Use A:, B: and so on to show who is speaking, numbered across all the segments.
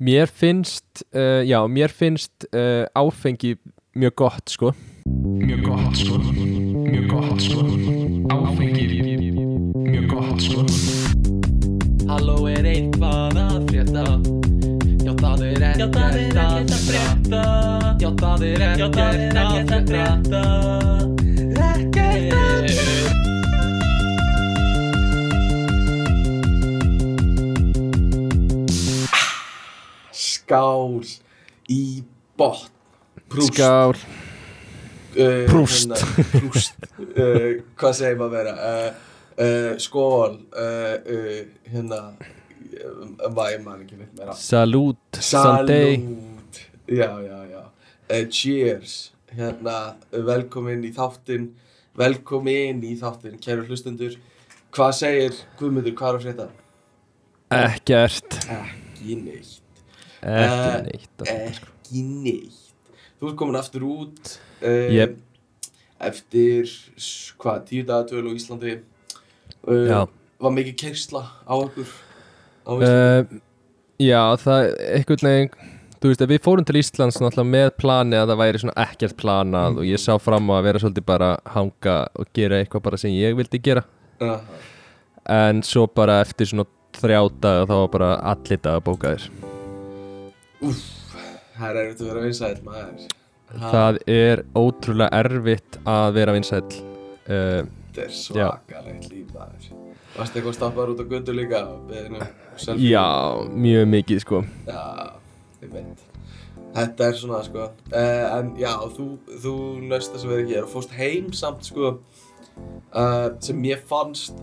A: Mér finnst, uh, já, mér finnst uh, áfengi mjög gott, sko.
B: Mjög gott sko. Mjög gott sko. Áfengi. Mjög gott sko.
C: Halló er eitthvað að frétta? Já það er ekkert að frétta. Já það er ekkert að frétta
D: Skál í botn. Prúst.
A: Skál.
D: uh,
A: Prúst.
D: hérna, Prúst. Uh, Hvað segir maður vera uh, uh, Skól Hérna uh, Væ man ekki neitt meira.
A: Salút.
D: Salút Já, já, já. Cheers. Hérna, velkomin í þáttinn. Velkomin í þáttinn, kæru hlustendur. Hvað segir Guðmundur, hvað er að frétta?
A: Ekkert.
D: Ekki neitt
A: Ekki
D: Eh,
A: neitt. sko.
D: Ekki neitt Þú ert komin aftur út uh,
A: Jep.
D: Eftir, s- hvað, tíu daga dvöl á Íslandi uh,
A: Já.
D: Var mikið kersla á okkur á Íslandi
A: já, það einhvern veginn þú veist, við fórum til Íslands náttúrulega með plani að það væri svona ekkert planað og ég sá fram á að vera svolítið bara að hanga og gera eitthvað bara sem ég vildi gera
D: uh,
A: en svo bara eftir svona þrjá daga þá var bara allir daga bókaðir
D: Það er erfitt að vera vinsæll maður.
A: Það er ótrúlega erfitt að vera vinsæll. Uh,
D: Þetta er svakalegt líf maður. Varst eitthvað stoppaður út á götu líka
A: já, mjög mikið sko.
D: Já, ég veit. Þetta er svona sko uh, En já, þú, þú nöst þess að vera hér og fórst heim samt sko uh, sem ég fannst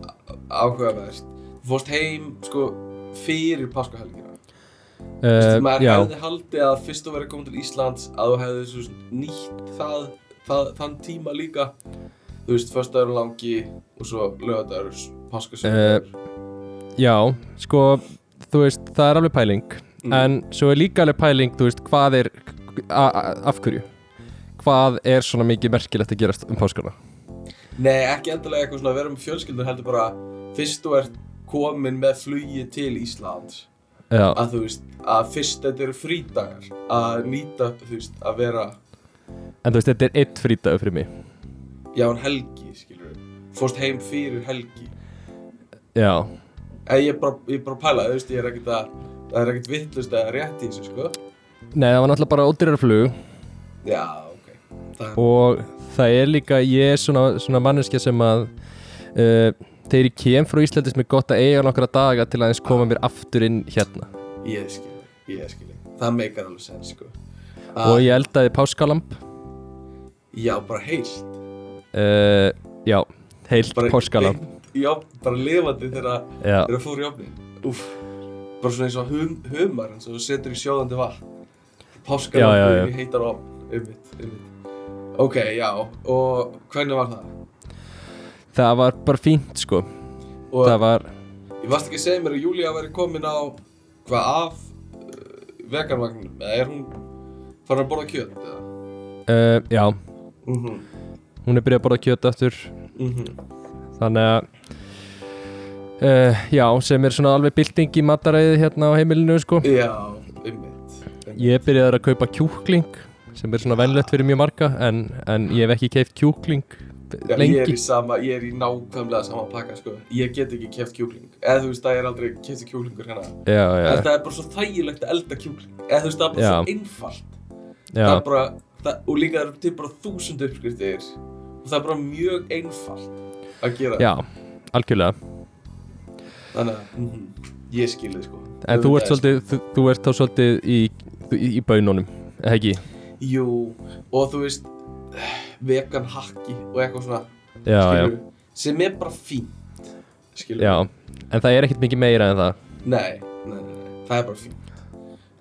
D: áhugavert. Þú fórst heim sko fyrir páskahelgina
A: uh,
D: Maður
A: já,
D: hefði haldið að fyrst þú verið komin til Íslands að þú hefði svo nýtt það, það, þann tíma líka. Þú veist, föstudagur langi og svo lögadagur, páskasöndagur
A: já, sko þú veist, það er alveg pæling.
D: Mm.
A: en svo er líka alveg pæling, þú veist, hvað er a- a- af hverju? Hvað er svona mikið merkilegt að gerast um páskana?
D: Nei, ekki endilega eitthvað svona að vera með fjölskyldur heldur bara fyrst þú ert komin með flugi til Íslands
A: já,
D: að þú veist, að fyrst þetta eru frídagar að nýta, þú veist, að vera
A: en þú veist, þetta er eitt frítagur fyrir mig.
D: Já, en helgi, skilur við fórst heim fyrir helgi.
A: Já,
D: en ég er bara, ég er bara að pæla, þú veist, ég er ekkert að það er ekkert vittlust að rétt í þessu, sko.
A: Nei, það var náttúrulega bara ódýrar flug
D: já, ok. Það
A: og það er líka, ég er svona, svona manneskja sem að uh, þegar ég kem frá Íslandis með gott að eiga nokkra daga til að eins koma mér aftur inn hérna.
D: Ég skil, ég skil það meikar alveg sens, sko.
A: Og ég eldaði páskalamp
D: já, bara heilt.
A: Uh, já, heilt
D: bara
A: páskalamp
D: í ofn, bara lifandi þegar
A: já,
D: þegar fór í ofnin Úff, bara svona eins og hum, humar eins og þú setur í sjóðandi vatn.
A: Já, já, já.
D: Páskalampi í heitar ofn Einmitt, einmitt. Ok, já, og hvernig var það?
A: Það var bara fínt sko.
D: Og
A: það var,
D: ég varst ekki að segja mér að Júlía væri komin á hvað af uh, veganvagnum eða er hún farin að borða kjöt eða?
A: uh, já.
D: Mm -hmm.
A: hún er byrjað að borða kjöt aftur.
D: Mm
A: þannig að uh, já, sem er svona alveg bylting í mataræði hérna á heimilinu sko.
D: Já, einmitt, einmitt.
A: ég byrjaði að kaupa kjúkling sem er svona venlegt fyrir mjög marga en, en ég hef ekki keift kjúkling
D: Já,
A: lengi.
D: ég er í sama, ég er í nákvæmlega sama pakka sko. Ég get ekki keft kjúkling. Eða þú veist, það er aldrei kefti kjúklingur hérna.
A: Já, já,
D: En það er bara svo þægilegt að elda kjúkling. Eða þú veist, það er bara
A: Já.
D: svo einfalt. Það
A: já,
D: er bara, það, Og líka það eru til bara þúsund uppskriftir. Og það er bara mjög einfalt að gera.
A: Já, algjörlega.
D: Þannig að, mm ég skil þið sko.
A: En þú ert
D: Auðvitað,
A: svolítið, þú, þú ert þá svolítið í, í, í bönunum, eða ekki?
D: Jú, og þú veist Vegan hakki og eitthvað svona
A: já, já,
D: skilurðu, Sem er bara fínt Skilur
A: já en það er ekkert mikið meira en það.
D: Nei, nei, nei, nei, það er bara fínt.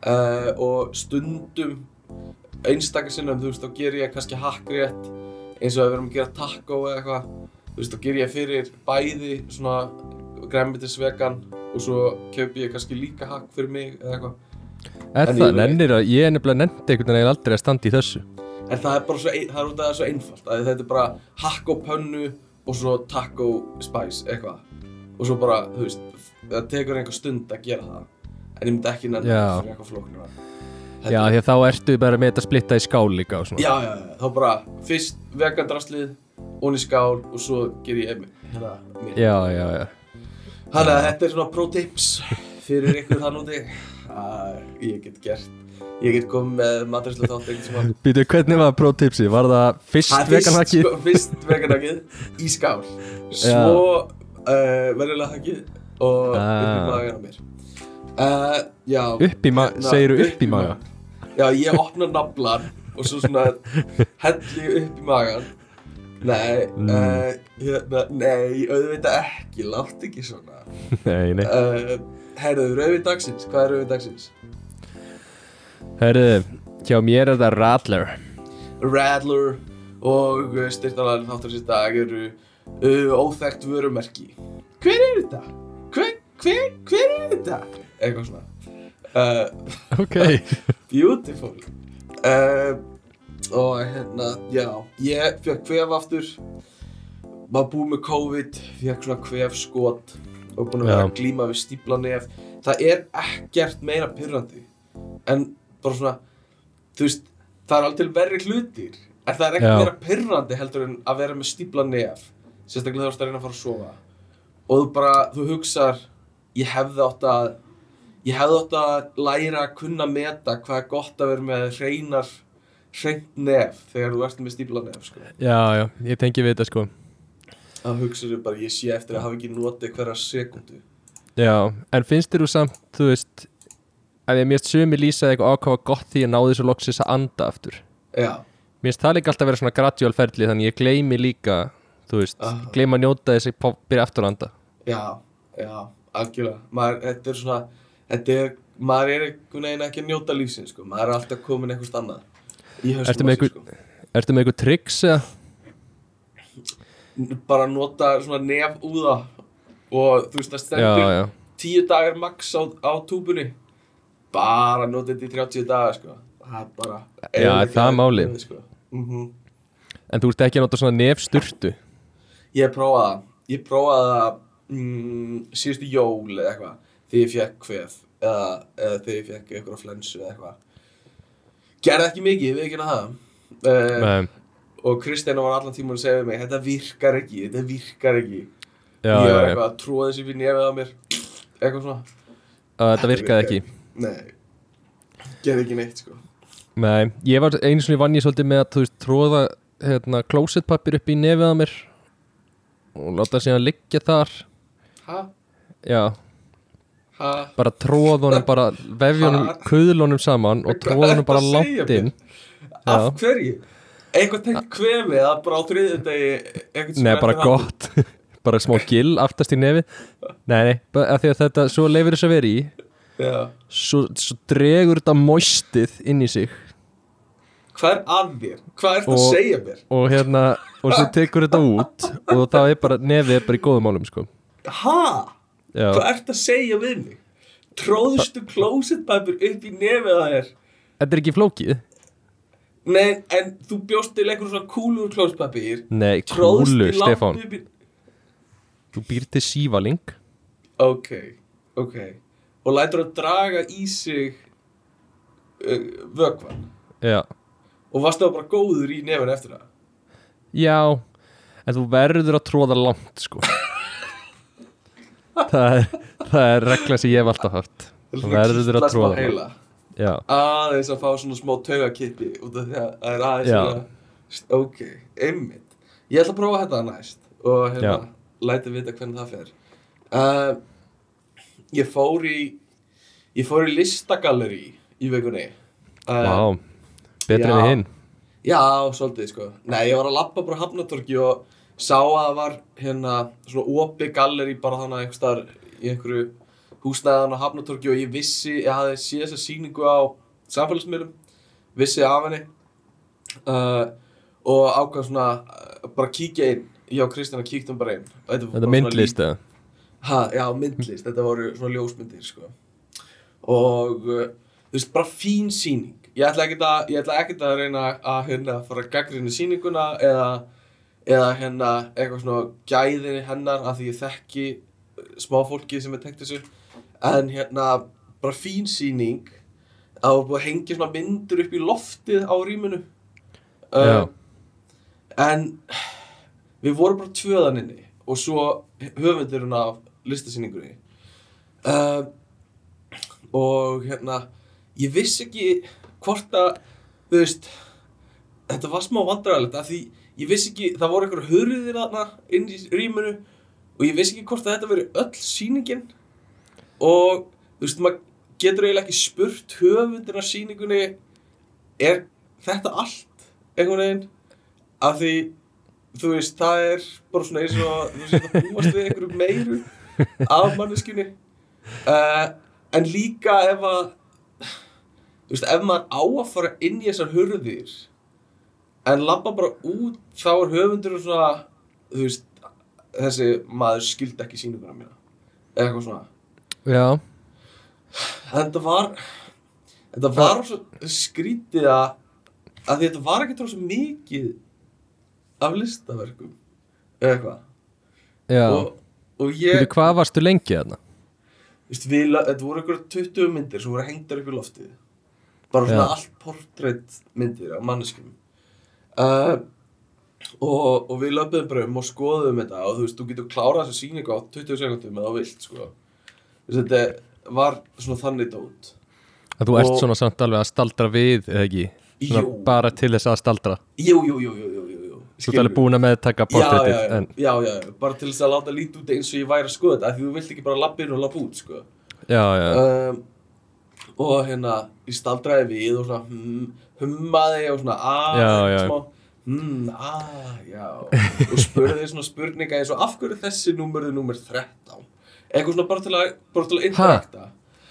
D: Uh, Og stundum einstakar sinnum, þú veist, þá ger ég kannski hakkrétt eins og við erum að gera taco eða eitthvað þú veist, þá ger ég fyrir bæði svona græmitisvegan og svo kaupi ég kannski líka hakk fyrir mig eða eitthvað.
A: Er
D: En
A: það, nennir að, ég er nefnilega nefndi einhvern veginn aldrei að standa í þessu
D: en það er bara svo, ein- það er út af það er svo einfalt að þetta er bara hakk og pönnu og svo taco spice eitthvað. Og svo bara, þú veist, það tekur einhver stund að gera það. En ég myndi ekki nenni
A: Já.
D: fyrir eitthvað flóknara.
A: Já, því að þá ertu bara með þetta splitta í skál líka og svona.
D: Já, já, já, þá bara fyrst vegandraslið, onni skál og svo ger ég hérna mér.
A: Já, já, já.
D: Þannig að þetta er svona pro tips fyrir ykkur þann úti. Að ég get gert ég get komið með maturislu þátt einhvern sem að
A: Býtu, hvernig var prótipsi? Var það fyrst
D: Það er fyrst,
A: veganhakið?
D: sko, í skál svo uh, verðilega hakið og upp í
A: Ah.
D: magan á mér uh, Já
A: Upp í ma-
D: hérna,
A: segirðu upp í maga?
D: Já, ég opna naflan og svo svona helli upp í magan Nei,
A: Mm.
D: uh, hérna, nei, auðvitað ekki, látt ekki svona
A: Nei, nei
D: Herðu, rauðvin dagsins, hvað er rauðvin dagsins?
A: Herðu, hjá mér er það Radler.
D: Radler og styrtalæðin þáttur sér dag eru uh, óþekkt vörumerki. Hver er þetta? Hver, hver, hver er þetta? Eitthvað svona. Uh,
A: Ok.
D: Beautiful. Uh, Og hérna, já Ég fekk kvef aftur. Var búið með COVID Fekk svona kvef skot Og búin að vera að glíma við stípla nef. Það er ekkert meira pyrrandi En bara svona Þú veist, það er til verri hlutir. En það er ekkert meira pyrrandi heldur en að vera með stípla nef? Sérstaklega þú ert að reyna að fara að sofa. Og þú bara, þú hugsar Ég hefði átt að ég hefði átt að læra að kunna meta hvað er gott að vera með hreinar hreint nef þegar þú ert með stípla nef sko.
A: Já, já, ég tengi við þetta sko.
D: Þá hugsaðu bara ég sé eftir að hafa ekki notið hverja sekundu
A: Já, en finnst þér þú samt, þú veist að ég mérst sumi lýsaði eitthvað ákvaða gott því að náði svo loksis að anda aftur
D: já,
A: Mér finnst það líka alltaf að vera svona gradual ferli þannig ég gleymi líka, þú veist
D: Ah.
A: gleyma að njóta þess að byrja aftur að anda
D: já, já, algjörlega maður, þetta er svona þetta er, maður er einhvern veginn ekki að njóta lífsins sko. maður er alltaf komin eitthvað annað í höstum
A: Ertu með eitthvað tricks eða?
D: sko. bara nota svona nef úða og þú veist
A: Já,
D: stendur tíu dagar max á, á túbunni bara nota þetta í 30 dagar sko. það er bara
A: Já, er það málið?
D: sko. mm
A: en þú ert ekki að nota svona nefsturtu?
D: Ég prófaði það. Ég prófaði það mm, síðustu jól eða eitthvað þegar ég fekk kvef eða, eða þegar ég fekk eitthvað flensu eða eitthvað. Gerði ekki mikið, veit ekki það. Uh, og Kristjana var allan tímann að segja við mig þetta virkar ekki, þetta virkar ekki.
A: Já,
D: ég var eitthvað að tróða þessi fyrir nefið á mér. Eitthvað svona.
A: Þetta virkaði ekki
D: nei, gerði ekki neitt sko.
A: Nei, ég var einu svona vann ég svolítið með að þú veist, tróða hérna, klósettpappir upp í nefið á mér og láta síðan liggja þar.
D: Ha,
A: Já,
D: ha?
A: Bara tróða honum bara vefjónum,
D: Ha?
A: kuðlunum saman og
D: ertu
A: bara
D: að
A: langt inn.
D: af hverju? eitthvað tengt kvefið að bara á þriðið degi
A: Nei, bara gott. Bara smá gill aftast í nefið. Nei, nei, af því að þetta svo leifir þess að vera í
D: Já.
A: svo, svo dregur þetta moistið inn í sig
D: hvað er að þér? hvað er það að segja mér?
A: og hérna, og svo tekur þetta út og það er bara, nefið er bara í góðum málum sko
D: ha?
A: Já,
D: hvað ert að segja við mig? tróðstu klósettpapir upp í nefið að þér
A: þetta er ekki flókið
D: Nei, en þú bjóst til einhver svona kúlur klósettpapir
A: Nei,
D: tróðstu
A: kúlu,
D: langt
A: Stefán
D: upp í
A: Þú býr til sívaling
D: ok, ok og lætur að draga í sig uh, vökvan
A: Já,
D: og varst það bara góður í nefn eftir það?
A: Já En þú verður að tróða langt sko. Það, er, það er regla sem ég hef alltaf haft. Þú verður að tróða langt.
D: Aðeins að fá svona smá taugakippi út af því að það er aðeins svona ok, einmitt. Ég ætla að prófa þetta næst og hérna, læti vita hvernig það fer. Uh, ég fór í ég fór í listagalleri í vikunni. Uh,
A: vá Betri en
D: já.
A: við hinn.
D: Já, svolítið sko. Nei, ég var að labba bara hafnatorki og sá að það var hérna svona opi galleri bara þannig einhvers staðar í einhverju húsnæðan á hafnatorki og ég vissi, ég hafði séð þessa sýningu á samfélagsmiðlum vissi af henni. Uh, og ákvað svona uh, bara kíkja inn. Ég og Kristjana kíktum bara inn. Þetta,
A: er myndlist eða
D: ha, já, myndlist, þetta voru svona ljósmyndir sko. og uh, þú veist, bara fín sýning. Ég ætla ekkert að, að reyna að hérna fara að gaggrina sýninguna eða, eða hérna eitthvað svona gæðinni hennar af því ég þekki uh, smá fólki sem er tengt þessu. En hérna bara fín sýning. Að það að hengja svona myndur upp í loftið á rýminu.
A: Já.
D: en við vorum bara tvöðaninni og svo höfundurinn af listasýningunni. Uh, og hérna ég vissi ekki hvort að þú veist þetta var smá vandræðilegt af því ég vissi ekki, það voru einhverju hurðir þarna inn í rýminu og ég vissi ekki hvort að þetta veri öll sýningin. Og þú veist, maður getur eiginlega ekki spurt höfundina sýningunni er þetta allt einhvern veginn? Af því þú veist, það er bara svona eins og þú veist, það búast við einhverju meiru af manneskunni uh, en líka ef að veist, ef maður á að fara inn í þessar hurðir en labba bara út þá er höfundur svona veist, þessi maður skildi ekki mína. Eða eitthvað svona.
A: Já,
D: þetta var þetta var svo skrítið að að þetta var ekki tróð svo mikið af listaverkum. Eða eitthvað. Og ég
A: Veitu, hvað varstu lengi þarna?
D: Þetta voru einhverja 20 myndir sem voru hengdar upp í loftið bara svona
A: Já.
D: allt portrait myndir af manneskjum uh, og, og við löpum bara um og skoðum þetta og þú veist, þú getur klárað þessa sýningu á 20 sekundum eða vilt sko. Þetta var svona þannig dót
A: Að þú ert
D: Og-
A: svona samt alveg að staldra við, eða ekki? Svona
D: Jú.
A: bara til þess að staldra
D: jú, jú, jú, jú, jú, jú, jú.
A: Þú ert alveg búin að meðtaka portréttið
D: já, já,
A: en,
D: já, já, já, bara til þess að láta lítið út eins og ég væri að skoða þetta af því þú vilt ekki bara lappa inn og lappa út sko.
A: já, já,
D: um, og hérna ég staldraði við og svona hum, hummaði og svona að
A: Já, já.
D: smá hmm, að, já. Og spurði svona spurninga eins og af hverju þessi númer er númer 13 eitthvað svona bara til að, bara til að interakta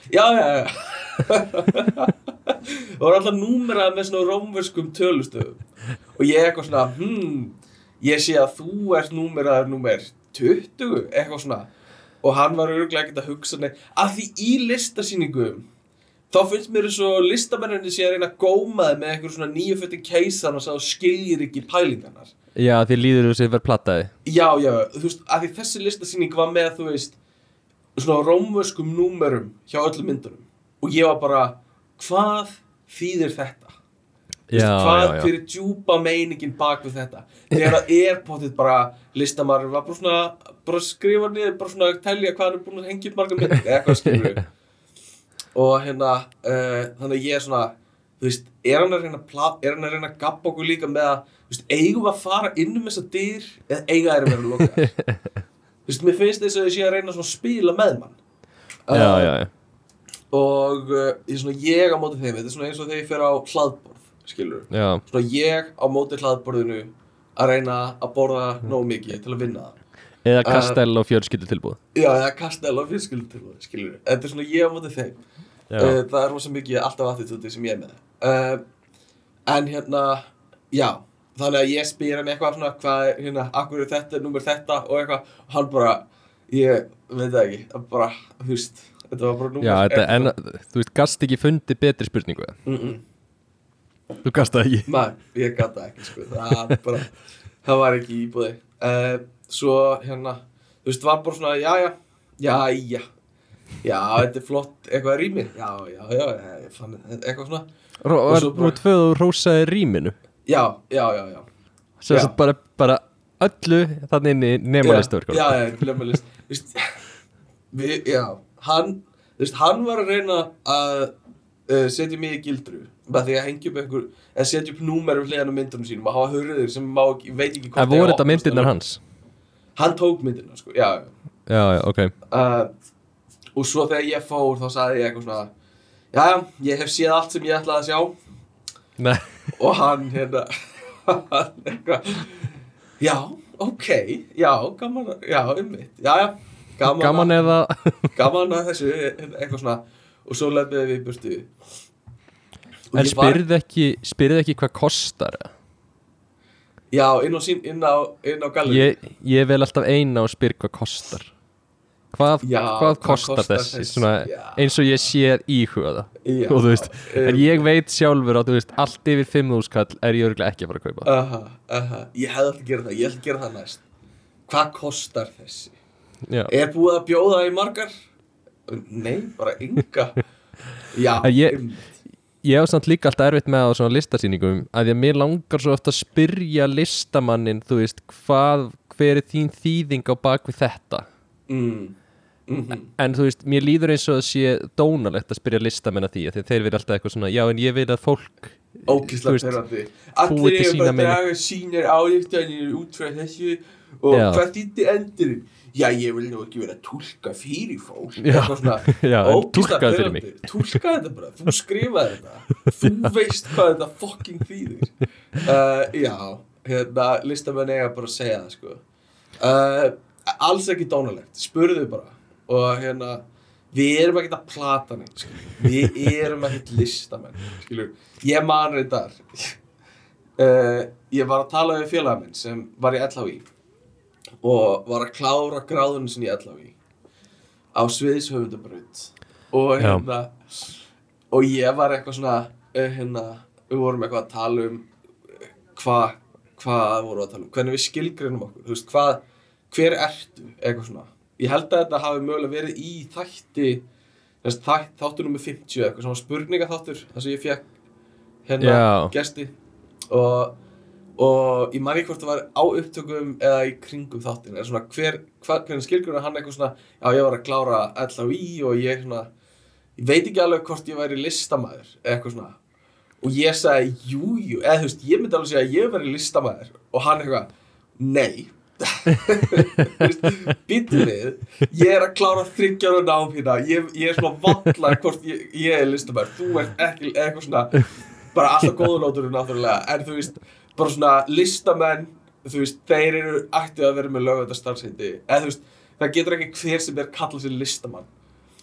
D: já, já, já. Og var alltaf númerað með svona rómverskum tölustöfum og ég eitthvað svona hmm, ég sé að þú ert númeraður númer 20 eitthvað svona. Og hann var örgulega ekkert að hugsa neitt. Að því í listasýningum þá finnst mér eins og listamenninni sé að reyna að góma þið með eitthvað svona nýjufötti keisan og skiljir ekki pælingarnar.
A: Já, því líður þú sér verið plattaði.
D: Já, já, þú veist, að því þessi listasýning var með, þú veist svona rómverskum númerum hjá öllum myndunum. Og ég var bara, hvað þýðir þetta?
A: Já,
D: hvað
A: já, já.
D: fyrir djúpa meiningin bak við þetta? Þegar það er potið bara listamæður var bara svona bara skrifa niður, bara svona að telja hvað hann er búin að hengja upp marga myndir eða eitthvað skilur við og hérna uh, þannig að ég er svona þú veist, er hann að reyna að, er hann að, reyna að gappa okkur líka með að þú veist, eigum að fara inn um þessa dyr eða eiga þeir að vera lokaðar? Þú veist, mér finnst þess að ég sé að reyna að spila með mann.
A: Já, já, já,
D: og uh, ég er svona ég á móti þeim. Þetta er svona eins og þegar ég fer á hlaðborð skilur
A: já,
D: svona ég á móti hlaðborðinu að reyna að borða nóg mikið til að vinna
A: eða kastell og fjölskyldu tilbúð
D: já, eða kastell á fjölskyldu skilur þetta er svona ég á móti þeim.
A: Já,
D: uh, það er rosa mikið alltaf attitúti sem ég er með. Uh, en hérna já, þannig að ég spyr hann eitthvað svona hvað er hérna, akkur er þetta, númer þetta og eitthvað, og hann bara ég veit það ekki, bara þú veist, þetta var bara númer
A: já þetta,
D: eitthvað.
A: en þú veist, gast ekki fundið betri spurningu.
D: Mm -mm.
A: Þú gast það ekki.
D: Nei, ég gata ekki sko. Það, bara, það var ekki í búði uh, Svo hérna Þú veist, var bara svona, já, já Já, já. Já, þetta er flott, eitthvað rými Já, já, já, ég fann eitthvað svona.
A: Ró,
D: Og svo
A: Nú tvöðu þú rósaði rýminu?
D: Já, já, já, já.
A: Sem
D: Já.
A: sagt bara, bara öllu þannig inn í nema listaverk
D: Já, já, já, nema list Þú veist, við, já Hann, þú veist, hann var að reyna að uh, setja mig í gildru. Með því að hengja upp einhver eða setja upp númer um hliðan á myndunum sínum og hafa hurðir sem má veit ekki hvort
A: En
D: eiga
A: voru þetta myndirnar hans?
D: Hann tók myndirna, sko, já, já.
A: Já, já, ok.
D: Uh, og svo þegar ég fór þá sagði ég eitthvað svona já, ég hef séð allt sem ég ætlaði að sjá.
A: Nei,
D: og hann hérna hann eitthvað já, ok, já, gaman já, ummitt, já, já gaman,
A: gaman
D: að,
A: eða
D: gaman að þessu eitthvað svona og svo lefðið við í burtu. Og
A: En
D: ég var-
A: spyrðu ekki, spyrðu ekki hvað kostar? Eða?
D: já, inn á, á, á gallerí
A: ég, ég vel alltaf eina og spyr hvað kostar. Hvað,
D: Já,
A: hvað kostar
D: kostar
A: þessi?
D: þessi?
A: Svona, eins og ég sé íhuga það?
D: Já,
A: og þú veist, en
D: um,
A: ég veit sjálfur að þú veist, allt yfir 5.000 kall er ég örgulega ekki að fara að kaupa.
D: Aha, aha, ég hefði alltaf að gera það, ég ætla að gera það næst. Hvað kostar þessi?
A: Já,
D: Er búið að bjóða í margar? Nei, bara enga Já,
A: ég-. Ég hef samt líka alltaf erfitt með á svona listasýningum að að mér langar svo ofta að spyrja listamannin, þú veist, hvað, hver er þín þýðing á bak við þetta?
D: mm. Mm
A: En þú veist, mér líður eins og það sé dónalegt að spyrja listamenn að því að þeir verið alltaf eitthvað svona, já en ég vil að fólk
D: perrandi
A: búið
D: Allir eru bara að draga sínir álíktanir út frá þessu og
A: Já.
D: hvað þýtti endurinn? Já, ég vil nú ekki vera að túlka fyrir fólk
A: Já.
D: Svona
A: Já,
D: ógeðslega
A: túlkaðu fyrir
D: pirrandi. Túlkaðu þetta bara, þú skrifaði þetta Þú veist hvað þetta fucking þýðir uh, Já, hérna, listamenn eiga bara að segja það sko uh, Alls ekki dónalegt, spurðu bara Og hérna, við erum ekkert að plata skilur. Við erum ekkert listamenn skilur. Ég man reyndar uh, Ég var að tala við félaga minn sem var í LHI og var að klára gráðunum sinni í LHI á sviðishöfundabraut. Og hérna og ég var eitthvað svona uh, hérna, við vorum eitthvað að tala um uh, hvað hvað vorum við að tala um, hvernig við skilgreinum okkur? Veist, hvað, hver ertu? Eitthvað svona, ég held að þetta hafi mögulega verið í þætti þætt, þáttur nummer 50 eitthvað svona spurninga þáttur, þar sem ég fekk hérna
A: Já.
D: gesti. Og og ég ekki hvort það var á upptökum eða í kringum þáttin eða svona hver, hver, hvernig skilgrunna hann eitthvað svona já ég var að klára LHI og ég svona ég veit ekki alveg hvort ég væri listamæður eitthvað svona. Og ég sagði jú jú eða þú veist ég myndi alveg segja að ég væri listamæður og hann eitthvað nei. Býttu við ég er að klára þryggjára nám hérna. Ég, ég er svona vallar hvort ég, ég er listamæður þú ert ekki eitthvað svona. Bara alltaf góðunótur náttúrulega. En þú veist bara svona listamenn þú veist, þeir eru ættið að vera með lögvæta starfsheiti eða þú veist, það getur ekki hver sem er kallað sér listamann.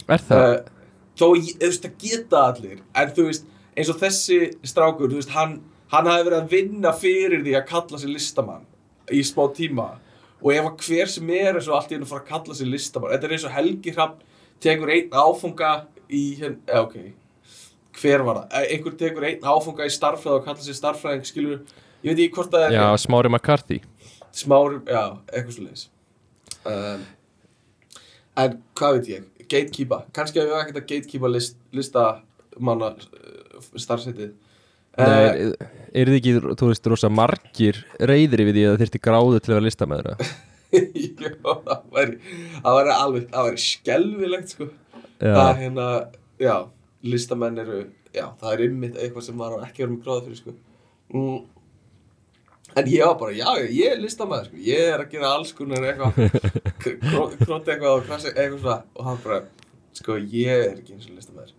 A: Er það?
D: uh, þó, þú veist, það geta allir en þú veist, eins og þessi strákur, þú veist, hann hann hafi verið að vinna fyrir því að kalla sér listamann í smá tíma. Og ef að hver sem er er svo allt í að fara að kalla sér listamann. Þetta er eins og Helgi Hrafn tekur einn áfunga í hérna, eða ok. Hver var það, Eh, einhver tekur einn áfunga í starffræð og kalla sér starffræðing skilur, ég veit ekki hvort það er
A: Já, Smári McCarthy.
D: Smári, já, eitthvað svo leiðis um, en hvað veit ég, gatekeeper. Kannski að við erum ekkert að gatekeeper list, lista manna uh, starfsetið
A: Nei,
D: uh,
A: er, þið ekki, þú veist, rosa margir reyðri við því að það þyrfti gráðu til að vera listamæður
D: já, það væri það væri alveg, það væri skelfilegt sko. Það
A: Já,
D: hérna, já listamenn eru, já, það er ymmit eitthvað sem á ekki verið með gráða fyrir sko. Mm. En ég var bara, já, ég er listamæður sko, ég er að gera alls konar eitthvað. Króti eitthvað og krasi eitthvað svona. Og hann bara, sko, ég er ekki eins og listamæður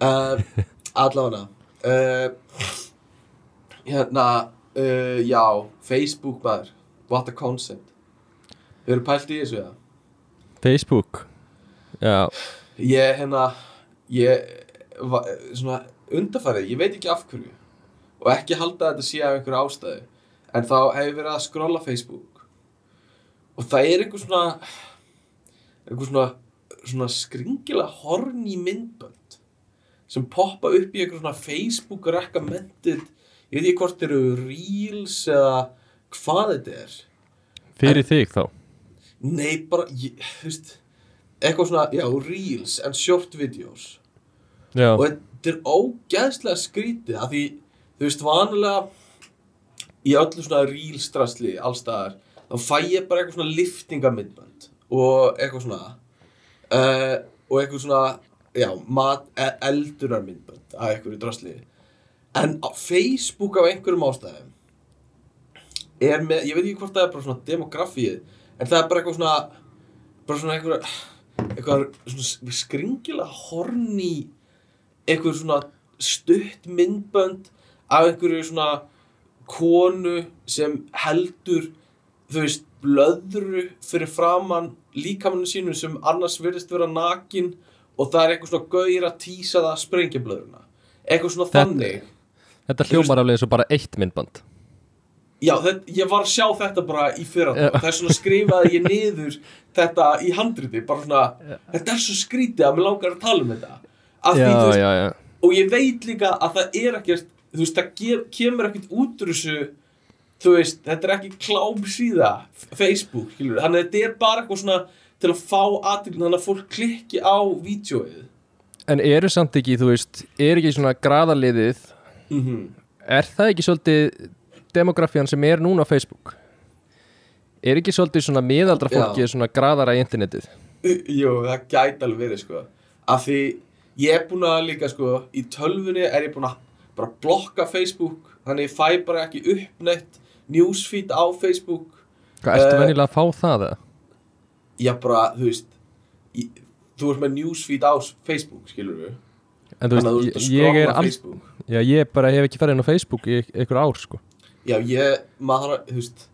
D: uh, allavega uh, hérna uh, já, Facebook maður. What a concept. Þau eru pælt í þessu, eða?
A: Facebook? Já,
D: Ég, hérna, ég, va, svona, undarfærið, ég veit ekki af hverju. Og ekki halda þetta sé af einhverju ástæðu en þá hef ég verið að skrolla Facebook. Og það er einhver svona einhver svona, svona skringilega horny myndbönd sem poppa upp í einhver svona Facebook recommended ég veit ekki hvort eru reels eða hvað þetta er.
A: Fyrir þig þá?
D: Nei, bara, ég, þú veist eitthvað svona, já, reels and short videos.
A: Já,
D: og þetta er ógeðslega skrítið af því, þú veist, vanilega í öllu svona reels-drasli allstaðar, þá fæ ég bara eitthvað svona liftingamindband og eitthvað svona uh, og eitthvað svona, já, e- eldunarmyndband af eitthvað drasli. En Facebook af einhverjum ástæðum er með, ég veit ekki hvort það er bara svona demografíið, en það er bara eitthvað svona bara svona eitthvað eitthvað svona skringilega horny eitthvað svona stutt myndbönd af einhverju svona konu sem heldur þú veist blöðru fyrir framann líkamannu sínu sem annars virðist vera nakin og það er eitthvað svona gauðir að tísa það sprengjablöðruna eitthvað svona
A: Þetta-
D: þannig.
A: þetta hljómar eins og bara eitt myndband.
D: Já, þetta, ég var að sjá þetta bara í fyrra. Það er svona skrifaði ég niður þetta í handriti, bara svona þetta er svo skrítið að mér langar að tala um þetta. Því,
A: Já,
D: þú veist,
A: já, já.
D: og ég veit líka að það er ekkert þú veist, það kemur ekkert út úr þessu þú veist, þetta er ekki klám síða Facebook, skilur, þannig að þetta er bara eitthvað svona til að fá aðeins, þannig að fólk klikki á vídjóið
A: En eru samt ekki, þú veist, er ekki svona graðaliðið,
D: mm
A: er það ekki svolítið demografían sem er núna á Facebook? Er ekki svolítið svona miðaldra fólki svona graðara í internetið?
D: Jú, það gæti alveg verið sko. Af því ég er búin að líka sko Í tölvunni er ég búin að bara blokka Facebook Þannig ég fæ bara ekki upp neitt Newsfeed á Facebook
A: Hvað, ertu
D: Eh,
A: venjulega að fá það eða?
D: Já bara, þú veist ég, Þú ert með newsfeed á Facebook, skilur við
A: En þú
D: að þú
A: veist,
D: ert að
A: ég, er já, ég bara hef ekki farið inn á Facebook í einhver ár, sko.
D: Já, ég, maður að, þú veist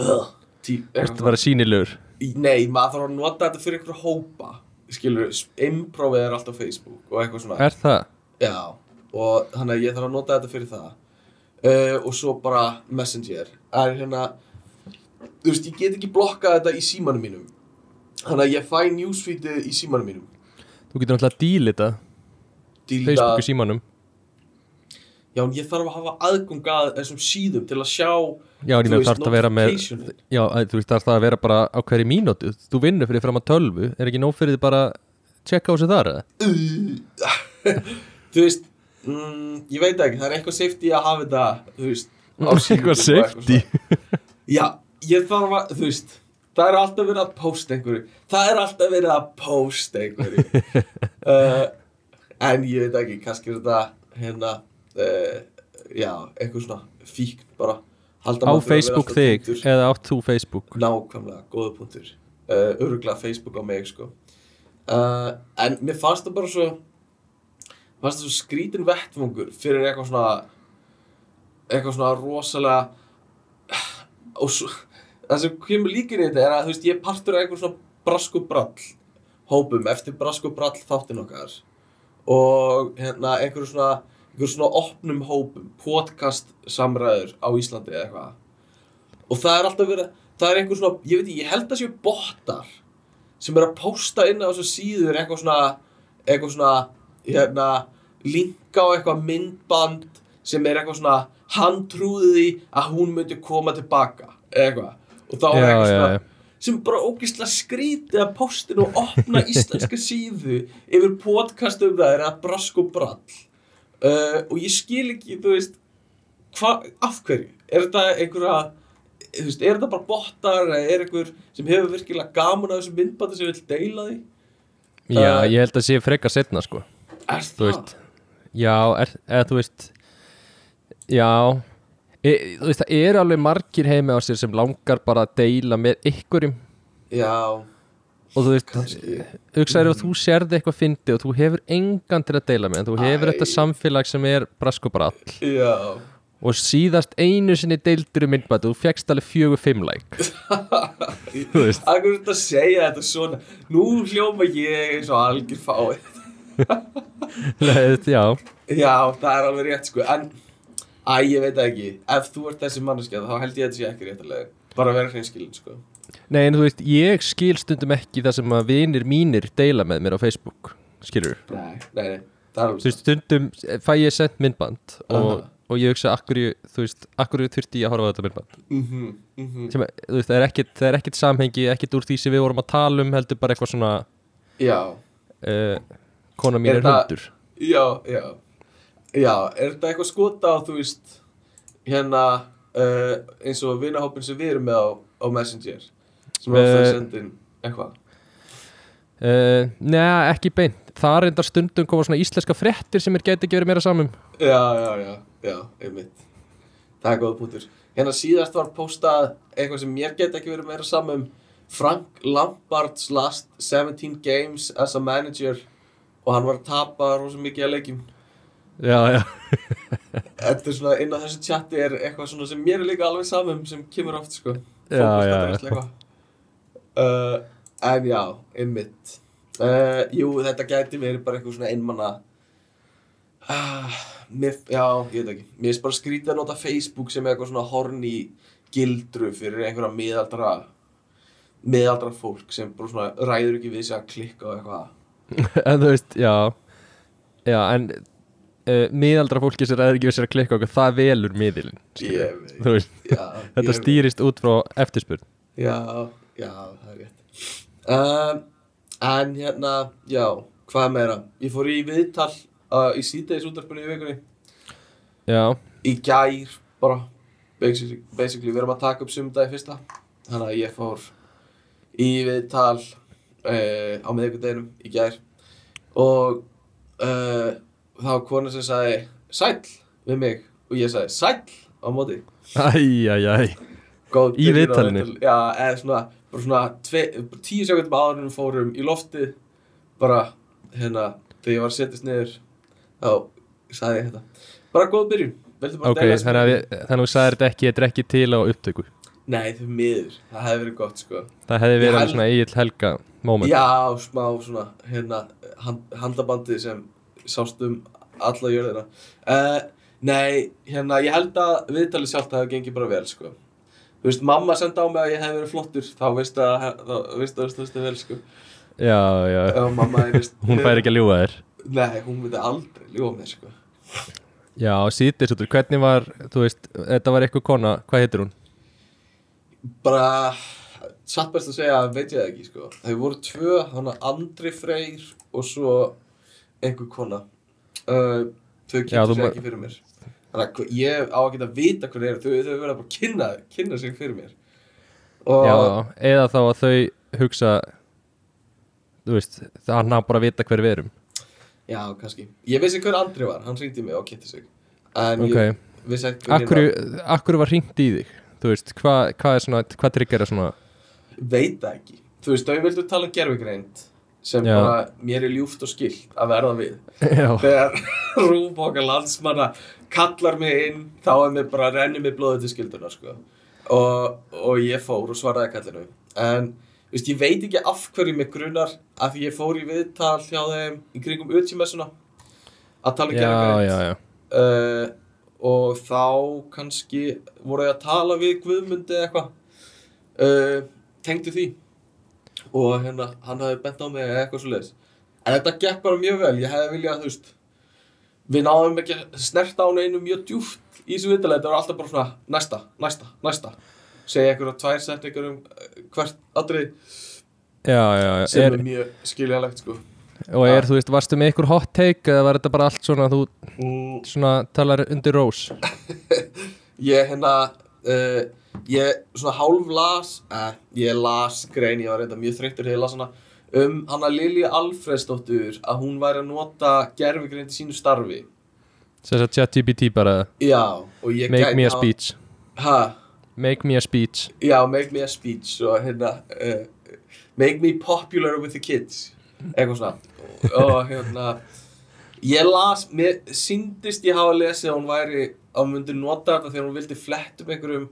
D: uh, tí,
A: Þetta var sínilegur.
D: Nei, maður þarf að nota þetta fyrir einhverja hópa Skilur við, improvið er alltaf Facebook Og eitthvað svona
A: Er það?
D: Já, og þannig að ég þarf að nota þetta fyrir það. Uh, og svo bara Messenger. En hérna þú veist, ég get ekki blokkað þetta í símanum mínum. Þannig að ég fæ newsfeedið í símanum mínum.
A: Þú getur náttúrulega að dílita
D: Dílda,
A: Facebook í símanum.
D: já, en ég þarf að hafa aðgang að þessum síðum til að sjá
A: Já, en
D: veist,
A: þarf að vera með, já, þú veist, þarf það að vera bara á hverju mínútu. Þú vinnur fyrir fram að tölvu, er ekki nóg fyrir þið bara checka á sig þar, eða?
D: þú veist mm, ég veit ekki, það er eitthvað safety að hafa þetta þú veist
A: Eitthvað safety?
D: svona. Já, ég þarf að, þú veist Það er alltaf verið að posta einhverju Það er alltaf verið að posta einhverju uh, En ég veit ekki, kannski er þetta hérna uh, Já, eitthvað svona fíkn bara
A: Á Facebook þig, eða átt þú Facebook?
D: Nákvæmlega, góða punktur uh, Öruglega Facebook á mig, sko En mér fannst það bara svo fannst það svo skrítin vettfungur fyrir eitthvað svona eitthvað svona rosalega og svo, það sem kemur líka í þetta er að þú veist, ég partur einhver svona brask og brall hópum eftir brask og brall þáttin okkar. Og hérna einhver svona einhver svona opnum hópum podcast samræður á Íslandi eða eitthvað. Og það er alltaf verið það er einhver svona, ég veit ekki, ég held að séu bottar sem er að posta inn á þessu síður eitthvað svona eitthvað svona, hérna linka á eitthvað myndband sem er eitthvað svona hann trúði því að hún myndi koma tilbaka eitthvað og þá er
A: Já,
D: eitthvað
A: já,
D: svona
A: já.
D: sem bara ógeðslega skrítið að postin og opna íslenska síðu yfir podcast um það er að brask og brall uh, og ég skil ekki, þú veist hvað, af hverju? Er þetta einhverja þú veist, er þetta bara bottar eða er einhver sem hefur virkilega gaman að þessu myndbandi sem vil deila því?
A: Já,
D: Uh,
A: ég held að sé frekar setna, sko.
D: Er það?
A: veist, já, er, eða þú veist, já, e, þú veist, það eru alveg margir heimi á sér sem langar bara að deila með ykkurum
D: Já,
A: og þú veist, hugsaður ef þú sérði eitthvað fyndi og þú hefur engan til að deila með en þú hefur
D: Æ.
A: þetta samfélag sem er brask og og síðast einu sinni deildur um myndbæti og þú fegst alveg fjögur fimm like. Þú veist.
D: Akkur þetta að segja þetta svona? Nú hljóma ég eins og algjör fáið
A: Nei, já,
D: Já, það er alveg rétt sko. En, æ, ég veit ekki. Ef þú ert þessi manneskja þá held ég að þetta sé ekki réttilega. Bara að vera hreinskilin sko.
A: Nei en þú veist ég skil stundum ekki það sem að vinir mínir deila með mér á Facebook skilur
D: Nei, nei, nei, það er alveg
A: þú veist stundum fæ ég sendt myndband og,
D: Aha.
A: og ég hugsa akkur þú veist, akkur þurfti ég að horfa á þetta myndband?
D: Mhm, mhm.
A: sem, að, þú veist, það er ekkit, það er ekkit samhengi ekkit úr því sem við vorum að tala um heldur bara eitthvað svona
D: Já,
A: uh, kona mín
D: Er
A: er
D: það-
A: hundur.
D: Já, já. Já, er þetta eitthvað skota á, þú veist Hérna uh, eins og vinahópin sem við erum með á, á Messenger Sem er ofta að senda inn eitthvað?
A: Uh, Nei, ekki beint. Það er endar stundum koma svona íslenska fréttir sem er gæti ekki verið meira samum.
D: Já, já, já, já, einmitt. Það er góða punktur. Hérna síðast var postað eitthvað sem mér get ekki verið meira saman um Frank Lampard's last 17 games as a manager og hann var að tapa rosa mikið að leikjum.
A: Já, já.
D: Þetta er svona inn á þessu chati er eitthvað svona sem mér er líka alveg samum sem kemur oft sko. Eitthvað. uh, En já, einmitt. Uh, Jú, þetta gæti verið bara eitthvað svona einmanna uh, mér, Já, ég veit ekki. Mér finnst bara skrítið að nota Facebook sem eitthvað svona horni gildru fyrir einhverja miðaldra miðaldra fólk sem bara svona ræður ekki við sig að klikka og eitthvað
A: En þú veist, já. Já, en uh, miðaldra fólki sem ræður ekki við sér að klikka okkur það velur miðilinn
D: veit.
A: Þú veist,
D: já,
A: Þetta
D: ég-
A: stýrist út frá eftirspurn.
D: Já, já, það er rétt. Um, En hérna, já hvað meira? Ég fór í viðtal uh, í síðdeis útarpunni í vikunni.
A: Já,
D: í gær bara basically, basically við erum að taka upp sumdagi fyrsta. Þannig að ég fór í viðtal uh, á miðvikudeginum í gær. Og uh, það var kona sem sagði sæll við mig. Og ég sagði sæll? á móti.
A: Æj, æj, æj
D: Góð
A: Í
D: viðtal- Já, eða svona, svona tve, tíu sekundum áður en við fórum í loftið. Bara, hérna, þegar ég var að setjast niður þá sagði ég þetta. Bara góð byrjun.
A: Ok, þannig að, þú sagðir þetta ekki, þetta er ekki til á upptöku?
D: Nei, þau miður, það hefði verið gott sko.
A: Það hefði verið alveg svona Egil Helga moment.
D: Já, smá svona, hérna, hand, handabandið sem sást um alla jörðina. Uh, Nei, hérna, ég held að viðtalið sjálft hefði gengið bara vel sko. Þú veist, mamma sendi á mig að ég hef verið flottur þá veistu að, veistu það stóðstu vel sko.
A: Já, já,
D: og mamma veist
A: hún fær ekki að ljúga þér.
D: Nei, hún myndi aldrei ljúa mér sko.
A: Já, svo, hvernig var, þú veist, þetta var eitthvað kona, hvað heitir hún?
D: Bara, satt best að segja, veit ég það ekki sko. Þau voru tvö, hana Andri Freyr og svo einhver kona. Uh, Þau kynntu
A: ma-
D: ekki fyrir mér. Þannig að ég á að geta að vita hver eru Þau, þau verða bara að kynna, kynna sig fyrir mér. Og
A: Já, eða þá að þau hugsa, þú veist, það hann hafa bara að vita hver við erum.
D: Já, kannski. Ég vissi hver Andri var, hann hringdi mig og kynnti sig. En
A: Ok,
D: ég vissi ekki hver
A: akkur,
D: hinn var.
A: akkur var hringt í þig, þú veist, hvað hva er svona, hvað tryggjara svona?
D: Veit það ekki. Þú veist, þau vildu tala um gerfigreind sem
A: Já.
D: bara mér er ljúft og skilt að verða við.
A: Já,
D: þegar rúf okkar landsmanna kallar mig inn þá er mér bara rennið mig blóðið til skilduna sko. og, og ég fór og svaraði kallinu. En veist, ég veit ekki af hverju mig grunar af því ég fór í viðtal hjá þeim í kringum utjumessuna að tala um
A: já,
D: gerðugreind
A: já, já.
D: Uh, og þá kannski voru ég að tala við Guðmundi eða eitthvað. Uh, tengdu því. Og hérna, hann hafði bent á mig eða eitthvað svo leiðis en þetta gekk bara mjög vel, ég hefði viljað þú veist við náðum ekki að snerta á neinu mjög djúft í þessu viðtalið, þetta var alltaf bara svona næsta, næsta, næsta. Segja einhverja tvær setningar um eh, hvert atrið
A: Já, já, já,
D: sem
A: er,
D: er, mjög skiljanlegt sko
A: og er, þú veist, varstu með ykkur hot take eða var þetta bara allt svona, þú
D: mm,
A: svona talar undir rós?
D: Ég hérna uh, ég svona hálf las eh, ég las grein, ég var reynda mjög þreyttur þegar ég las hana um hana Lilja Alfredsdóttur að hún væri að nota gerfigreind í sínu starfi.
A: Þess að chat GPT bara.
D: Já,
A: Make me a speech.
D: Ha,
A: Make me a speech.
D: Já, make me a speech og hérna uh, make me popular with the kids eitthvað svona. Og hérna ég las, mér síndist ég hafa lesið að hún væri að hún myndi nota þetta þegar hún vildi flett um einhverjum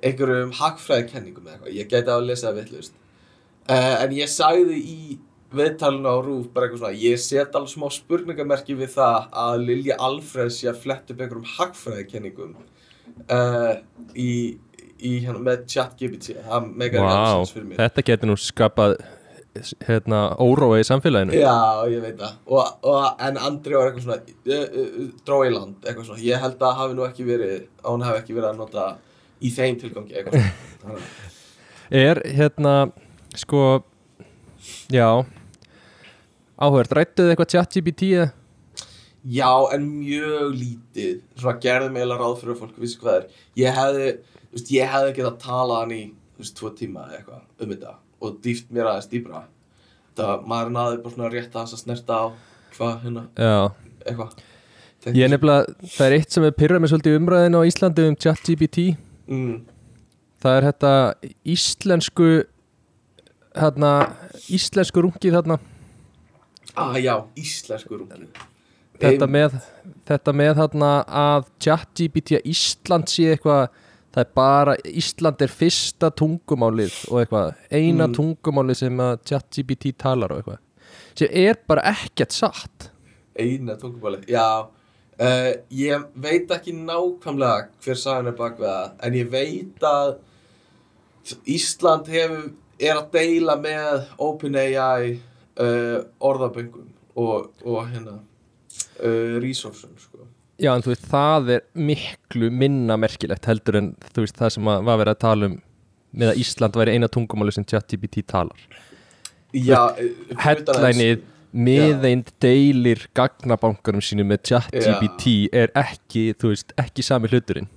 D: einhverjum hagfræðikenningum eða eitthvað, ég gæti að lesa það villust uh, en ég sagði í viðtalinu á Rúf bara eitthvað svona ég set alveg smá spurningamerki við það að Lilja Alfred sé að flett upp einhverjum hagfræðikenningum uh, í, í hérna með ChatGPT það megar wow,
A: þetta getur nú skapað hérna óróa í samfélaginu.
D: Já, ég veit það. Og, og, En Andri var eitthvað svona uh, uh, Dró í land, eitthvað svona. Ég held að hafi nú ekki verið hún hafi ekki verið að nota í þeim tilgangi eitthvað svona.
A: Er hérna sko já áhverð, rættuðu eitthvað eða?
D: Já, en mjög lítið. Svona gerði mig eiginlega ráð fyrir fólk vissi hvað er. Ég hefði, ég hefði getað talað hann í, þú veist, tvo tíma eða eitthvað um þetta og dýft mér aðeins dýbra Það, maður náði bara svona rétt að að snerta á hvað, hérna, eitthvað.
A: Ég er nefnilega það er eitt sem er pyrrað með svolítið umræðin á Íslandi um chat GPT
D: mm,
A: það er þetta íslensku hérna íslensku rungið þarna.
D: Ah, já, íslensku rungi
A: þetta með, þetta með þarna að ChatGPT að Ísland sé eitthvað það er bara, Ísland er fyrsta tungumálið og eitthvað eina
D: Mm.
A: tungumálið sem að ChatGPT talar og eitthvað sem er bara ekkert satt
D: Eina tungumálið, já uh, Ég veit ekki nákvæmlega hver sagan er bak við það En ég veit að Ísland hefur, er að deila með OpenAI uh, orðaböngum og, og hérna uh, resursum sko.
A: Já, en þú veist, það er miklu minna merkilegt heldur en þú veist það sem að var verið að tala um með að Ísland væri eina tungumálið sem ChatGPT talar.
D: Já, utan
A: Headlineið miðeind deilir gagnabankarum sínu með ChatGPT er ekki, þú veist, ekki sami hluturinn.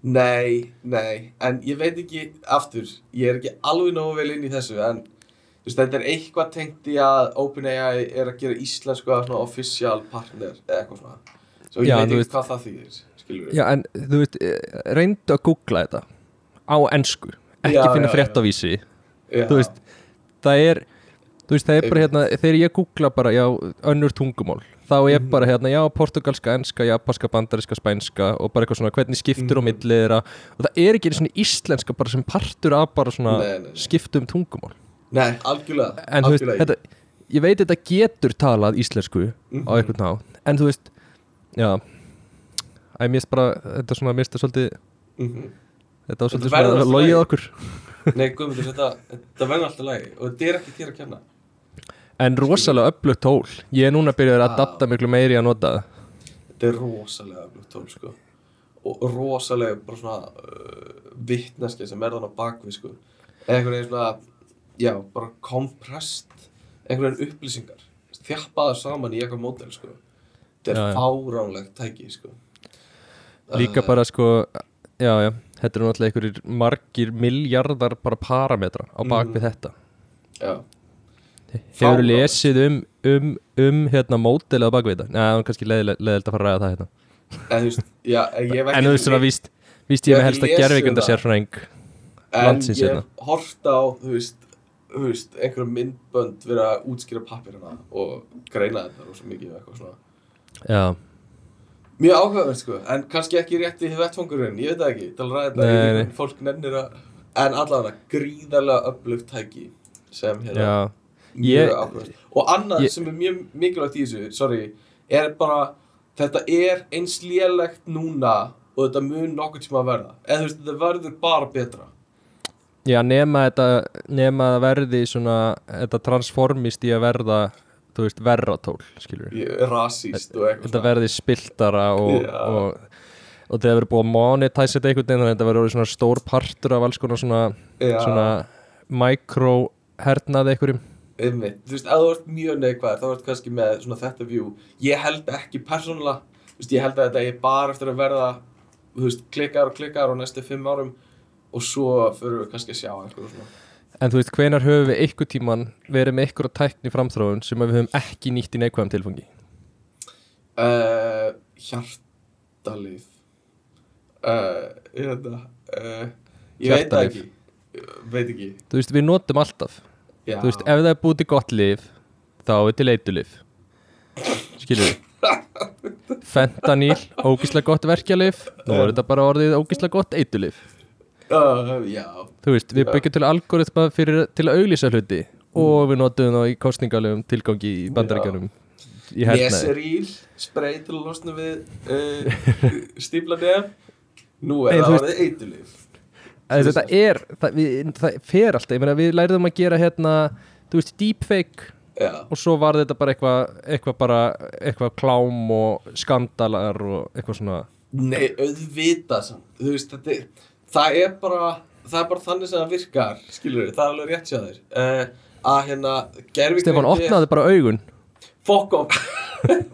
D: Nei, nei, en ég veit ekki, aftur, ég er ekki alveg nógu vel inn í þessu, en þú veist, þetta er eitthvað tengt í að OpenAI er að gera íslensku að svona official partner eða eitthvað svona. Svo ég
A: Já,
D: veit ekki
A: veist-
D: hvað það þýðir, skilur við.
A: Já, en þú veist, eh, reyndu að googla þetta á ensku, ekki
D: Já,
A: finna
D: já,
A: frétt á vísi
D: Já.
A: þú veist, það er þú veist, það er bara hérna, þegar ég googla bara, já, önnur tungumál þá er
D: Mhm.
A: bara hérna, já, portugalska, enska, japanska, bandariska, spænska og bara eitthvað svona, hvernig skiptur á
D: Mhm.
A: milli þeirra og það er ekki einu svona íslenska bara sem partur af bara svona
D: Nei, nei, nei.
A: skiptum tungumál
D: Nei, algjörlega,
A: en þú veist,
D: algjörlega.
A: þetta, ég veit þetta getur talað íslensku
D: Mhm.
A: á einhvern ná en þú veist, já æ, mér finnst bara, þetta er svona, mér finnst það svolítið
D: Mhm.
A: þetta var
D: Þetta
A: svolítið svona
D: alltaf
A: logið
D: lagi.
A: okkur
D: Nei, guðmundur, þetta, þetta verður alltaf lægi og þetta er ekki þér að kenna.
A: en rosalega öflugt tól ég er núna að
D: Ah.
A: adapta miklu meiri að nota það
D: Þetta er rosalega öflugt tól, sko. Og rosalega bara svona uh, vittneski sem er þannig bakvið, sko. Einhvern veginn svona, já, bara komprest, einhvern veginn upplýsingar. Þjappaðar saman í eitthvað mótel, sko. Þetta er fáránlegt tæki, sko.
A: líka
D: Uh,
A: bara sko já já, þetta eru náttúrulega einhverjir margir miljardar bara parametra á bak við
D: Mhm.
A: þetta
D: Já,
A: hefur
D: Fáránlegt.
A: lesið um um, um hérna mótilið á bak við þetta neða, það er kannski leðild að fara að ræða það hérna
D: en þú veist, já, ég ekki...
A: en þú veist svona víst, víst ég með helst að
D: lesið
A: gerfikunda
D: það.
A: sérfræðing
D: En
A: landsins
D: ég
A: hérna.
D: hef hort á, þú veist, veist, einhverjum myndbönd verið að útskýra pappirina og greina þetta og svo mikið eitthvað svona.
A: Já,
D: Mjög áhugavert sko, en kannski ekki rétt í vettfangurinn, ég veit það ekki, til að ræða þetta,
A: Nei, nei.
D: fólk nennir að, en allavega gríðarlega öflugt tæki sem hérna, mjög
A: Ég-
D: áhugavert. Og annað
A: ég-
D: sem er mjög mikilvægt í þessu, sorry, er bara, þetta er eins lélegt núna og þetta mun nokkuð tíma að verða. Eða þú veist, þetta verður bara betra.
A: já, nema þetta nema að verði svona þetta transformist í að verða þú veist, verra tól, skilur
D: rasíst og eitthvað
A: þetta verði spiltara og,
D: Já.
A: og, og það verður búið að monetize þetta einhvern veginn þannig að þetta verður orðið svona stór partur af alls konar svona,
D: Já.
A: svona micro hernaði einhverjum
D: Einmitt. Þú veist, ef þú ert mjög neikvæður þá ert kannski með svona þetta view Ég held ekki persónulega Þú veist, ég held að þetta er bara eftir að verða Þú veist, klikkar og klikkar á næstu fimm árum Og svo fyrir við kannski að sjá eitthvað svona
A: en þú veist, hvenar höfum við einhver tíman verið með einhverja tækni framþróun sem við höfum ekki nýtt í neikvæðum tilfangi?
D: Uh, Hjartalíf uh, uh, Ég veit það. Ekki Ég Veit ekki.
A: Þú veist, við notum alltaf.
D: Já,
A: þú veist, ef það er búið til gott lif þá er til eitulif skilur við? Fentanyl, ógíslega gott verkjalif nú er þetta bara orðið ógíslega gott eitulif
D: uh,
A: þú veist, við byggjum til algoritma fyrir, til að auglýsa hluti og við notum það í kostningalegum tilgangi í hernaði
D: Neseríl Spray til að losna við uh, Stífla nef. Nú er
A: Nei,
D: það orðið eitulíf
A: En þetta er, það, við, það fer alltaf. Ég meina, við læriðum að gera hérna þú veist, deepfake
D: Já,
A: og svo var þetta bara eitthvað eitthvað bara, eitthvað klám og skandalar og eitthvað svona.
D: Nei, auðvitað. Þú veist, þetta Það er bara Það er bara þannig sem það virkar Skilur það er alveg rétt þér. Uh, Að hérna
A: Stefán opnaði bara augun.
D: Fuck off.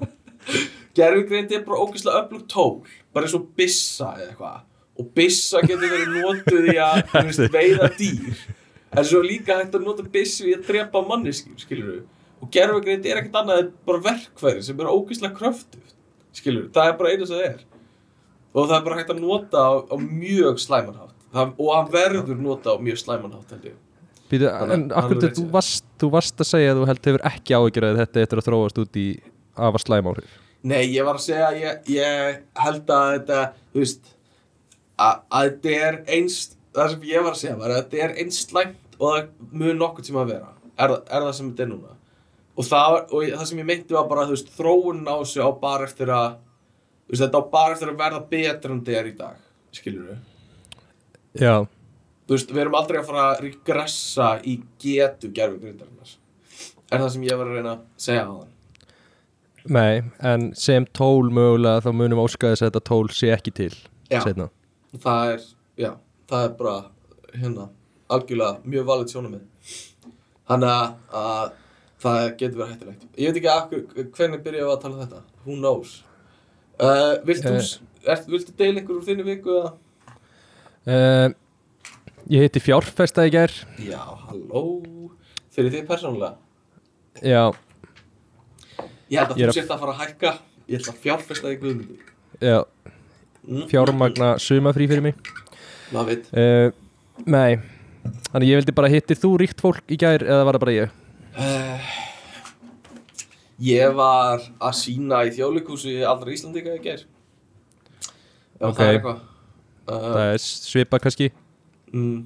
D: Gerfigreind er bara ógeðslega öflugt tól Bara eins og byssa eða eitthvað. Og byssa getur verið notuð í að veist, veiða dýr. En svo líka hægt að nota byssu í að drepa manneskjum, skilur Og gerfugreind er ekkert annað en bara verkfæri sem er ógeðslega kröftugt Skilur það er bara einu sem það er Og það er bara hægt að nota á, á mjög slæmanhátt það, Og hann verður nota á mjög slæmanhátt held ég.
A: Býtu, en akkur
D: rétt
A: þú varst, þú varst að segja að þú held hefur ekki að þetta eftir að þróast út í afa slæm áhrif?
D: Nei, ég var að segja að ég, ég held að þetta, þú veist að, að þetta er eins það sem ég var að segja var að þetta er eins slæmt og það mun nokkuð tíma að vera. Er, er það sem þetta er núna. Og það, og það sem ég meinti var bara þú veist, þróunin á þessu á bara eftir að veist, þetta á bara eftir að verða betra en þetta er í dag, skilur við
A: Já,
D: þú veist, við erum aldrei að fara að regressa í getu gerfugrindarinnar er það sem ég var að reyna að segja á þann?
A: Nei, en sem tól mögulega þá munum óska þess að þetta tól sé ekki til
D: Já.
A: seinna.
D: það er, já, það er bara hérna, algjörlega mjög valið sjónumið þannig að, að það getur verið hættulegt. Ég veit ekki hvernig byrjaðu að tala um þetta. Who knows uh, viltu,
A: Eh.
D: uh, viltu deila ykkur úr þinni viku eða?
A: uh, Ég heiti fjárfesta í gær.
D: Já, halló. Fyrir þið persónulega?
A: Já,
D: ég held að þú sért að fara að hækka. Ég ætla að fjárfesta í guðmundu
A: já.
D: Mm.
A: fjármagna sumafrí fyrir mig.
D: Veit.
A: Uh, Nei. Þannig ég vildi bara hitti þú ríkt fólk í gær eða var það bara ég?
D: Uh, ég var að sína í þjóðleikúsi allra Íslandika í ger já,
A: Ok.
D: það er eitthvað uh,
A: Það er svipa kannski
D: mm,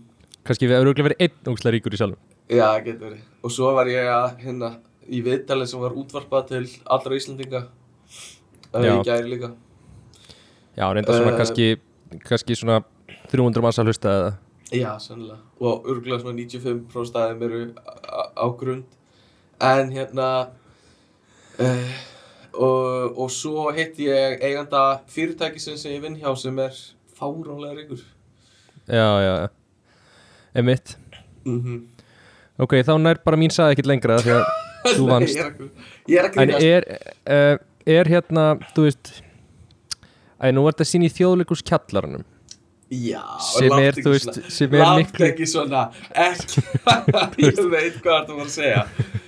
A: Kannski við hefur verið einn ógstlega ríkur í salum
D: Já, getur verið. Og svo var ég að hérna í viðtali sem var útvarpað til allra Íslandinga uh,
A: Já.
D: í gæri líka.
A: Já, reynda svona
D: Eh.
A: kannski kannski svona 300 manns að hlusta eða
D: Já, sannlega. Og örgulega svona 95% aðeim eru á- á grund. En hérna uh, og, og svo hitti ég eiganda fyrirtækisins sem ég vinn hjá sem er fáránlega ríkur.
A: Já, já, Emitt
D: Mm
A: Ok, þá nær bara mín sagði ekkert lengra því að þú vannst.
D: ég er að, ég er að
A: En
D: grínast.
A: er, uh, er hérna, þú veist Æ, nú var þetta sín í þjóðleikus kjallaranum
D: Já,
A: sem er,
D: ekki
A: þú veist, sem er miklu
D: ekki svona Ekki Ég veit hvað þú var að segja.
A: Eh,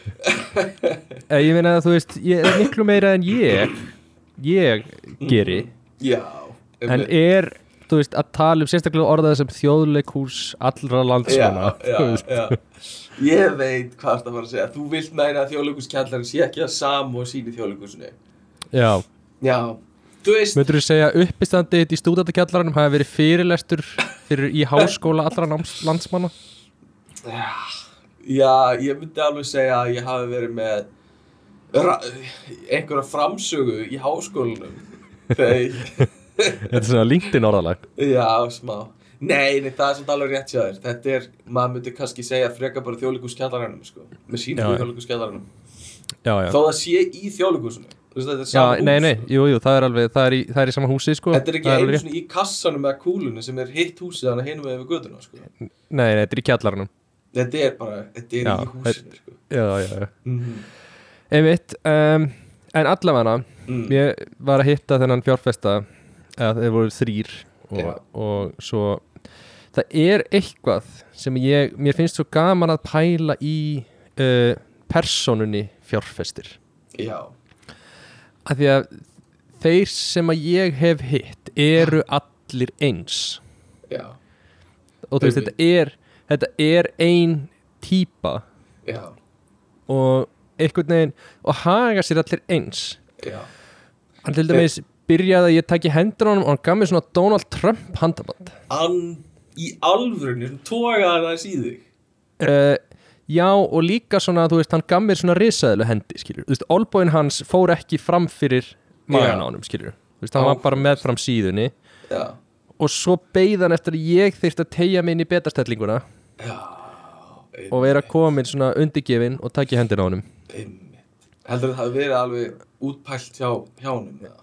A: Ég meina að þú veist, ég er miklu meira en ég ég geri.
D: Já
A: en er, þú veist, að tala um sérstaklega orðað sem þjóðleikus allra landsmanna
D: já, já. Ég veit hvað það var að segja. Þú vilt meina að þjóðleikurskjallarinn sé ekki að sam og síni þjóðleikursinni
A: já.
D: Já.
A: Möndur þú segja að uppistandi í stúdendakjallaranum hafi verið fyrirlestur fyrir í háskóla allra landsmanna?
D: Já, ég myndi alveg segja að ég hafi verið með einhverja framsögu í háskólanum. Þegar
A: Þetta er svona LinkedIn orðalag.
D: Já, smá. Nei, nei, það er samt alveg rétt þér. Þetta er, maður myndi kannski segja frekar bara þjóðleikurskjallarannum sko, með
A: Já, já. Já, já.
D: Þó það sé í er
A: Já, nei, nei, jú, jú, það er alveg, það er í, það er í sama húsi, sko.
D: Þetta er ekki einu svona í kassanum eða kúlunni sem er hitt húsið þannig hinum við við göduna sko.
A: Nei, nei, þetta er í kjallaranum
D: Þetta er bara, þetta er
A: Já,
D: í húsinu sko.
A: Já, já, já
D: mm
A: Einmitt, um, en allavega
D: mm.
A: Ég var að hitta þennan fjárfesta eða þeir voru þrýr og,
D: Já.
A: og svo það er eitthvað sem ég mér finnst svo gaman að pæla í uh, personunni fjárfestir
D: Já,
A: af því að þeir sem að ég hef hitt eru allir eins
D: já,
A: og þú veist, þetta er þetta er ein típa.
D: Já,
A: og einhvern veginn og haga sér allir eins. Hann til dæmis byrjaði að ég taki hendur á honum og hann gaf mér svona Donald Trump handaband.
D: Hann í alvörunni sem tógaði það þig.
A: Uh, já og líka svona þú veist hann gaf mér svona risaðilu hendi skilur, þú veist olbóin hans fór ekki fram fyrir magan á honum skilur þú veist hann var bara með fram síðunni.
D: Já,
A: og svo beigð hann eftir að ég þyrst að tegja mig inn í betastellinguna.
D: Já
A: og vera komin svona undirgefin og taki hendur á
D: Einmitt. Heldur það hafi verið alveg útpælt hjá, hjá honum ja.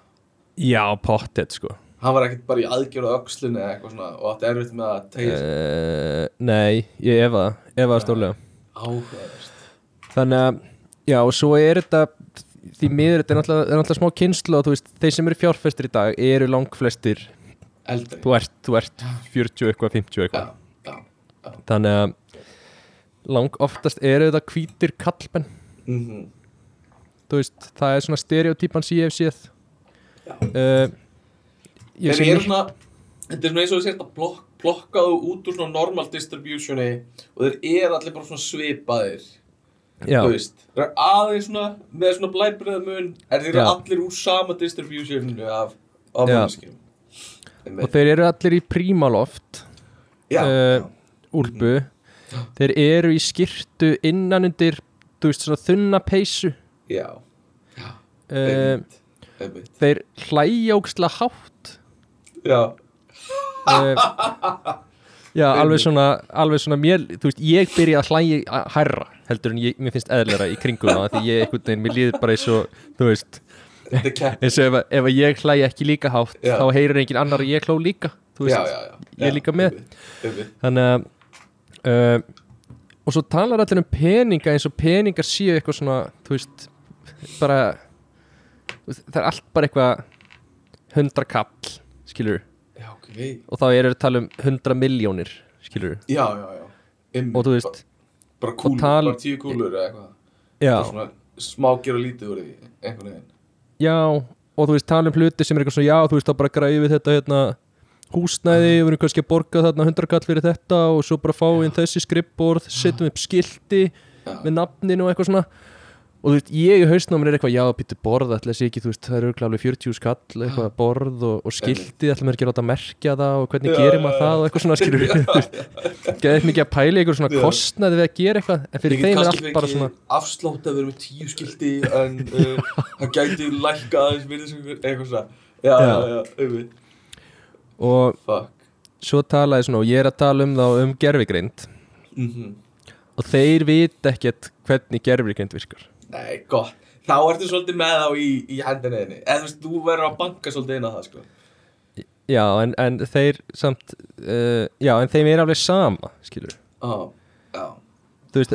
A: já pottet sko.
D: Hann var ekkert bara í aðgjörðu öxlunni eða eitthvað svona og átti erfitt með að tegja
A: uh, nei, ég efa það efa það stórlega.
D: Áhugaðist
A: þannig að, já og svo er þetta því miður þetta er náttúrulega, er smá kynslu og þú veist, þeir sem eru fjárfestir í dag eru langflestir,
D: Eldri.
A: Þú ert, þú ert 40 eitthvað, 50 eitthvað.
D: Já, já
A: þannig að lang oftast eru þetta hvítir kallmenn.
D: Mm
A: þú veist, það er svona stereotypan hef séð.
D: Já.
A: uh, ég
D: Þeir
A: sé
D: eru svona Þetta er svona eins og þess að blok, plokkaðu út úr svona normal distributioni og þeir eru allir bara svona svipaðir.
A: Já,
D: Þú veist Þeir eru aðeins svona með svona blæbriða mun en þeir
A: Já.
D: allir úr sama distributioninu af, af
A: Já. Og þeir eru allir í prímaloft
D: Já,
A: eh, úlpu. Þeir eru í skirtu innan undir veist, þunna peysu.
D: Já,
A: uh,
D: einmitt, einmitt.
A: þeir hlæja ógstlega hátt.
D: Já,
A: uh, já, alveg svona alveg svona mér, veist, ég byrja að hlæja hærra, heldur en ég, mér finnst eðlera í kringum það, því ég einhvern veginn, mér líður bara eins og, þú veist, eins og ef, ef ég hlæja ekki líka hátt,
D: Já.
A: þá heyrir engin annar ég hló líka, þú veist,
D: Já,
A: ég líka með. þannig að uh, og svo talar allir um peninga eins og peningar séu eitthvað svona þú veist, bara það er allt bara eitthvað hundra kall, skilur
D: Já, ok.
A: Og þá eru að tala um hundra miljónir, skilur
D: Já, já, já. Einmitt.
A: og þú veist,
D: Bara kúlur,
A: tal-
D: bara tíu kúlur eða eitthvað.
A: Já,
D: Bara svona smá gera lítið úr því einhvern veginn
A: já og þú veist, tala um hluti sem er eitthvað svona já, þú veist, þá bara græði við þetta hérna húsnæði, við erum kannski að borga þarna hundra kall fyrir þetta og svo bara fá inn þessi skrippborð, setjum upp skilti
D: Já.
A: með nafninu og eitthvað svona og þú veist, ég í hausnáminn er eitthvað já, býttu borð, ætla sé ekki, þú veist, það eru alveg 40 skall, eitthvað borð og, og skilti ætla mér ekki að láta merkja það og hvernig
D: Já,
A: gerir maður
D: já.
A: það og eitthvað svona skilur geðið mikið að pæla eitthvað svona
D: Já.
A: kostnaði við að gera eitthvað en fyrir þeim er allt bara svona
D: afslátt að vera með tíu skilti en uh, það gæti lækka aðeins eitthvað svona. Já,
A: Já.
D: já,
A: og
D: Fuck.
A: svo talaði svona og ég er að tala um þá um gerfigreind
D: mm
A: og þeir vita ekkert hvernig gerfigreind virkar
D: Nei, gott. Þá ertu svolítið með þá í, í hendinni þinni. Eða þú veist, þú verður að banka svolítið inn á það, sko.
A: Já, en, en þeir samt uh, já, en þeim er alveg sama skilur,
D: Á, já.
A: Þú veist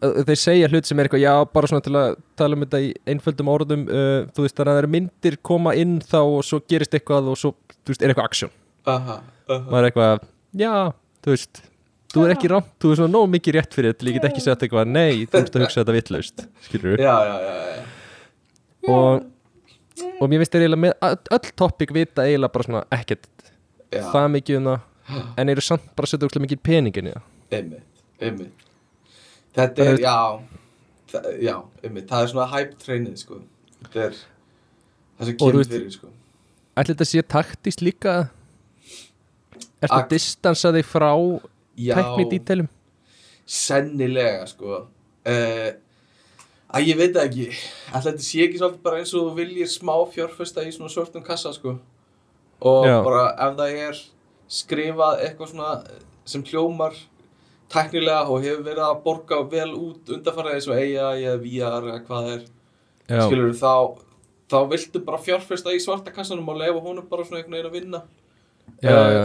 A: þeir segja hlut sem er eitthvað, já, bara svona til að tala um þetta í einföldum orðum uh, þú veist, þannig að það eru myndir koma inn þá og svo gerist eitthvað og svo, þú veist, er eitthvað aksjón
D: Aha, aha.
A: Maður er eitthvað, já, þú veist þú er ekki rámt, þú er svona nóg mikið rétt fyrir þetta ég get ekki sagt eitthvað, nei, þú veist að hugsa þetta vittlaust skilur
D: Já, já, já, já
A: og, og mér finnst þeir eiginlega með öll, topic vita eiginlega bara svona ekkert
D: Já,
A: það mikið um það en eru samt bara að setja úrslega mikið peningin í það.
D: Einmitt, einmitt. Þetta
A: Það
D: er,
A: er-
D: já það, Já, einmitt, það er svona hype trainið, sko. Þetta er það sem
A: þú
D: kemur fyrir, sko.
A: Ætli þetta sé taktist líka? Ertu
D: Ak-
A: að distansa þig frá
D: Já,
A: tekni dítelum
D: sennilega, sko. Uh, Að ég veit ekki. Ætli þetta sé ekki svolítið bara eins og þú viljir smá fjárfesta í svona svörtum kassa, sko. Og
A: Já.
D: bara ef það er skrifað eitthvað svona sem hljómar tæknilega og hefur verið að borga vel út undanfarið eins og AI eða VR eða hvað er
A: já,
D: skilur þá þá viltu bara fjárfesta í svarta kassanum og lefa honum bara svona einhvern veginn að vinna.
A: Já,
D: eh,
A: já,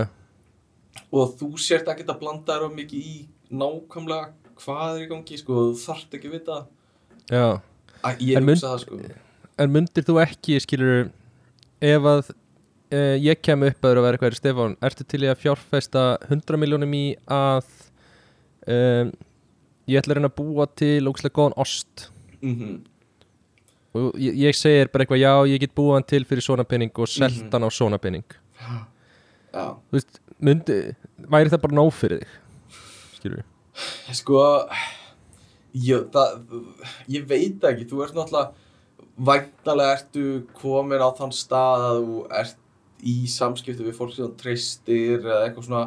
D: og þú sért ekki að blanda þér of mikið í nákvæmlega hvað er í gangi sko, þú þarft ekki að vita.
A: Já.
D: Ég
A: En
D: hugsa það sko.
A: En myndir þú ekki, skilur ef að uh, ég kem upp að vera eitthvað í Stefán, ertu til í að fjárfesta 100 miljónum í að um, ég ætla að reyna að búa til ógæslega góðan ost?
D: Mm
A: og ég, ég segir bara eitthvað, já, ég get búa hann til fyrir svona penning og selt
D: Mhm.
A: hann á svona penning
D: já,
A: þú veist, myndi, væri það bara nóg fyrir þig? Skilur
D: sko ég, það, ég veit ekki þú ert náttúrulega væntalega ertu komin á þann stað að þú ert í samskipti við fólk sem treystir eða eitthvað svona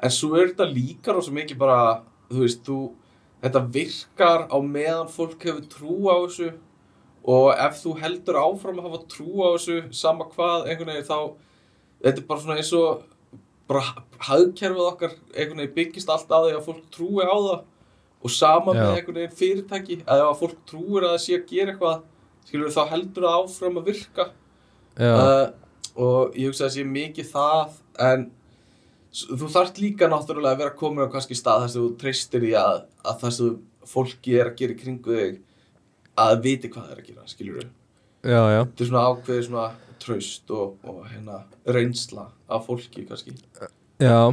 D: en svo er þetta líka rosa mikið bara þú veist, þú þetta virkar á meðan fólk hefur trú á þessu og ef þú heldur áfram að hafa trú á þessu sama hvað einhvern veginn þá þetta er bara svona eins og bara hagkerfið okkar einhvern veginn byggist allt að því að fólk trúi á það og sama með
A: Já.
D: einhvern veginn fyrirtæki. Að ef að fólk trúir að það sé að gera eitthvað skilur þá heldur það áfram að virka. Uh, og ég hugsa að það sé mikið það en þú þarft líka náttúrulega að vera komin á kannski stað þar sem þú treystir í að, að það sem fólki er að gera í kringu þig að viti hvað það er að gera skilur
A: já,
D: þetta er svona ákveðið svona traust og, og hérna reynsla af fólki kannski.
A: Já.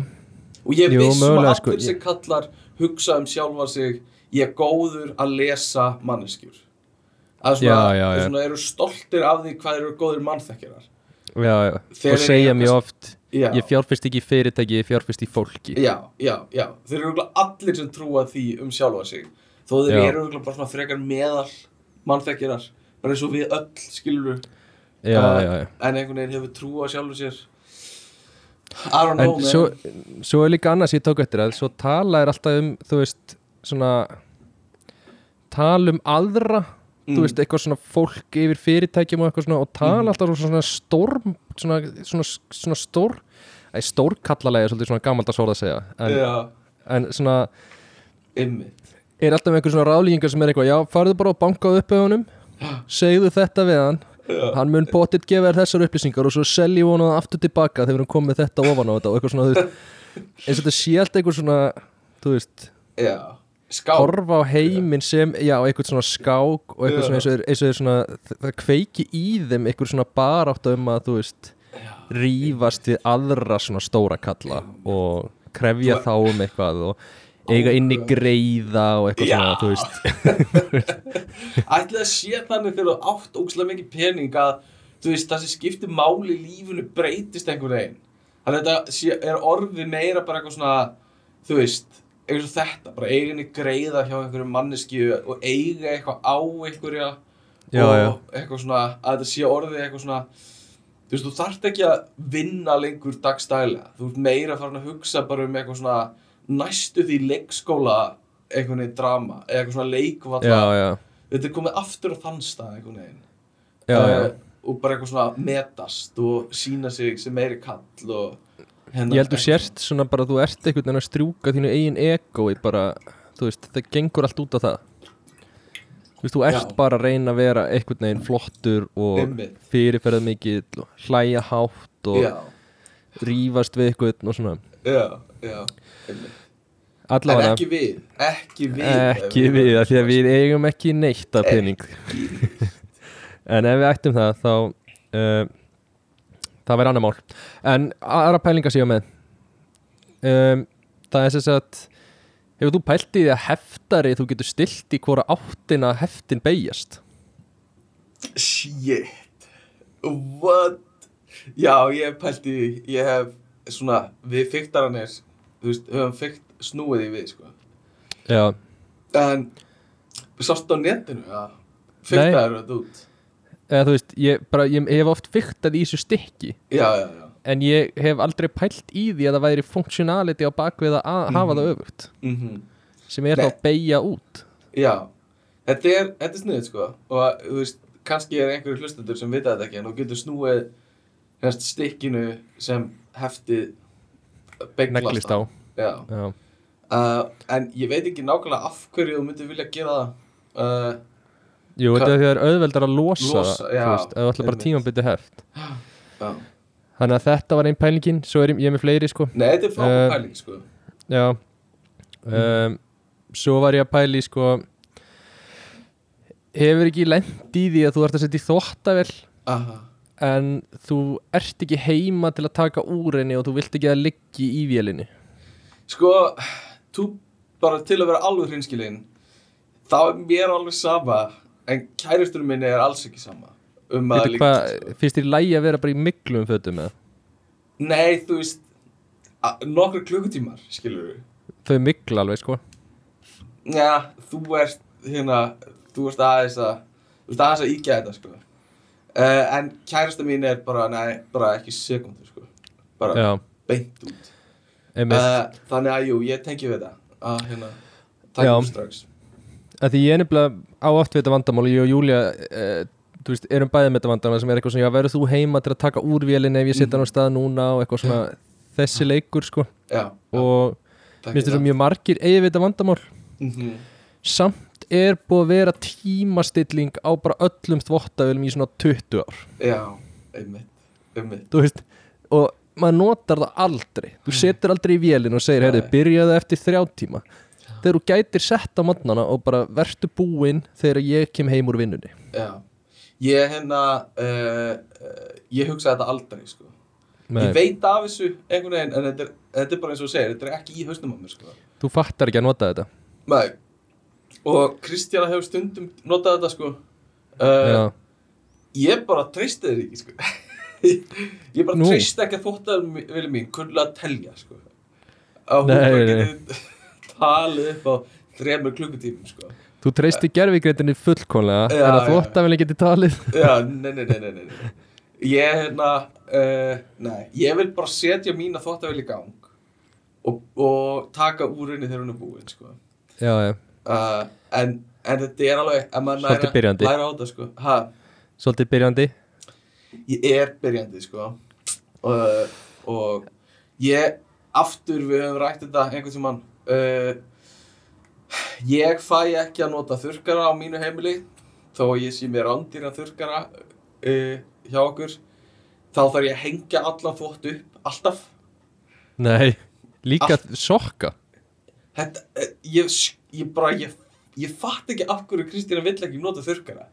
D: Og ég vissum að allir
A: sko,
D: sem kallar hugsa um sjálfa sig ég er góður að lesa manneskjur. Að svona,
A: Já, já, já.
D: svona eru stoltir af því hvað eru góður mannþekkirar
A: já, já. Og segja mjög oft ég fjárfest ekki í fyrirtæki, ég fjárfest í fólki.
D: Já, já, já. Þeir eru allir sem trúa því um sjálfa sig. Þó þeir eru bara svona frekar meðal mannþekkirar bara eins og við öll skilur Uh,
A: já, já.
D: en einhvern veginn hefur trú á sjálfu sér I don't know
A: en svo, svo er líka annars ég tók eftir að svo tala er alltaf um þú veist, svona tala um aðra
D: Mm.
A: þú veist, eitthvað svona fólk yfir fyrirtækjum og eitthvað svona og tala
D: Mhm.
A: alltaf um svona storm svona, svona, svona stór Æ, stórkallalega er svolítið svona gamaldags orð að segja en,
D: já,
A: en svona
D: ymmið
A: er alltaf einhver svona ráðlíkingar sem er eitthvað já, farðu bara og bankaðu upp á honum segðu þetta við hann. Hann mun potið gefa þér þessar upplýsingar og svo seljum það aftur tilbaka þegar hún komið þetta ofan á þetta og eitthvað svona, þú veist eins og þetta sé allt eitthvað svona þú veist,
D: já skák.
A: horfa á heiminn sem, já, eitthvað svona skák og eitthvað svona eins og er svona það- kveiki í þeim eitthvað svona barátt um að, þú veist rífast við aðra svona stóra kalla og krefja þá um eitthvað og eiga inni greiða og eitthvað
D: Já.
A: svona, þú veist.
D: Ætli það sé þannig þegar þú átt ógslag mikið pening að þú veist, það sem skiptir máli í lífinu breytist einhvern veginn. Þannig að þetta er orðið meira bara eitthvað svona þú veist, eins og þetta bara eiginni greiða hjá einhverju manneski og eiga eitthvað á einhverja
A: Já,
D: og
A: já.
D: eitthvað svona að þetta sé orðið eitthvað svona þú veist, þú þarft ekki að vinna lengur dagstælega, þú ert meira farin að hugsa bara um eitthvað svona næstu því leikskóla einhvern veginn drama eða eitthvað svona leikvalla
A: já, já,
D: þetta er komið aftur á þann stað
A: já, já.
D: Eh, og bara eitthvað svona metast og sína sig sem meiri kall og hérna
A: ég held þú sért svona bara þú ert einhvern veginn að strjúka þínu eigin egoi bara, þú veist, það gengur allt út á það. Þú veist, þú ert
D: Já.
A: bara að reyna að vera einhvern veginn flottur og fyrirferðað mikill og hlæja hátt og
D: já,
A: rífast við eitthvað og svona.
D: Já, já einmitt. en
A: allavega.
D: ekki við ekki við
A: ekki við, af því að við eigum ekki neitt af pening. En ef við ættum það þá uh, það væri annar mál. En aðra pælingar séu með. Um, það er sem sagt hefur þú pælt í því að heftari þú getur stilt í hvora áttina heftin beigjast
D: shit. What? Já, ég hef pælt í því. ég hef svona, við fyktaranir þú veist, höfum fykt snúið í við sko.
A: já,
D: en sást á netinu? Að fyktaður þetta út?
A: Eða þú veist ég, bara, ég hef oft fyktað í þessu stykki.
D: Já, já, já.
A: En ég hef aldrei pælt í því að það væri functionality á bakvið að hafa það öfugt.
D: Mhm.
A: Sem er
D: Nei.
A: þá að beigja út.
D: Já, þetta er, þetta er sniðið sko. Og þú veist, kannski er einhverju hlustendur sem vita þetta ekki en þú getur snúið hérst stikkinu sem heftið
A: neglist á.
D: Já,
A: já.
D: uh, en ég veit ekki nákvæmlega af hverju þú myndir vilja gera það. Uh,
A: Jú, þetta er því að það er auðveldar að losa,
D: Losa,
A: það, ef þú ætla bara tímabindi heft
D: já.
A: Þannig að þetta var einn pælingin, svo er ég, ég er með fleiri sko.
D: Nei, þetta er frábæð
A: Eh,
D: pæling sko.
A: Já. Um, Svo var ég að pæli sko Hefur ekki lent í því að þú ert að setja í þvottavel
D: Aha.
A: En þú ert ekki heima til að taka úr henni og þú vilt ekki að liggi í vélinni?
D: Sko, þú bara til að vera alveg hreinskilinn þá er mér alveg sama en kærusturinn minni er alls ekki sama um að líka
A: hvað, finnst þér lægi að vera bara í miklum fötum með
D: Nei, þú veist nokkru klukkutímar, skilur við.
A: Þau mikla alveg sko.
D: Já, þú ert hérna, þú ert aðeins að þú ert aðeins að íkja þetta, sko uh, en kærasta mín er bara, nei, bara ekki sekundur, sko. Bara
A: Já,
D: beint út. Uh, þannig að jú, ég tengi við þetta að hérna,
A: Já.
D: taka upp strax.
A: Að því ég er nefnilega á oft við þetta vandamál ég og Júlia uh, þú veist, erum bæðið með þetta vandamál sem er eitthvað svona, verður þú heima til að taka úr vélinni ef ég setja hann á stað núna og eitthvað svona þessi leikur, sko.
D: Já,
A: og mér finnst þetta mjög margir eigi við þetta vandamál.
D: Mm -hmm.
A: samt er búið að vera tímastilling á bara öllum þvottavélum í svona 20 ár.
D: Já, einmitt, einmitt.
A: Veist, og maður notar það aldrei. Þú setur aldrei í vélinn og segir, heyrðu,
D: Nei.
A: byrjaðu eftir þrjá tíma. Þegar þú gætir sett á modnana og bara vertu búinn þegar ég kem heim úr vinnunni.
D: Já, ég hérna uh, uh, ég hugsa þetta aldrei, sko.
A: Nei,
D: Ég veit af þessu einhvern veginn en þetta er, þetta er bara eins og segir, þetta er ekki í hausnum á mér, sko.
A: Þú fattar ekki að nota þetta.
D: Nei Og Kristjana hefur stundum notað þetta sko. Uh, Ég bara treysti þér ekki sko. Ég bara treysti ekki að þóttaður vilja mín kunnulega að telja sko. Að hún bara
A: nei.
D: geti talið upp á þremur klukkutímum sko.
A: Þú treysti gerfigreitinni fullkonlega
D: Já,
A: en að
D: já.
A: þvottavelin geti talið.
D: Já, nei, nei, nei, nei, nei. Ég hérna uh, Nei, ég vil bara setja mína þóttavel í gang og, og taka úr henni þegar hún er búin sko.
A: Já, já,
D: uh, en, en þetta er alveg ef maður
A: Svolítið
D: læra,
A: byrjandi.
D: læra á þetta sko. Ha,
A: svolítið byrjandi?
D: Ég er byrjandi sko. Uh, og ég aftur við höfum rætt þetta einhvern tímann. Uh, ég fæ ekki að nota þurrkara á mínu heimili. Þó að ég sé mér andýra þurrkara uh, hjá okkur þá þarf ég að hengja allan þvott upp alltaf.
A: Nei, líka sokka.
D: Þetta, eh, ég ég bara, ég, ég fatt ekki af hverju Kristína vill ekki nota þurrkara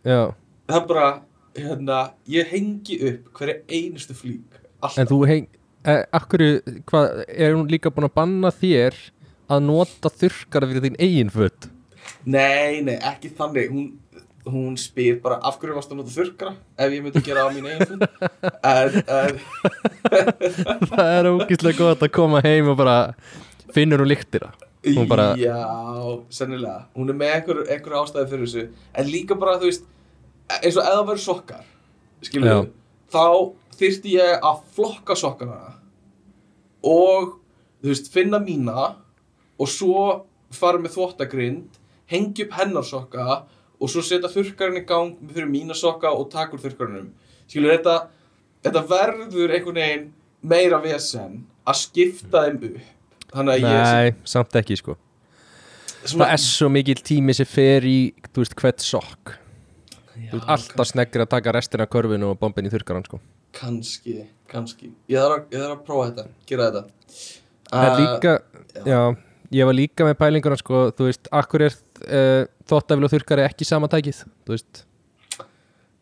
A: Já,
D: það er bara, hérna ég hengi upp hverja einustu flík. Alltaf,
A: en þú heng eh, Akkur, hvað, er hún líka búin að banna þér að nota þurrkara fyrir þín eigin föt?
D: Nei, nei, ekki þannig. Hún, hún spyr bara af hverju varst að nota þurrkara ef ég myndi gera á mín eigin fund
A: Það er ógíslega gott að koma heim og bara finnur hún lyktina. Hún bara-
D: Já, sennilega. Hún er með einhver, einhver ástæði fyrir þessu. En líka bara, þú veist eins og eða verður sokkar skilur þá þyrfti ég að flokka sokkana og þú veist, finna mína og svo fara með þvóttagrind hengja upp hennar sokka og svo setja þurrkarinn í gang fyrir mína sokka og taka úr þurrkarinnum skilur, þetta, þetta verður einhvern veginn meira vesen að skipta þeim upp að ég
A: Nei, samt ekki sko. Það er svo mikil tími sem fer í, þú veist, hvert sokk. Þú veist, alltaf sneggir að taka restina af körfinu og bombin í þurrkaran sko.
D: Kanski, kannski. Ég þarf að, að prófa þetta, gera þetta.
A: En
D: Uh,
A: líka, já, ég var líka með pælinguna sko, þú veist, akkur er uh, þóttafil og þurrkari ekki sama tækið, þú veist?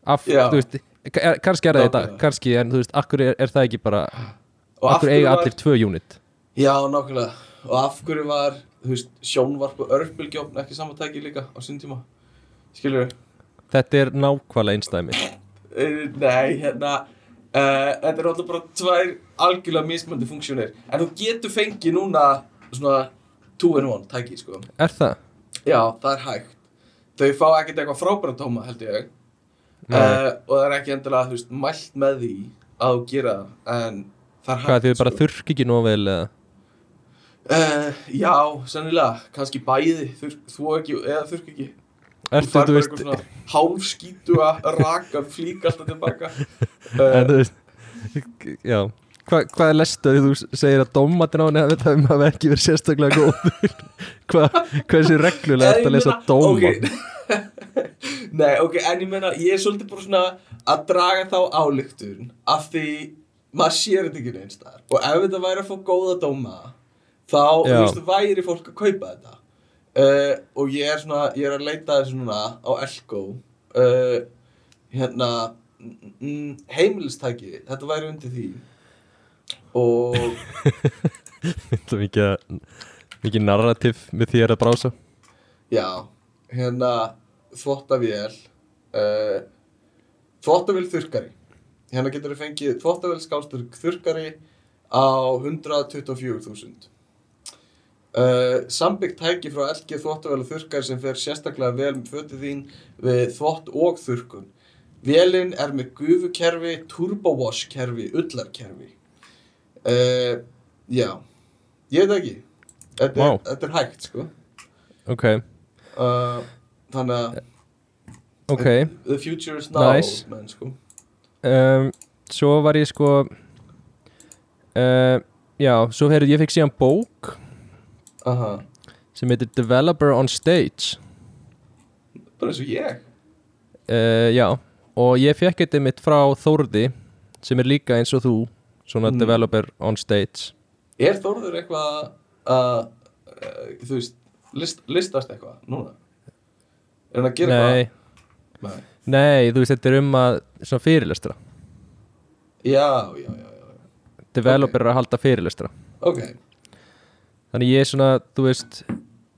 A: Af,
D: Já.
A: þú veist, er, kannski er það þetta, kannski, en þú veist, akkur er, er það ekki bara,
D: Og
A: akkur eiga allir tvö unit
D: Já, nákvæmlega. Og af hverju var, þú veist, sjónvarp og örbylgjófn ekki samantæki líka á sín tíma? Skilur
A: Þetta er nákvæmlega einstæmi
D: Nei, hérna uh, Þetta er alltaf bara tvær algjörlega mismöndi funksjónir. En þú getur fengið núna svona two in one tæki, sko.
A: Er það?
D: Já, það er hægt. Þau fá ekkert eitthvað frábæra tóma, held ég. Uh, Og það er ekki endilega, þú veist, mælt með því að gera það En það er hægt
A: Hvað, þið bara
D: sko.
A: þurrk ekki nóg vel eða?
D: Uh, já, sennilega, kannski bæði, þú ekki, eða þurrk ekki. Fær
A: þú
D: bara
A: veist,
D: eitthvað svona hálfskítu að raka flík alltaf tilbaka.
A: En
D: uh,
A: þú veist Já, Hva, hvað er lestu að þú segir að dómatin á henni að þetta hafi ekki verið sérstaklega góður Hvað, hversu reglulega
D: en
A: ertu að lesa
D: meina-
A: dóma?
D: ok. Nei, ok, en ég meina, ég er svolítið bara svona að draga þá ályktun af því maður sér þetta ekki neins þar og ef þetta væri að fá góða dóma þá, þú veist, væri fólk að kaupa þetta. Uh, og ég er svona, ég er að leita þessu núna á Elko. Uh, hérna mm, heimilistæki, þetta væri undir því. Og
A: Það er mikið, mikið narrativ með þér að brása.
D: Já, hérna þvottavél uh, þvottavél þurrkari. Hérna getur þú fengið þvottavél skálstur þurrkari á 124.000 uh, Sambyggt tæki frá LG þvottavél og þurrkari sem fer sérstaklega vel með fötið þín við þvott og þurrkun. Vélinn er með gufukerfi, turbowash kerfi, ullarkerfi. Uh, Já, ég veit ekki. Þetta,
A: Vá.
D: er, þetta er hægt sko.
A: Ok,
D: uh, þannig að
A: ok.
D: The future is now
A: Nice.
D: menn, sko.
A: um, Svo var ég sko Já, svo heyrðu, ég fekk síðan bók
D: Aha.
A: sem heitir Developer on Stage.
D: Bara eins og ég?
A: Uh, Já, og ég fekk þetta mitt frá Þórði sem er líka eins og þú svona
D: Mm.
A: Developer on Stage.
D: Er Þórður eitthvað að uh, þú veist list, listast eitthvað núna? Er hann að gera
A: Nei,
D: eitthvað? Nei.
A: nei, þú veist, þetta er um að svona fyrirlestra.
D: Já, já, já, já
A: Developer er að halda fyrirlestra.
D: Ok,
A: Þannig ég er svona, þú veist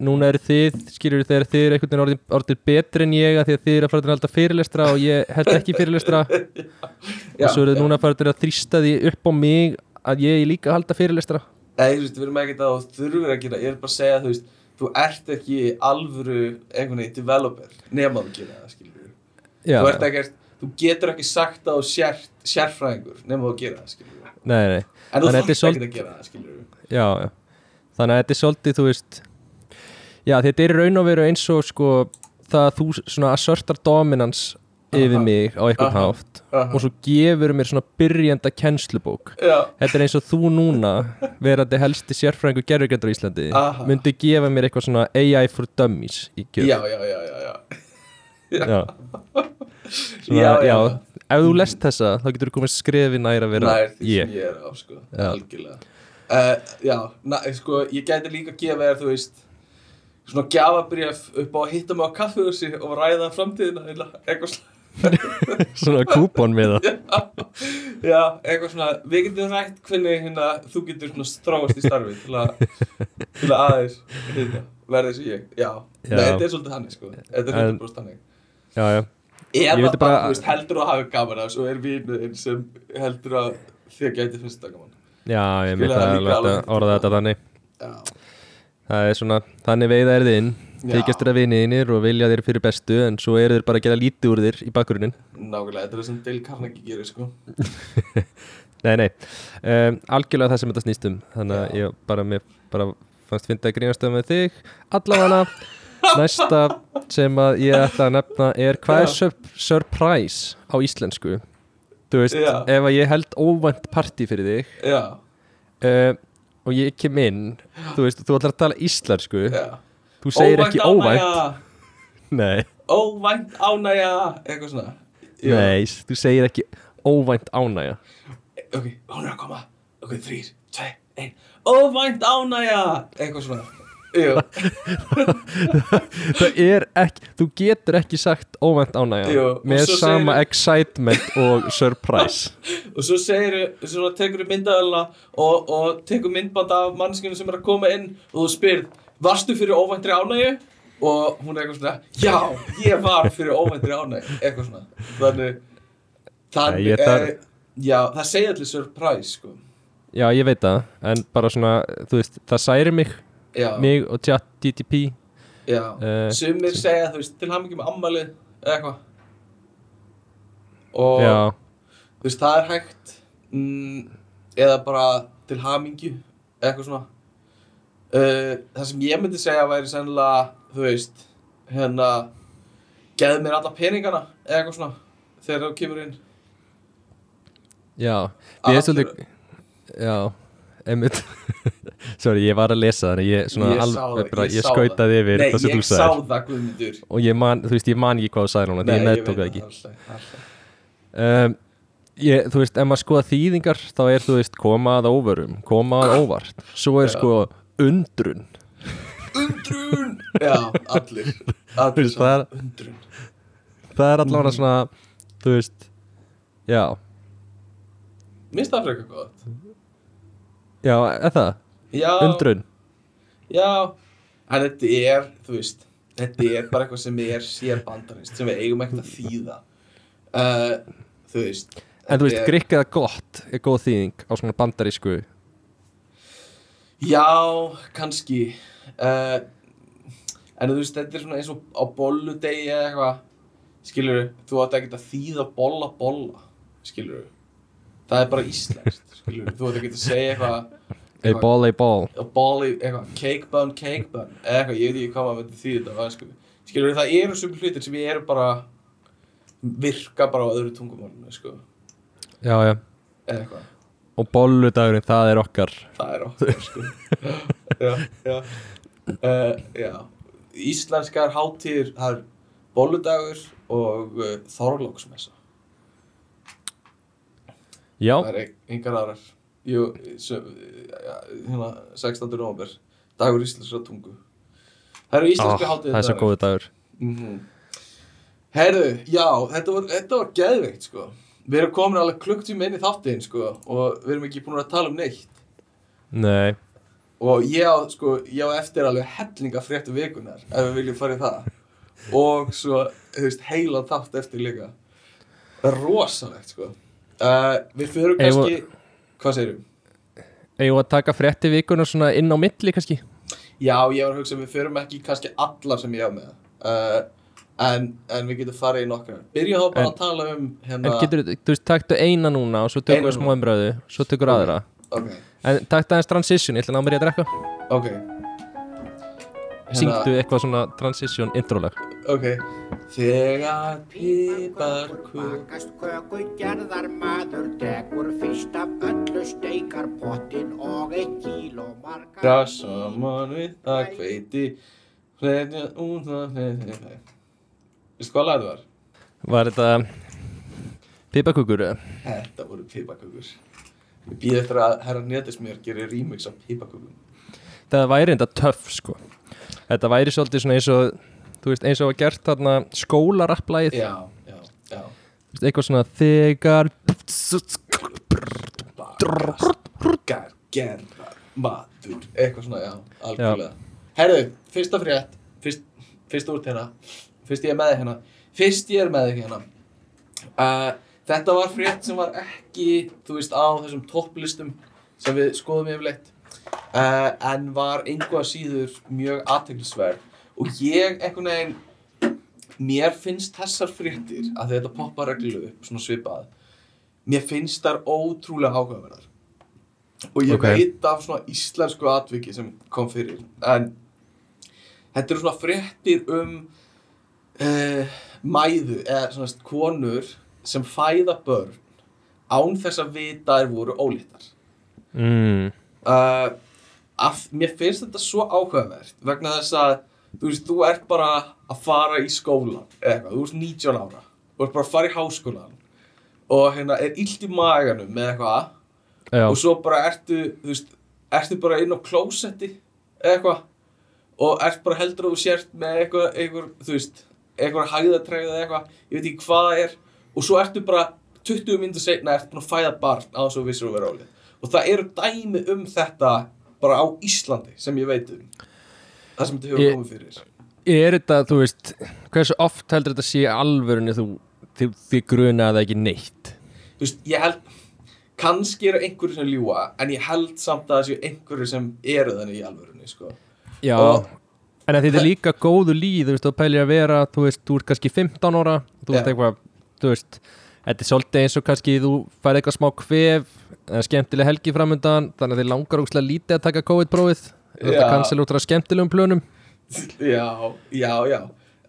A: Núna eru þið, skilur þegar þið eru einhvern veginn orðin, orðin betri en ég að því að þið eru að fara til að halda fyrirlestra og ég held ekki fyrirlestra.
D: Já
A: og svo eru þið núna að fara til að þrýsta því upp á mig að ég er líka að halda fyrirlestra.
D: Nei, þú veist, við erum ekkert að þú þurfur að gera ég er bara að segja, þú veist, þú ert ekki alvöru einhvern veginn developer nema þú gera það, skilur
A: Já,
D: þú ert ekkert, þú getur ekki sagt að þú sért sérfræðingur nema þú gera það, skilur
A: nei, nei,
D: en þú
A: er svolt-
D: ekkert að gera það, skilur
A: já, já Þannig að þetta er svolítið, þú veist Já, þetta er í raun og veru eins og sko það að þú svona assertar dominance yfir
D: Aha.
A: mig á einhvern
D: Aha.
A: hátt
D: Aha.
A: og svo gefur mér svona byrjanda kennslubók Þetta er eins og þú núna verandi helsti sérfræðingur gerðurgöndur á Íslandi myndi gefa mér eitthvað svona AI for dummies í gjöf
D: já, já, já, já, já.
A: já. Svona,
D: Já.
A: Ef þú lest þessa þá getur þú komið skrefi nær að vera
D: Nær því sem ég er á, sko, algjörlega uh, Já, na, sko, ég gæti líka að gefa þér, þú veist svona gjafabrjöf upp á að hitta mig á kaffehúsi og ræða framtíðina eitthvað svona.
A: Svona kúpon með það.
D: Já, eitthvað svona, við getum rætt hvernig hérna, þú getur svona stráast í starfi til að, til að aðeins hérna, verði og ég, já,
A: Já.
D: Nei, þetta er svolítið þannig sko, þetta er 100% þannig.
A: Já, já, Ég
D: Eða bara,
A: bara-
D: þú veist, heldur að hafa gaman af svo er vinuðinn sem heldur að þér gæti finnst það gaman
A: já, ég myndi
D: það
A: að orða þetta þannig.
D: Já,
A: Það er svona, þannig veiða er þið inn.
D: Já.
A: Þykjast þeirra viniðinir og vilja þeir fyrir bestu En svo eru þeir bara að gera lítið úr þér í bakgrunnin
D: nákvæmlega, þetta er það sem Dale Carnegie gerir sko.
A: Nei, nei, um, algjörlega það sem þetta snýst um. Þannig að ég bara, mér, bara fannst fyndi að grínast um með þig. Allavega Næsta sem að ég ætla að nefna er Hvað er surprise á íslensku? Þú veist,
D: Já.
A: ef að ég held óvænt partí fyrir þig
D: Já,
A: uh, Og ég kem inn Þú veist, þú ætlar að tala íslensku.
D: Já.
A: Þú segir ekki óvænt
D: ánægja,
A: Nei,
D: Óvænt ánægja, eitthvað svona. Já.
A: nei, þú segir ekki óvænt ánægja.
D: Ok, hún er að koma. Ok, þrýr, tvei, ein Óvænt ánægja Eitthvað svona
A: Það er ekki, þú getur ekki sagt óvænt ánægja með sama
D: segirðu-
A: excitement og surprise.
D: Og svo segir Svona tekur myndaðalina og, og tekur myndband af mannskjörnum sem er að koma inn Og þú spyrð Varstu fyrir óvæntri ánægju? Og hún er eitthvað svona Já, ég var fyrir óvæntri ánægju. Eitthvað svona. Þannig Þannig
A: ég þarf-
D: eh, Já, það segir allir surprise sko.
A: Já, ég veit það, en bara svona, þú veist, það særi mig,
D: Já,
A: mig og chat DTP Eh,
D: Sumir segja, þú veist, til hann ekki með ammali Eða eitthvað. Og
A: Já,
D: þú veist, það er hægt mm, eða bara til hamingju eða eitthvað svona. Uh, það sem ég myndi segja væri sennilega, þú veist hérna geð mér alla peningana eða eitthvað svona þegar þú kemur inn.
A: Já, við erum svolítið, já, einmitt, sorry, ég var að lesa þannig, ég
D: Ég
A: bara,
D: ég
A: skautaði yfir
D: Nei,
A: það sem
D: ég sá það Guðmundur.
A: Og ég man, þú veist, ég man ekki hvað þú sagðir núna, því ég meðtók það ekki.
D: ekki
A: Um, ég, þú veist, ef maður skoða þýðingar þá er, þú veist, koma að óvörum koma að óvart, svo er sko undrun,
D: Undrun! Já, allir. Allir
A: veist, það er-
D: Undrun.
A: það er allavega svona, þú veist já,
D: Minnst það frekar gott
A: já, það?
D: Já,
A: undrun,
D: Já, en þetta er, þú veist, þetta er bara eitthvað sem er sér bandarist, sem við eigum ekkert að þýða. Uh, þú veist.
A: en þú veist,
D: er-
A: grikkið gott er góð þýðing á svona bandarísku.
D: Já, kannski. Uh, en þú veist, þetta er svona eins og á bolludegi eða eitthvað, skilur þú átt ekkert að þýða bolla bolla, skilur Það er bara íslenskt, skilur þú átt ekkert að segja eitthvað,
A: a ball, a ball.
D: A ball eitthvað, cake bun, cake bun eða eitthvað, ég veit ekki hvað maður myndi því þetta var, sko. skilur það eru sem hlutir sem eru bara virka bara á öðru tungumálinu sko.
A: já, já,
D: eða eitthvað,
A: og bolludagurinn, það er okkar.
D: Það er okkur sko. já, já. Uh, já, íslenskar hátíðir, það er bolludagur og uh, þorlóksmessa
A: já,
D: það er engar aðrar. Jú, hérna, 16. november dagur íslenskra tungu. Það eru íslenskra
A: Ó,
D: hátíðir
A: það er svo góðu dagur.
D: Mm Herðu, já, þetta var, þetta var geðveikt sko. Við erum komin alveg klukktíma inn í þáttinn sko og við erum ekki búin að tala um neitt.
A: Nei,
D: og ég á, sko, ég á eftir alveg hellinga fréttu vikunar ef við viljum fara í það. Og svo, þú veist, heilan þátt eftir líka. Rosalegt sko uh, Við fyrir kannski Hvað segirðu?
A: eigum við að taka frétti vikuna svona inn á milli kannski?
D: Já, ég var að hugsa við förum ekki kannski allar sem ég á með. Uh, en, en við getum farið í nokkra Byrjum þá bara
A: En-
D: að tala um
A: en
D: hérna
A: getur, þú veist, taktu eina núna og svo tökum við smá
D: núna.
A: umbröðu svo tökur aðra.
D: Ok,
A: en taktu aðeins transition, ég ætla að ná mér í að drekka.
D: Ok. Hérna-
A: syngdu eitthvað svona transition introlag
D: Ok. Þegar pipar kvöld
E: Bakast köku gerðar maður tekur fyrst af öllu steikar pottin og eitt kíló margar
D: Dra saman við það hveiti Hleðja út það hleðja Veistu hvað lag það var?
A: var þetta pipakukur eða?
D: Þetta voru pipakökur Ég býð eftir að herra netismér gerir remix af pipakökum
A: það væri enda töff sko. Þetta væri svolítið svona eins og Þú veist, eins og að gert þarna skólarapplægið
D: Já, já, já.
A: Þú veist, Eitthvað svona þegar
D: Bakar, gerðar, matur Eitthvað svona, já, algjörlega. Herðu, fyrsta frétt Fyrst, fyrst út hérna. Fyrst ég er með þig hérna. Fyrst ég er með þig hérna. Uh, Þetta var frétt sem var ekki Þú veist, á þessum topplistum Sem við skoðum yfirleitt. Uh, En var einhvað síður Mjög aðteglisverð Og ég, einhvern veginn Mér finnst þessar fréttir Að þetta poppa reglu upp, svona svipað Mér finnst þær ótrúlega áhugaverðar. Og ég
A: Ok.
D: veit af svona íslensku atviki sem kom fyrir en þetta eru svona fréttir um uh, mæðu eða svona konur sem fæða börn án þess að vita þær voru ólítar
A: mm,
D: uh, að, mér finnst þetta svo áhugavert vegna þess að þú veist, þú ert bara að fara í skólan eða eitthvað, þú ert 19 ára þú ert bara að fara í háskólan og hérna er illt í maganum með eitthvað
A: Já,
D: og svo bara ertu, þú veist, ertu bara inn á klósetti eða eitthvað og ert bara heldur þú sért með eitthvað, eitthvað, þú veist, eitthvað hæðatræð eða eitthvað, ég veit ekki hvað það er og svo ertu bara 20 minnur seinna ertu búin að fæða barn á þess að þú vissir að vera ólið og það eru dæmi um þetta bara á Íslandi sem ég veit um það sem þetta hefur komið fyrir.
A: Er þetta, þú veist Hversu oft heldur þetta sé alvörunni þú þið, þið gruna það ekki neitt?
D: Þú veist, ég held kannski eru einhverju sem ljúa en ég held samt að það séu einhverju sem eru þannig í alvörunni, sko.
A: Já,
D: Og-
A: en þetta er líka góðu líð Þú veist, þú pælir að vera, þú veist, þú ert kannski 15 ára Þú veist
D: Já.
A: eitthvað, þú veist Þetta er svolítið eins og kannski þú færð eitthvað smá kvef skemmtileg helgi framöndan þannig að þið langar ógslag lítið að taka COVID-prófið Að cancela út af skemmtilegum plönum.
D: Já, já, já.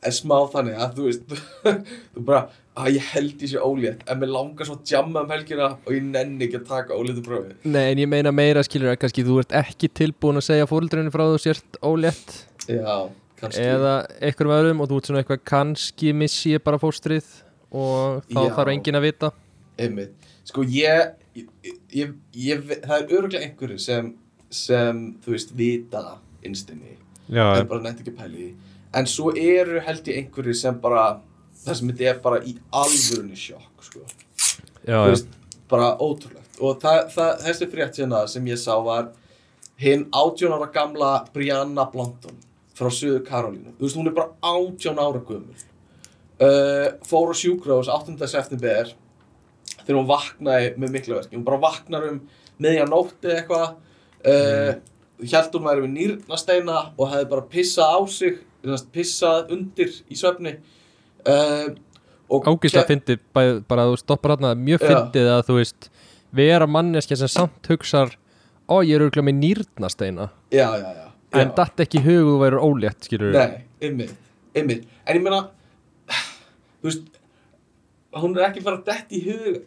D: En smá þannig að þú veist Þú bara, að ég held ég sé ólétt. En mér langar svo að jamma um helgina Og ég nenni ekki að taka óléttu prófi.
A: Nei, en ég meina meira skilur að kannski þú ert ekki tilbúin að segja fóreldrinu frá þú sért ólétt.
D: Já, kannski.
A: Eða einhverjum öðrum og þú ert svona eitthvað kannski missi ég bara fóstrið og þá
D: Já.
A: þarf enginn að vita.
D: Einmitt. Sko ég, ég, ég, ég Það er öruglega einhverju sem Sem, þú veist, vita Innstinni.
A: Já,
D: En bara nefnt ekki því. En svo eru held ég einhverju sem bara Það sem þetta er bara í alvörunni sjokk Sko.
A: Já,
D: þú
A: já.
D: veist, bara ótrúlegt. Og það, það, þessi frétt hérna sem ég sá var hinn 18 ára gamla Brianna Blondon frá Suður Karolínu þú veist, hún er bara 18 ára gömul. Uh, fór á sjúkrós 8. september þegar hún vaknaði með miklu verki hún bara vaknar um miðja nótti eitthvað uh, held hún væri við nýrnasteina og hefði bara pissað á sig pissað undir í svefni. Uh, ke-
A: fyndið bæ- bara að þú stoppar hann mjög fyndið að þú veist vera manneskja sem samt hugsar ó ég er auðvitað með nýrnasteina.
D: Já, já, já,
A: en datt ekki í hug þú værið ólétt skilur
D: Nei, ymmið, En ég meina Þú veist Hún er ekki fara að detti í hug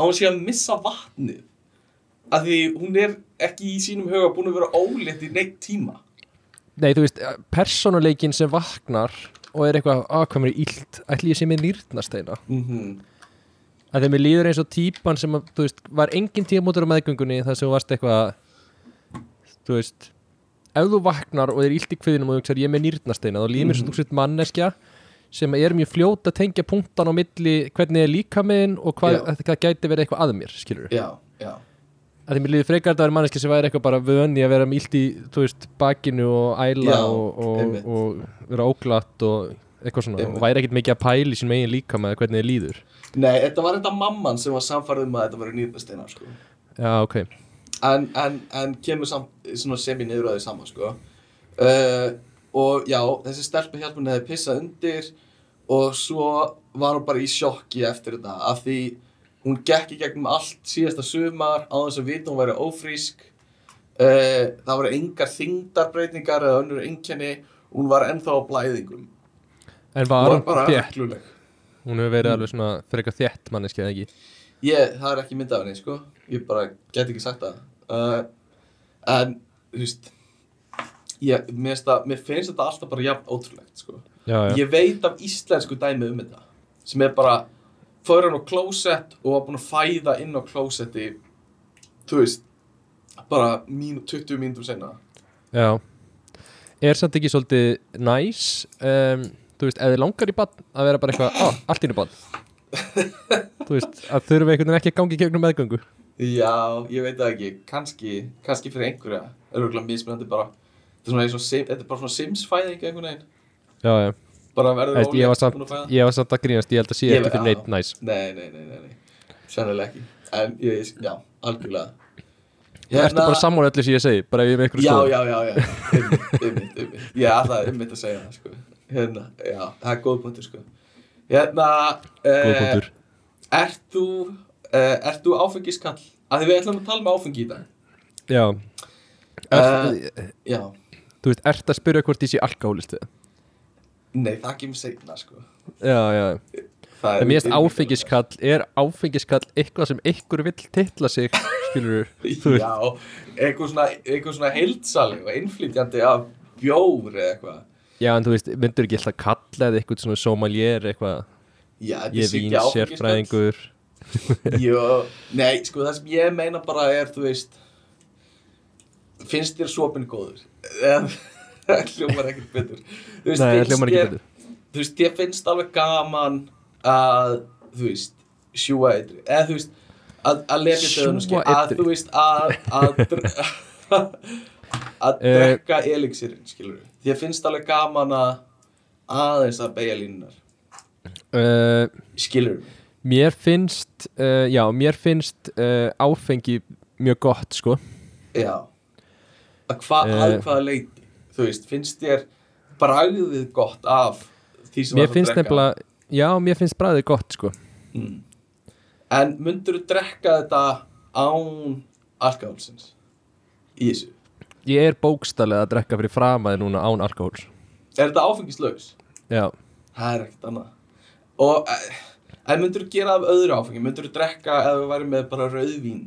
D: að hún sé að missa vatnið af því hún er ekki í sínum huga búin að vera ólétt í neitt tíma.
A: Nei, þú veist, persónuleikin sem vaknar og er eitthvað, að hvað mér er illt ætli ég sé með nýrnasteina
D: mm -hmm.
A: að þeim er líður eins og típan sem að, þú veist, var engin tímótur á meðgöngunni þar sem þú varst eitthvað þú veist ef þú vaknar og er illt í kviðinum og þú hugsar ég er með nýrnasteina þá líður mér svo þú sett manneskja sem er mjög fljót að tengja punktan á milli hvernig er líka minn og hvað, það gæti verið eitthvað að mér skilur
D: Já, já,
A: að þeim er líður frekar að það er manneskja sem væri eitthvað bara í að vera illt í, þú veist, bakinu og æla
D: Já,
A: og, og,
D: einmitt.
A: og vera óglatt og eitthvað svona
D: Einmitt.
A: og væri ekkert mikið að pæla í sínum eigin líka með hvernig þið líður
D: Nei, þetta var þetta mamman sem var samfærið um að þetta var nýrnasteina sko.
A: Já, ok
D: en, en, en kemur samt svona semi niður að því sama sko. uh, og já, þessi stelpa hjálpun hefði pissað undir og svo var hún bara í sjokki eftir þetta af því hún gekk í gegnum allt síðasta sumar á þess að vita hún væri ófrísk. Uh, það voru engar þingdarbreytingar eða önnur einkenni. Hún var ennþá á blæðingum.
A: En var hún
D: bara regluleg.
A: Hún hefur verið alveg svona frekar þétt manneskja eða ekki?
D: Ég, það er ekki mynd af henni, sko. Ég bara get ekki sagt það. Uh, En, þú veist ég, mér, það, mér finnst þetta alltaf bara jafn ótrúlegt, sko.
A: Já, já,
D: Ég veit af íslensku dæmi um þetta sem er bara fór hann á klósett og var búinn að fæða inn á klósetti þú veist bara mínu, 20 mínútur senna
A: já. Er samt ekki svolítið næs um, þú veist, þið langar í bann að vera bara eitthvað, á, allt í nú bann þú veist, að þurfa einhvern veginn ekki að gangi í gegnum meðgöngu?
D: Já, ég veit það ekki, kannski, kannski fyrir einhverja, örgulega mismunandi bara, þetta er svona þetta er bara svona Sims fæðing einhvern veginn,
A: já, já,
D: bara verður
A: Veist, ég, var samt, ég var samt að grínast ég held að sé ekki fyrir neitt næs.
D: Nei, nei, nei, nei, nei, sennilega ekki, en ég, ég- já, algjörlega.
A: þú ertu bara sammála öllu sem ég segi bara ef ég er með
D: Já,
A: skoðun.
D: já, já, já, ymmit, ymmit, ég ætlaði ymmit að segja það, sko, hérna, já, það er góð punktur, sko. Hérna,
A: góð
D: uh,
A: punktur.
D: ert þú, uh, ert þú áfengiskall? Af því við ætlum að tala með áfengi í dag.
A: já.
D: Uh,
A: er,
D: Já,
A: þú veist, ert að spyrja hvort ég sé alkohólist við
D: nei, það kemur seinna, sko.
A: já, já
D: Það
A: finnst
D: við-
A: áfengiskall, er áfengiskall eitthvað sem ykkur vill titla sig, skilur þú
D: Já, eitthvað svona, eitthvað svona heildsali og innflytjandi af bjór eða eitthvað.
A: já en þú veist, myndur ekki alltaf kalla eða eitthvað svona sommelier eitthvað,
D: Já, þetta er
A: er
D: Siggi áfengiskall. Jó, nei, sko það sem ég meina bara er, þú veist, finnst þér sopin góður? Eða, hljómar ekkert betur. Þú veist,
A: nei,
D: finnst
A: betur
D: Þú veist, ég finnst alveg gaman að, þú veist, sjúa eitri. Eða, þú veist, að, að lepja skil. Að, þú veist, að, að, dr að
A: Eh.
D: drekka elixirinn, skilur við. Að finnst alveg gaman að aðeins að beigja línunar.
A: uh,
D: Skilur við.
A: Mér finnst, uh, já, mér finnst uh, áfengi mjög gott, sko
D: Já að hva,
A: Eh.
D: að hvaða leiti þú veist, finnst þér bragðið gott af því sem þú ert að drekka?
A: já, mér finnst bræðið gott, sko
D: mm. en myndur þú drekka þetta án alkohólsins í þessu
A: Ég er bókstallega að drekka fyrir framaði núna án alkohóls
D: er þetta áfengislaus?
A: Já,
D: það er ekkert annað og eh, en myndur þú gera af öðru áfengi myndur þú drekka ef þú væri með bara rauðvín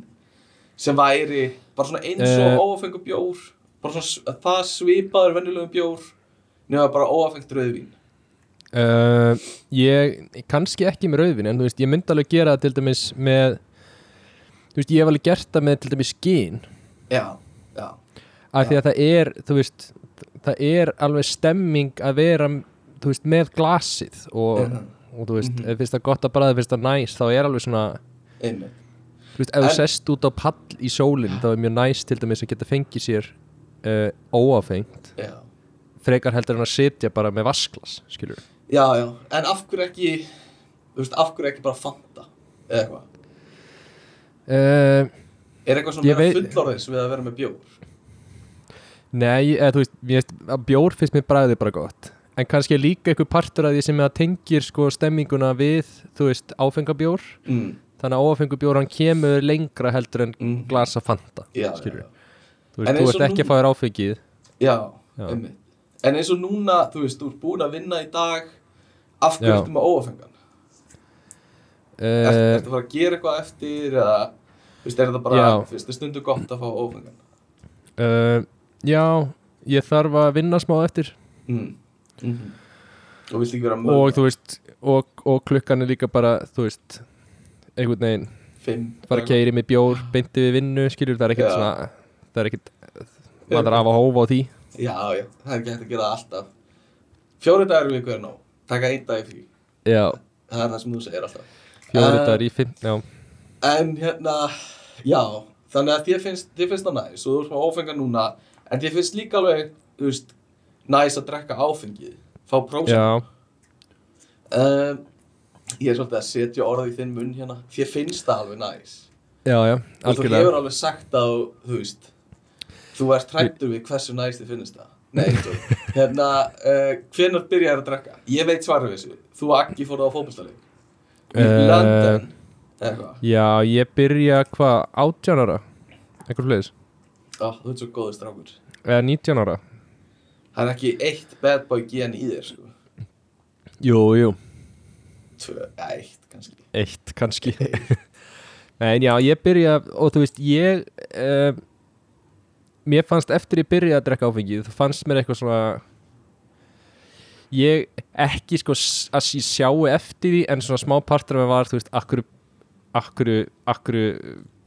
D: sem væri bara svona eins og
A: Eh.
D: óafengu bjór bara svona það svipaður venjulegum bjór nema bara óafengt rauðvín.
A: Uh, ég, kannski ekki með rauðvin En þú veist, ég myndi alveg gera það til dæmis með Þú veist, ég hef alveg gert það með til dæmis skín
D: já, já.
A: Af því að það er, þú veist Það er alveg stemming að vera Þú veist, með glasið Og,
D: Mhm.
A: og þú veist,
D: Mhm.
A: ef finnst það gott að bræða Finnst það næs, þá er alveg svona
D: einmitt.
A: Þú veist, ef þú sest út á pall í sólinn þá er mjög næst til dæmis að geta fengið sér uh, óáfengt
D: já.
A: frekar heldur en að sitja bara með vasklas skilur
D: já, já, en af hverju ekki veist, af hverju ekki bara Fanta eða eitthvað
A: uh,
D: er eitthvað svona meira fullorðis við að vera með bjór
A: Nei, eða þú veist, veist bjór finnst mér bræðið bara gott en kannski líka einhver partur af því sem að tengir sko stemminguna við þú veist, áfengabjór
D: mm.
A: þannig að ófengubjór hann kemur lengra heldur en
D: Mhm.
A: glasa fanta
D: já,
A: skilur
D: já.
A: Þú veist, þú ert
D: og
A: ekki
D: nú-
A: að fá þér áfengið
D: Já,
A: Já.
D: En eins og núna, þú veist, þú ert búin að vinna í dag Af hverju ertu með óafengan?
A: Uh,
D: ertu að fara að gera eitthvað eftir eða, þú veist, er þetta bara
A: Já.
D: fyrst, er stundu gott að fá óafengan
A: uh, Já, ég þarf að vinna smá eftir
D: mm. Mm Og viltu ekki vera
A: og
D: mörg
A: þú veist og, og klukkan er líka bara þú veist einhvern veginn fara að keiri með bjór beinti við vinnu skilur það er ekkert svona það er ekkert maður er af að hófa á því.
D: Já, já, það er ekki hægt að gera alltaf. Fjóri dagar í viku er nóg. Taka einn dag í frí.
A: Já,
D: Það er það sem þú segir alltaf.
A: Fjóri
D: Eh,
A: dagar í fimm já,
D: En hérna, já, þannig að þér finnst, finnst það næs. Og þú ert með ófengan núna en þér finnst líka alveg, þú veist, næs að drekka áfengið, fá
A: já,
D: Um, ég er svolítið að setja orðið í þinn munn hérna, þér finnst það alveg næs.
A: Já, já
D: og þú
A: algjörlega.
D: hefur alveg sagt að, þú veist, þú ert hrættur við hversu næs þér finnst það. Nei, hérna, uh, hvenær byrjar að drekka? Ég veit svarið við þessu, þú og Aggi fóruð á fótballstæðleik. Í
A: Eh,
D: London, eitthvað.
A: já, ég byrja hvað, 18 ára einhver fleis,
D: Ó, þú ert svo góður strákur.
A: eða 19 ára
D: Það er ekki eitt bad boy gen í þér, sko.
A: jú, jú,
D: Tvö, eitt kannski.
A: eitt kannski en já, ég byrja og þú veist, ég uh, mér fannst eftir ég byrja að drekka áfengið, þú fannst mér eitthvað svona ég ekki sko að ég sjáu eftir því en svona smá partur af mér var, þú veist, akkur akkur, akkur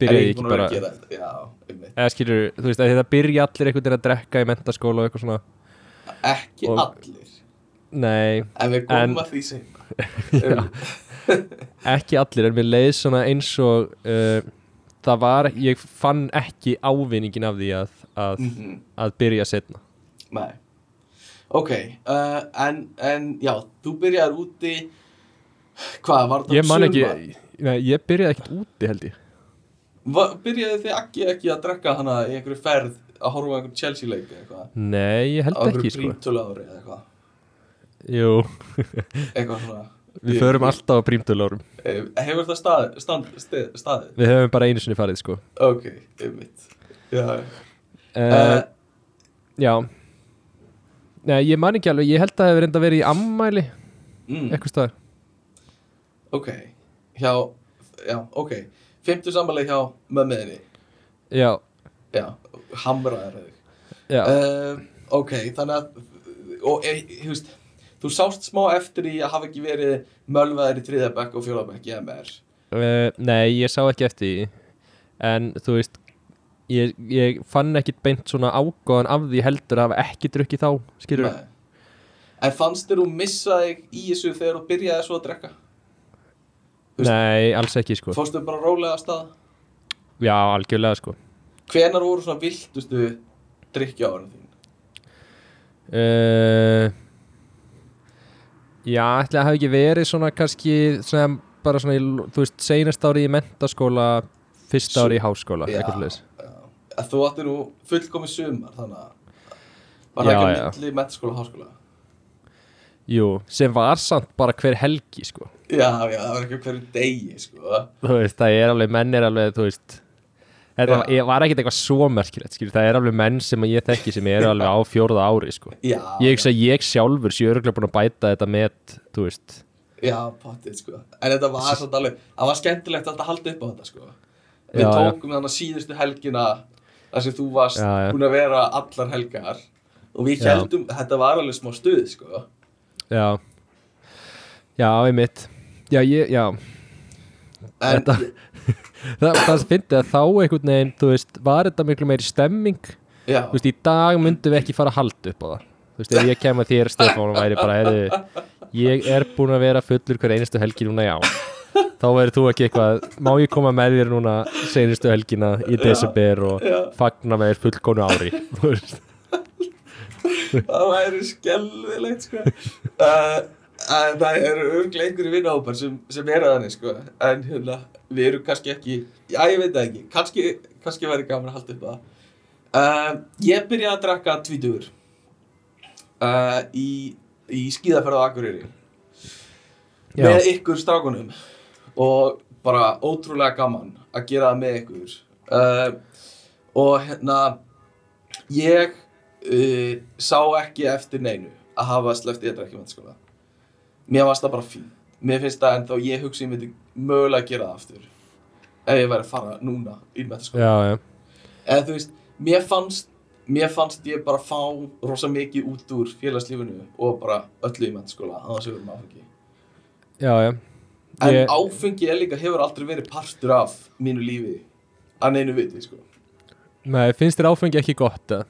A: byrja ég ekki bara
D: gera þetta? Já,
A: eða skilur, þú veist, að það byrja allir einhvern veginn að drekka í mentaskóla og eitthvað svona.
D: Ekki
A: Og-
D: allir?
A: Nei,
D: En við komum
A: En-
D: að því seinna.
A: Ekki allir en mér leið svona eins og uh, það var, ég fann ekki ávinningin af því að, að,
D: Mhm.
A: að byrja setna
D: Nei. Ok, uh, en, en já, þú byrjar úti Hvað, var
A: Ég man ekki,
D: sumar?
A: nei, ég byrjaði ekkert úti held ég.
D: Va, Byrjaði þið ekki, ekki að drekka hana í einhverju ferð að horfa á einhvern Chelsea leik eða eitthvað?
A: Nei, ég
D: á
A: held
D: einhverju
A: ekki sko.
D: prímtölu ári eða eitthvað?
A: Jú,
D: eitthvað svona.
A: Við förum alltaf á prímtöluárum
D: Eh, Hefur það stað, stand, stið, staðið?
A: Við höfum bara einu sinni farið sko.
D: Ok, einmitt. Já,
A: uh, Já. Nei, ég man ekki alveg, ég held að það hefur reynda verið í ammæli
D: mm,
A: eitthvað staðar.
D: Ok Hjá, já, ok. Fymtu samanlega hjá mömmuðinni.
A: Já,
D: Já,
A: já,
D: uh, Ok, þannig að og, e, þú veist Þú sást smá eftir í að hafa ekki verið mölvaðir í þriðabekk og fjólabekk í MR
A: uh, Nei, ég sá ekki eftir því En þú veist Ég, ég fann ekkit beint svona ágóðan af því heldur að hafa ekki drukkið þá skilur
D: Nei. En fannst þér þú missa þig í þessu þegar þú byrjaði svo að drekka? veist-
A: Nei, alls ekki sko
D: Fórstu bara rólega að staða?
A: Já, algjörlega sko
D: Hvenar voru svona viltustu drikkja ára þín?
A: uh, Já, ætli að hafa ekki verið svona kannski svona, bara svona, í, þú veist, seinast ári í mentaskóla fyrsta ári í háskóla eitthvað slags
D: Að þú átti nú fullkomi sumar þannig að var það ekki að milli metaskóla og háskóla?
A: Jú, sem var samt bara hver helgi sko.
D: Já, já, það var ekki hverju degi, sko.
A: Þú veist, það er alveg, menn er alveg, þú veist þetta
D: Já.
A: var, ekkert eitthvað svo merkilegt, skilur, það er alveg menn sem ég þekki sem eru alveg á fjórða ári, sko.
D: Já,
A: ég hugsa að ég sjálfur sé örgulega búin að bæta þetta með, þú veist.
D: Já, pottið, sko. En þetta var svona alveg, það var skemmtilegt að halda upp á þetta, sko. Við
A: já.
D: tókum þannig síðustu helgina þar sem þú varst
A: Já, já.
D: búin að vera allar helgar. Og við heldum, þetta var alveg smá stuð, sko.
A: Já. Já, einmitt. Já, ég, já,
D: En,
A: Þetta- það, það fyndi að þá einhvern veginn, þú veist, var þetta miklu meiri stemming,
D: já,
A: þú veist, í dag myndum við ekki fara að halda upp á það. Þú veist, ef ég kem að þér, Stefán, og væri bara heyrðu, ég er búin að vera fullur hver einustu helgi núna, já þá verður þú ekki eitthvað, má ég koma með þér núna seinustu helgina í desember og
D: Já.
A: fagna með þér fullkonu ári
D: það væri skelvilegt, sko. Uh, að Það eru örglega einhverju vinnahópar sem, sem eru þannig, sko. En hérna, við erum kannski ekki, já, ég veit ekki. Kannski, kannski væri gaman að halda upp á það. Uh, Ég byrjaði að drakka tvítugur uh, í, í skíðaferð á Akureyri.
A: Já,
D: með ykkur strákunum og bara ótrúlega gaman að gera það með ykkur. Uh, og hérna ég uh, sá ekki eftir neinu að hafa sleppt í þetta ekki mentaskóla mér varst það bara fín mér finnst það ennþá ég hugsi ég myndi mögulega að gera það aftur. Ef ég væri að fara núna í mentaskóla
A: já, já,
D: eða þú veist, mér fannst mér fannst ég bara fá rosa mikið út úr félagslífinu og bara öllu í mentaskóla að það séu um áfengi.
A: Já, já.
D: En
A: Ég-
D: áfengi er líka hefur aldrei verið partur af mínu lífi að neinu viti, sko.
A: Nei, finnst þér áfengi ekki gott eða?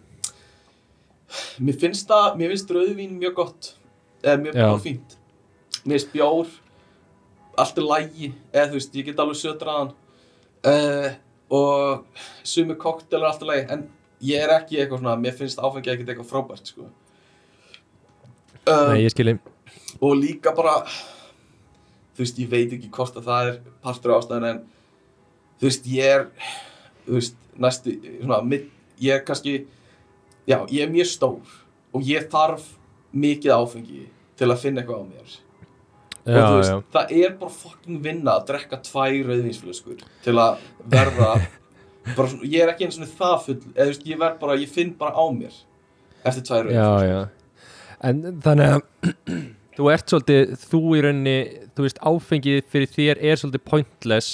D: Mér finnst það, mér finnst rauðvín mjög gott, eða mjög bara fínt. Mér finnst bjór, allt er lægi, eða þú veist, ég get alveg sötraðan. Uh, og sumi koktel er allt er lægi, en ég er ekki eitthvað svona, mér finnst áfengi ekkert eitthvað frábært, sko. Uh,
A: Nei, ég skilji
D: og líka bara þú veist, ég veit ekki hvort að það er partur af ástæðan en þú veist, ég er þú veist, næstu svona, mid, ég er kannski já, ég er mjög stór og ég þarf mikið áfengi til að finna eitthvað á mér. Og
A: Já,
D: þú veist,
A: já,
D: það er bara fucking vinna að drekka tvær rauðvínsflöskur til að verða bara svona, ég er ekki eins og það full eða þú veist, ég verð bara, ég finn bara á mér eftir tvær
A: já,
D: rauðvínsflöskur.
A: já. En þannig að þú ert svolítið, þú í rauninni þú veist, áfengið fyrir þér er svolítið pointless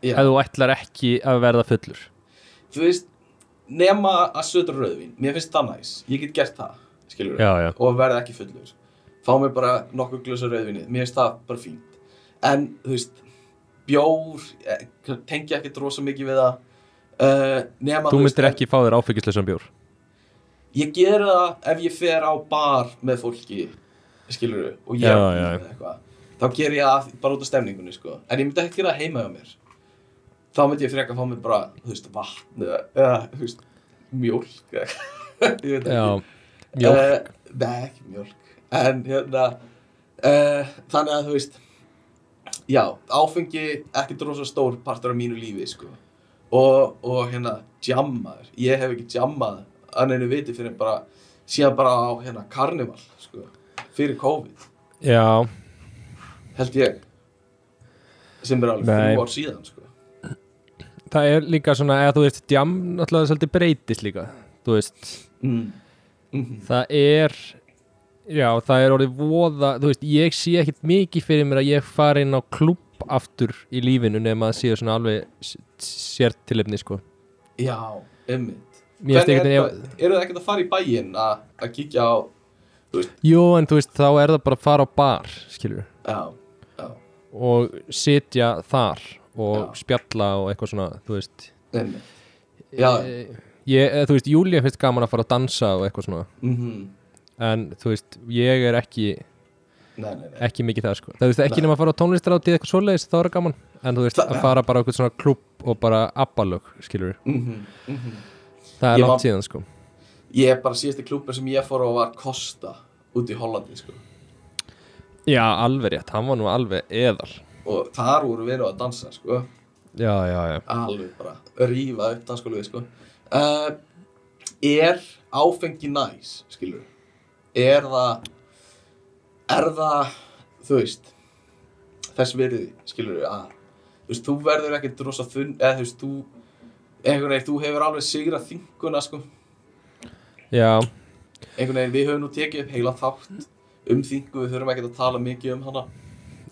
D: Já.
A: ef þú ætlar ekki að verða fullur.
D: Þú veist, nema að södra rauðvín, mér finnst það næs. Ég get gert það, skilur
A: já,
D: og verða ekki fullur. Fá mér bara nokkuð glösa rauðvíni mér finnst það bara fínt. En, þú veist, bjór eh, tengi ekki rosa mikið við það. Uh, nema,
A: þú myndir ekki fá þér áfengisleysan bjór.
D: Ég gera það ef ég fer á bar með fólki skilur og ég
A: Já, já.
D: eitthvað þá ger ég það bara út af stemningunni sko. en ég myndi ekki gera það heima hjá mér þá myndi ég freka að fá mér bara þú veist, vatn þú eða eitthvað. ég veit ekki
A: Já, mjólk
D: Eh, Nei, ekki mjólk En hérna uh, Þannig að þú veist Já, áfengi ekki drosa stór partur af mínu lífi sko. og, og hérna jammaður, ég hef ekki jammað að neinu viti fyrir bara síðan bara á hérna karnival sko, fyrir COVID,
A: Já,
D: held ég. Sem er alveg þrjú ár síðan sko.
A: það er líka svona eða þú veist, jam náttúrulega svolítið breytist líka þú veist,
D: mm. Mm
A: það er já, það er orðið voða þú veist, ég sé ekkit mikið fyrir mér að ég fari inn á klubb aftur í lífinu nema að séu svona alveg sértilefni sko.
D: Já, er það, eru það ekkert að fara í bæinn að að kíkja á
A: jú en þú veist, þá er það bara að fara á bar
D: já,
A: og sitja þar og
D: Já.
A: spjalla og eitthvað svona, þú veist. Eh, ég, eh, þú veist, Júlía finnst gaman að fara að dansa og eitthvað svona.
D: Mm
A: en þú veist, ég er ekki
D: Nei, nei, nei.
A: ekki mikið það sko. Það veist ekki nema að fara á tónlistarátið eitthvað svoleiðis þá er það gaman. En þú veist
D: Það-
A: að fara bara á eitthvað svona klubb og bara abbalög skilur
D: mm -hmm.
A: það er
D: Ég
A: langt síðan sko
D: Ég er bara síðasti klubur sem ég fór á var Costa út í Hollandi sko.
A: já alveg rétt, hann var nú alveg eðal
D: og þar voru við að dansa sko.
A: já já já
D: alveg bara rífa upp dansskóluði sko. uh, Er áfengi næs skilur Er það er það þú veist þess virði skilur að þú veist, þú verður ekkert rosa þunn eða þú veist, þú þú hefur alveg sigrað þinguna sko
A: já,
D: einhvern veginn, við höfum nú tekið upp heila þátt um þingu, við þurfum ekkert að tala mikið um hana.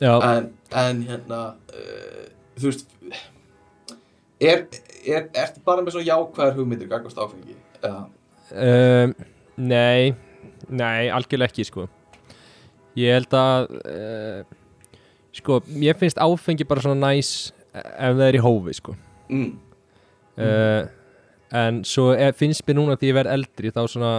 D: En, en hérna uh, þú veist er, er, ertu bara með svona jákvæðar hugmyndir gagvast áfengi? Eða,
A: um, nei nei, algjörlega ekki sko. Ég held að uh, sko, mér finnst áfengi bara svona næs ef það er í hófi sko.
D: Mm,
A: uh, en svo er, finnst mér núna því ég verð eldri þá svona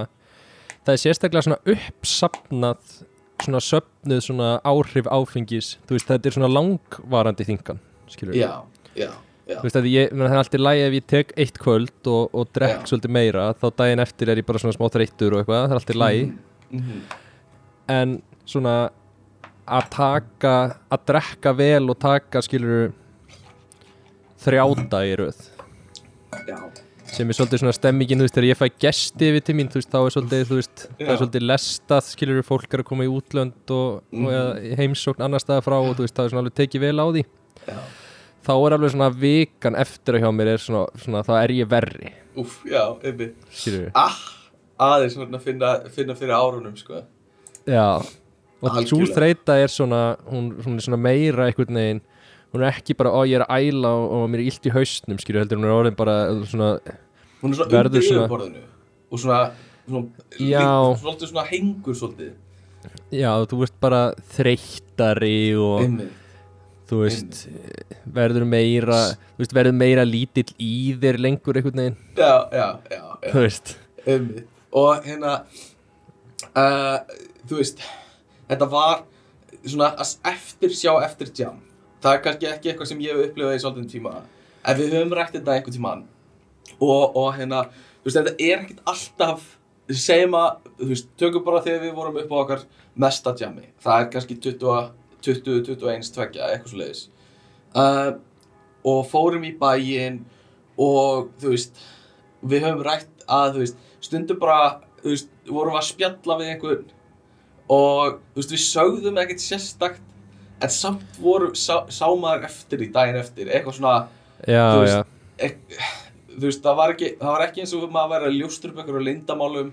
A: það er sérstaklega svona uppsapnað svona söfnuð svona áhrif áfengis. Þú veist þetta er svona langvarandi þingan skilur
D: já, já, já.
A: Þú veist að ég, það er alltaf lægi ef ég tek eitt kvöld og, og drekk svolítið meira þá daginn eftir er ég bara svona smá þreyttur og eitthvað það er alltaf lægi
D: mm,
A: en svona að taka, að drekka vel og taka skilur þrjáta í röð.
D: Já,
A: sem er svolítið svona stemmingin, þú veist, þegar ég fæ gesti yfir til mín, þú veist, þá er svolítið, þú veist það er svolítið lestað, skilur fólk er að koma í útlönd og,
D: Mhm.
A: og í heimsókn annar staðar frá og þú veist, það er svona alveg tekið vel á því.
D: Já.
A: Þá er alveg svona vikan eftir að hjá mér er svona, svona þá er ég verri.
D: Úf, já, einmitt.
A: Skilur
D: ah, aðeins svona að finna, finna fyrir árunum sko.
A: Já, og svo þreita er svona hún, hún er svona meira einhvern veginn hún er ekki bara, ó ég er að æla og, og mér er illt í haustnum, skilur heldur hún er orðin bara svona,
D: hún er svona undir
A: svona-
D: yfirborðinu og svona, svona liggur- svolítið svona hengur svolítið.
A: Já, þú veist bara þreyttari og
D: einmitt.
A: þú veist, verður meira veist, verður meira lítill í þér lengur einhvern veginn,
D: já, já, já, já.
A: Þú veist.
D: Einmitt. og hérna uh, þú veist þetta var svona eftir sjá eftir jam. Það er kannski ekki eitthvað sem ég hef upplifað í svolítið tíma. En við höfum rætt þetta einhvern tíma og, og hérna þú veist þetta er ekkert alltaf segjum að, þú veist, tökum bara þegar við vorum upp á okkar mesta jammi það er kannski 20, 20 21, 2, eitthvað svo leiðis uh, og fórum í bæinn og þú veist við höfum rætt að þú veist stundum bara, þú veist, vorum að spjalla við einhvern og þú veist, við sögðum ekkert sérstakt en samt voru, sá, sá maður eftir í daginn eftir, eitthvað svona
A: já,
D: Þú veist, ek, þú veist, það var ekki það var ekki eins og maður væri að ljóstur upp einhverju lindamálum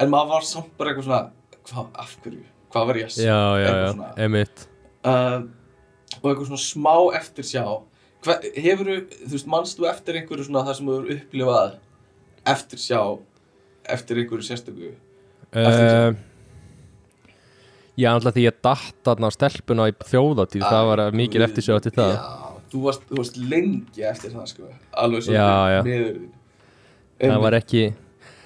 D: en maður var samt bara eitthvað svona hvað, af hverju, hvað var ég að
A: já, já, já,
D: svona.
A: emitt
D: uh, og eitthvað svona smá eftirsjá. Hver, hefur þú veist, manst þú eftir einhverju svona það sem þú hefur upplifað eftirsjá eftir einhverju sérstöku Eftirsjá.
A: uh, Já, alltaf því ég datt þarna á stelpuna í þjóðatíð, það var mikil
D: Guð,
A: eftir til það.
D: já, þú varst, þú varst lengi eftir það sko alveg niður þín.
A: Það var ekki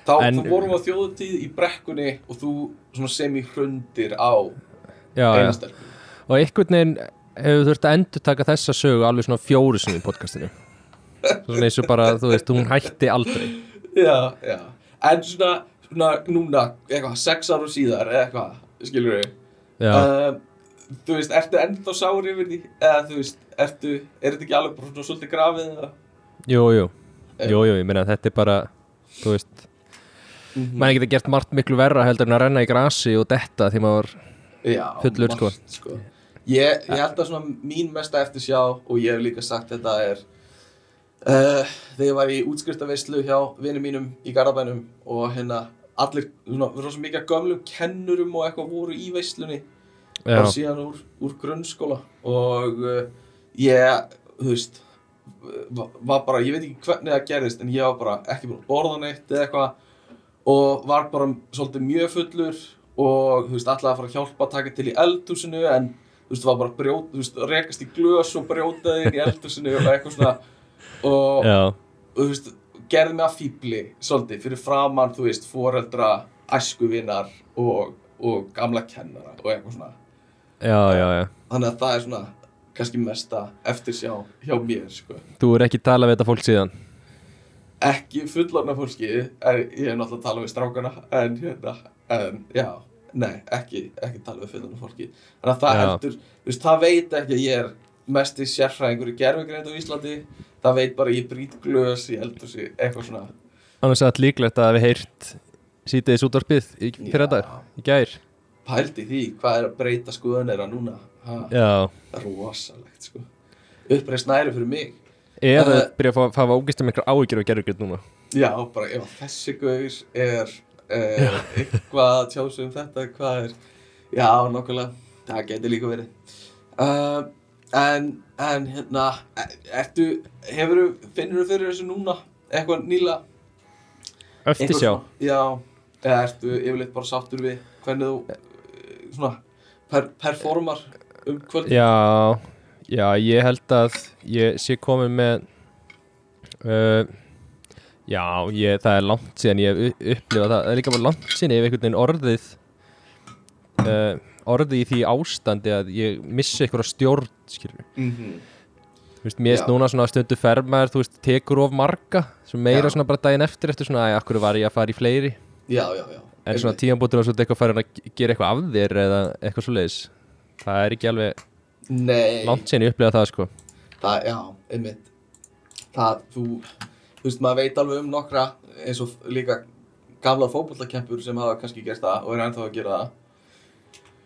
D: þá,
A: En-
D: vorum við á þjóðutíð í brekkunni og þú svona sem í hrundir á einastelpu
A: og einhvern veginn hefur þurft að endur taka þessa sögu alveg svona fjóru sinni í podcastinu. Svona eins og bara, þú veist, hún hætti aldrei.
D: Já, já. En svona, svona núna eitthvað, sex ára síðar eitthvað, skilur við
A: já,
D: þú veist, ertu ennþá sári yfir því eða þú veist, ertu, er þetta ekki alveg bara svona svolítið grafið eða
A: jú, jú jú, jú, ég meina að þetta er bara þú veist,
D: Mhm.
A: maður geta gert margt miklu verra heldur en að renna í grasi og detta því maður
D: Já,
A: Fullur, sko.
D: margt, sko. Ég, ég held að svona mín mesta eftir sjá og ég hef líka sagt þetta er uh, þegar ég var í útskriftaveislu hjá vinum mínum í Garðabænum og hérna allir, svona, rosa mikið af gömlum kennurum og eitthvað voru í veislunni bara síðan úr, úr grunnskóla og uh, ég, þú veist va- var bara, ég veit ekki hvernig það gerðist en ég var bara ekki búin að borða neitt eða eitthvað og var bara svolítið mjög fullur og þú veist, ætlaði að fara að hjálpa að taka til í eldhúsinu en þú veist, var bara að brjóta, þú veist, rekast í glös og brjótaði inn í eldhúsinu og eitthvað svona. Og, og þú veist, gerði mig að fýbli svolítið fyrir framann, þú veist, foreldra æskuvinnar og, og gamla kennara og eitthvað svona
A: já, já, já.
D: Þannig að það er svona kannski mesta eftirsjá hjá mér sko.
A: þú er ekki talað við þetta fólk síðan?
D: Ekki fullorna fólki er, ég hef náttúrulega talað við strákana en hérna, en já nei, ekki, ekki talað við fullorna fólki þannig að það heldur, þú veist, það veit ekki að ég er mesti sérfræðingur í gerfugreind á Íslandi. Það veit bara að ég brýt glös í eldhúsi, eitthvað svona.
A: Annars er þetta líklegt að við sítiðis útvarpið í fyrir
D: Já.
A: þetta, í gær
D: pældi því, hvað er að breyta skoðanera núna. Rosalegt sko. Uppreist næri fyrir mig.
A: Eða
D: Eh.
A: byrja að fá, fá ágist um einhver áhyggjur og gerðugjörð núna.
D: Já, bara ef þessi gaur er uh, eitthvað að tjá sig um þetta, hvað er, já, nokkulega, það getur líka verið. Uh, en, en hérna, er- ertu, hefur finnur þú fyrir þessu núna, eitthvað nýla?
A: eftir sjá,
D: Já, eða ertu yfirleitt bara sáttur við hvernig þú, eh, svona, per, performar um kvöld?
A: já já, ég held að ég sé komin með uh, já, ég, það er langt síðan ég hef upplifað það, það er líka bara langt síðan ég hef einhvern veginn orðið uh, orðið í því ástandi að ég missi eitthvað stjórn skilur
D: Mm
A: Þú veist, mér erst núna svona stundu fermaður, þú veist, tekur of marga sem meira
D: Já.
A: svona bara daginn eftir eftir svona, að akkur var ég að fara í fleiri
D: Já, já, já.
A: En svona
D: einmitt.
A: tíðanbútur og svona eitthvað farin að gera eitthvað af þér eða eitthvað svo leiðis það er ekki alveg
D: Nei.
A: langt síðan ég upplega það sko.
D: Það, já, einmitt. Það, þú, þú veist, maður veit alveg um nokkra eins og líka gamla fótbollakempur sem hafa kannski gert það og er ennþá að gera það.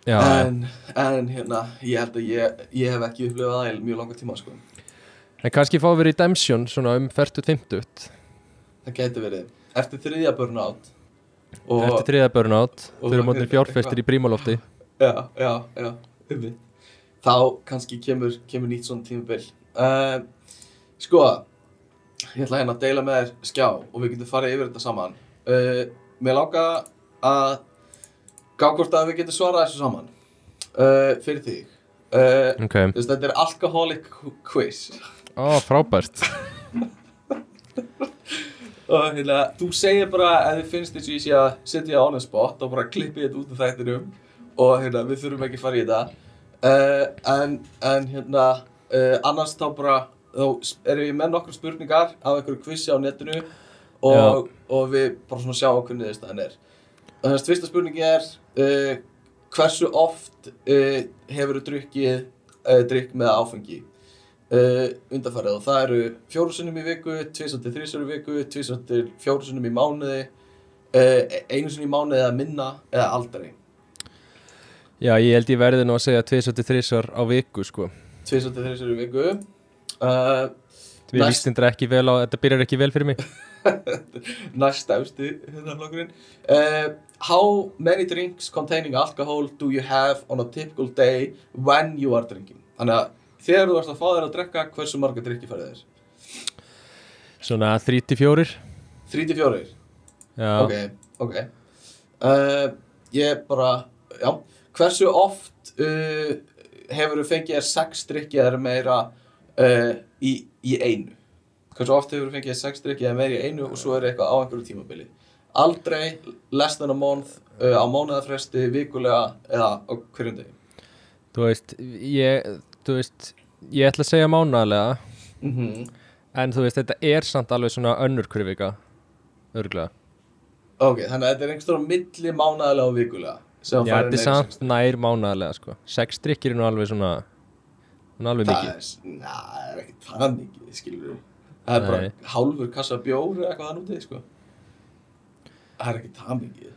A: Já,
D: en, en hérna, ég held að ég, ég hef ekki upplifað það í mjög langa tíma sko.
A: en kannski fá við redemption svona um 40-50
D: það gæti verið. Eftir þriðja burnout og,
A: eftir þriða
D: og-
A: þau eru mótnir fjárfestir í prímalofti
D: já, já, já, einmitt. Þá kannski kemur, kemur nýtt svona tímabil. Uh, sko ég ætla hérna að deila með þér skjá og við getum farið yfir þetta saman. Uh, mér láka að gá hvort að við getum svarað þessu saman. Uh, fyrir þig. Uh,
A: ok,
D: þú veist, þetta er alcoholic quiz.
A: Ó frábært
D: og hérna, þú segir bara ef þið finnst þess að ég sé að setja on a spot og bara klippi þetta út af þættinum. Og hérna, við þurfum ekki að fara í þetta. Uh, en, en hérna uh, annars þá bara þá erum við með nokkur spurningar af einhverju kvissi á netinu. Og, og við bara svona sjá hvernig þess það er. Þannig að fyrsta spurningi er uh, hversu oft uh, hefur þú drukkið drikk með áfengi uh, undanfarið og það eru fjóru sinnum í viku, tvisar til þrísar í viku, tvisar til fjóru sinnum í mánuði, uh, einu sinnum í mánuði eða minna eða aldrei.
A: já, ég held ég verði nú að segja 2-3 á viku sko
D: Tvisar til þrísar í viku. Uh,
A: við
D: Næst-
A: líst þetta ekki vel á, þetta byrjar ekki vel fyrir mig
D: næst efsti hérna flokkurinn. Uh, how many drinks containing alcohol do you have on a typical day when you are drinking? Þannig að þegar þú ert að fá þér að drekka, hversu marga drikki færið þér?
A: svona 3-4
D: 3 til 4?
A: já,
D: Ok, ok uh, Ég bara, já Hversu oft uh, hefur þú fengið þér sex drikki eða meira uh, í, í einu? Hversu oft hefur þú fengið þér sex drikki eða meira í einu og svo er eitthvað á einhverju tímabili aldrei, less than a month uh, á mánuðafresti, vikulega eða á hverjum degi
A: Þú veist, ég, þú veist, ég ætla að segja mánaðlega
D: mm
A: En þú veist, þetta er samt alveg svona önnur krifika Örgulega
D: Ok, þannig að þetta er einhvers stóra milli mánuðalega og vikulega
A: Já, þetta er samt nær mánaðlega sko. Sex drikkir er nú alveg svona Nú alveg
D: Það
A: mikið.
D: er, na, það er ekki það mikið, skilur Það er bara
A: Nei.
D: hálfur kassa bjór eða eitthvað þannig úti, sko. Það er ekki það mikið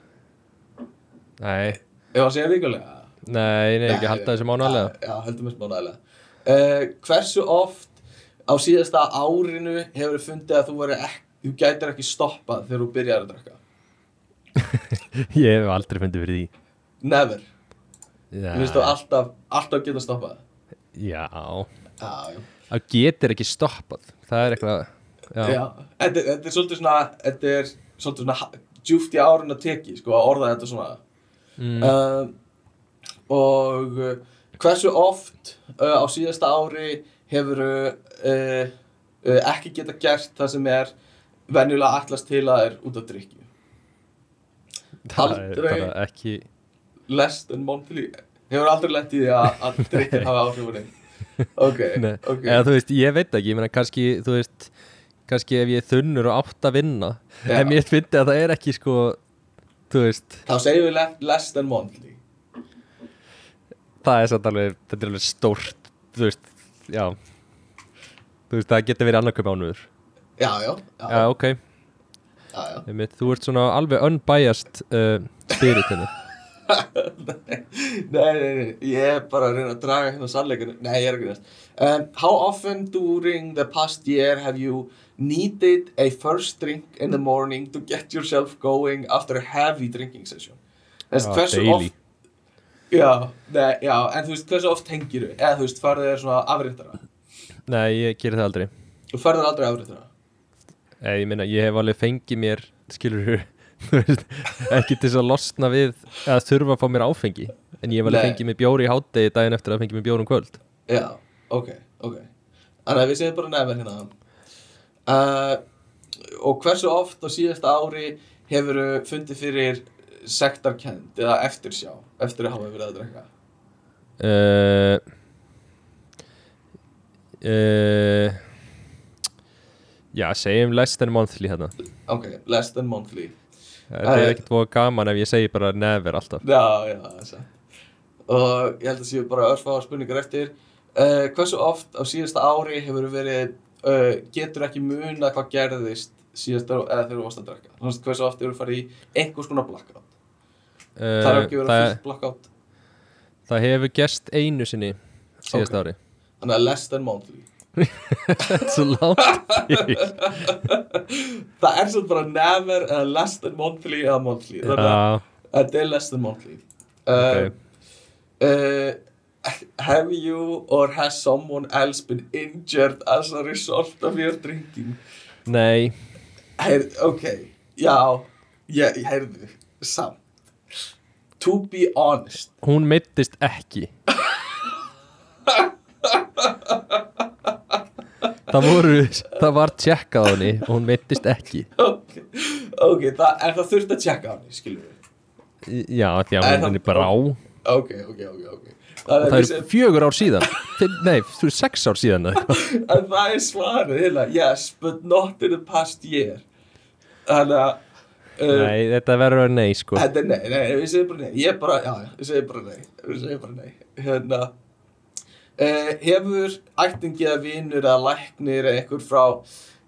A: Nei,
D: Ef að segja vikulega
A: nei, nei, ekki halda þessu mánaðlega
D: Já, já heldum þess mánuðalega uh, Hversu oft á síðasta árinu hefur fundið að þú ekki þú gætir ekki stoppað þegar þú byrjar að drakka
A: Ég hef aldrei fundið fyrir því.
D: Never,
A: Já,
D: þú veist þú alltaf alltaf geta stoppað.
A: Já. Það getur ekki stoppað. Það er eitthvað
D: þetta, er- þetta er svolítið svona þetta er svolítið svona djúpt í árun að teki, sko, að orða þetta svona.
A: Mm.
D: uh, og uh, hversu oft uh, á síðasta ári hefur uh, ekki geta gert það sem er venjulega ætlast til að er út af
A: er
D: aldrei-
A: ekki
D: less than monthly. Hefur aldrei lent í því að, drikkin hafa áhrifur einn ok,
A: Nei,
D: ok.
A: Eða veist, ég veit ekki, ég meina kannski, þú veist kannski ef ég þunnur og átt að vinna
D: Já.
A: en ég fyndi að það er ekki sko þú veist,
D: þá segjum við le- less than monthly
A: það er satt alveg þetta er alveg stórt, þú veist já, þú veist, það getur verið annarköp mánuður.
D: Já, já, já,
A: já, ok,
D: já, já.
A: Einmitt, þú ert svona alveg unbiased uh, spiritinu
D: nei, nei, nei, ég er bara að reyna að draga hérna sannleikinu Nei, ég er ekki næst um, How often during the past year have you needed a first drink in the morning to get yourself going after a heavy drinking session? Þess, hversu
A: daily.
D: oft Já, nei, já, en þú veist, hversu oft tengir þú? Eða þú veist, farið þér svona afrittara
A: nei, ég gerir það aldrei.
D: Þú farið þér aldrei afrittara
A: Nei, ég meina, ég hef alveg fengið mér skilur þú veist, ekki til þess að losna við að þurfa að fá mér áfengi en ég hef alveg
D: Nei.
A: fengið mér bjóri í hátdegi daginn eftir að fengið mér bjóri um kvöld.
D: Já, ok, ok. Þannig að við segjum bara nefnir hérna. Uh, Og hversu oft á síðasta ári hefur fundið fyrir sektarkend eða eftirsjá eftir að hafa verið að drekka?
A: Uh, uh, Já, segjum less than monthly hérna.
D: Ok, less than monthly. Eh.
A: er ekkert búið gaman ef ég segi bara never alltaf.
D: Já, já, það er satt. Og ég held að séu bara örfáðar spurningar eftir. Uh, Hversu oft á síðasta ári hefur verið uh, getur ekki muna hvað gerðist síðasta eða þegar þú varst að að hversu oft hefur farið í einhvers konar blackout Það er
A: uh,
D: ekki verið
A: það,
D: fullt blackout.
A: Það hefur gerst einu sinni síðast
D: Ok.
A: ári.
D: Þannig að less than monthly.
A: Þetta er svo til
D: Það er svona bara never eða less than monthly eða monthly. Að þetta er less than monthly. Uh,
A: ok.
D: uh, Have you or has someone else been injured as a result of your drinking?
A: Nei,
D: Heyrð, ok, já, ég, heyrðu, samt To be honest.
A: Hún meittist ekki. Það voru, það var tjekkað á henni og hún meittist ekki.
D: Ok, okay það, en það þurfti að tjekka á henni, skilur við
A: Já, því að
D: Er það-
A: henni bara á
D: Ok, ok, ok, ok.
A: Og
D: Þannig
A: það
D: að
A: er fjögur ár síðan. Nei, þú er sex ár síðan
D: það er svarið, hérna, yes, but not in the past year. Þannig að uh,
A: Nei, þetta verður að nei sko.
D: Þetta er nei, nei, við segjum bara nei. Ég bara, já, við segjum bara nei. Við segjum bara nei. Hérna uh, Hefur ættingi að vinur eða læknir einhver frá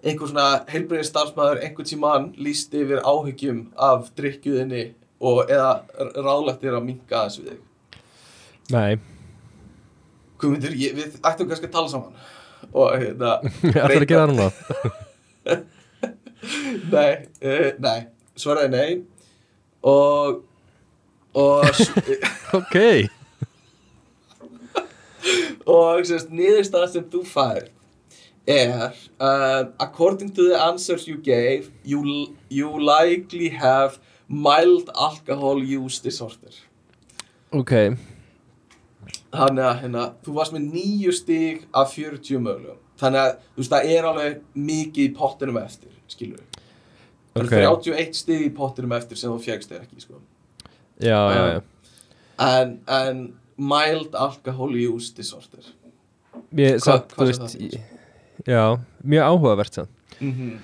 D: einhver svona heilbreyðin starfsmæður einhvern tímann líst yfir áhyggjum af drikkjuðinni og eða ráðlagt þér að minka þessu við þig?
A: Nei,
D: Guðmundur, ég, við ættum kannski að tala saman. Og hérna
A: það er að gera það núna?
D: Nei, uh, nei, svaraði nei. Og og
A: Ok,
D: og sérst, niðurstaðan sem þú fær er uh, according to the answers you gave you, you likely have mild alcohol use disorder.
A: Ok.
D: Þannig að hérna, þú varst með nýju stig af 40 mögulegum. Þannig að þú veist það er alveg mikið í pottinum eftir skilur við Það
A: Ok.
D: eru 31 stig í pottinum eftir sem þú fjægst þér ekki sko.
A: Já, já, já
D: en, en mild alcohol use disorder
A: Ég, samt,
D: hvað
A: þú
D: sem
A: veist,
D: það
A: ég- Já, mjög áhugavert sann
D: mm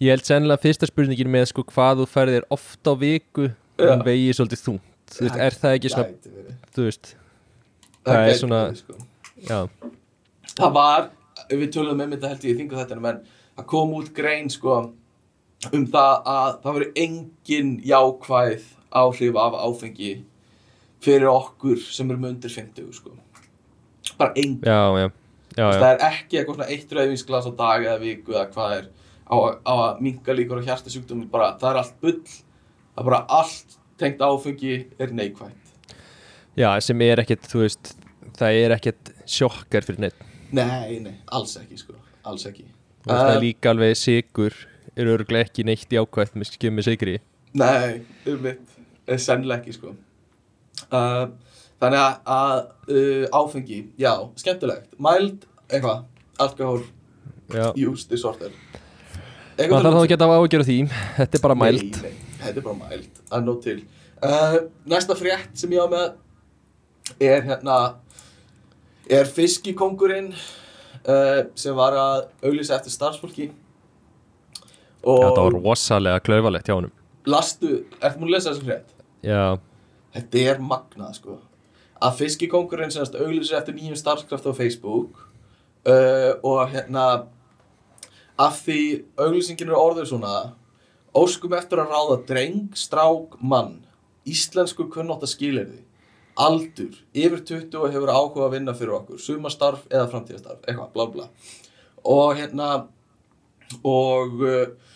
A: Ég held sennilega fyrsta spurningin með sko hvað þú færðir oft á viku
D: Já.
A: um vegi svolítið þungt Þú veist, er það ekki svona, þú veist Það er
D: gæti
A: svona-
D: verið, sko.
A: Já,
D: það var, við töluðum um þetta held ég í þingu þetta en það kom út grein sko um það að það veri engin jákvæð áhrif af áfengi fyrir okkur sem erum undir 50 sko. Bara engin,
A: já, já. Já,
D: það er ekki eitthvað svona eitt rauðvinsglas á dag eða viku eða hvað er á, á að minka líkur á hjartasjúkdómi bara, það er allt bull. Það er bara allt tengt áfengi er neikvætt.
A: Já, sem er ekkit, þú veist Það er ekkit sjokkar fyrir neitt
D: nei, nei, alls ekki sko. Alls ekki.
A: Veist, það er
D: Eh,
A: líka alveg sigur er örgulega ekki neitt jákvætt með skimmi sigri
D: Nei, um mitt sennilega ekki sko. Uh, Þannig að, að uh, áfengi, já, skemmtilegt. Mild, eitthvað, alkohol
A: Já,
D: use disorder.
A: Maður þarf ekki að ágjöra því. Þetta er bara mælt
D: Nei, nei, þetta er bara mæld, að nót til. Uh, Næsta frétt sem ég á með er hérna er fiskikongurinn uh, sem var að auglýsa eftir starfsfólki og
A: Þetta var rosalega klaufalegt hjá honum.
D: Lastu, ertu múin að lesa þessu frétt?
A: Já,
D: Þetta er magnað sko. Að fiskikongurinn semast auglýsir eftir nýjum starfskraft á Facebook uh, og hérna af því auglýsingin er orður svona óskum eftir að ráða dreng, strák, mann. Íslensku kunnátt að skilirði aldur, yfir 20 og hefur áhuga að vinna fyrir okkur, sumastarf eða framtíðastarf, eitthvað, bla bla. Og hérna og uh,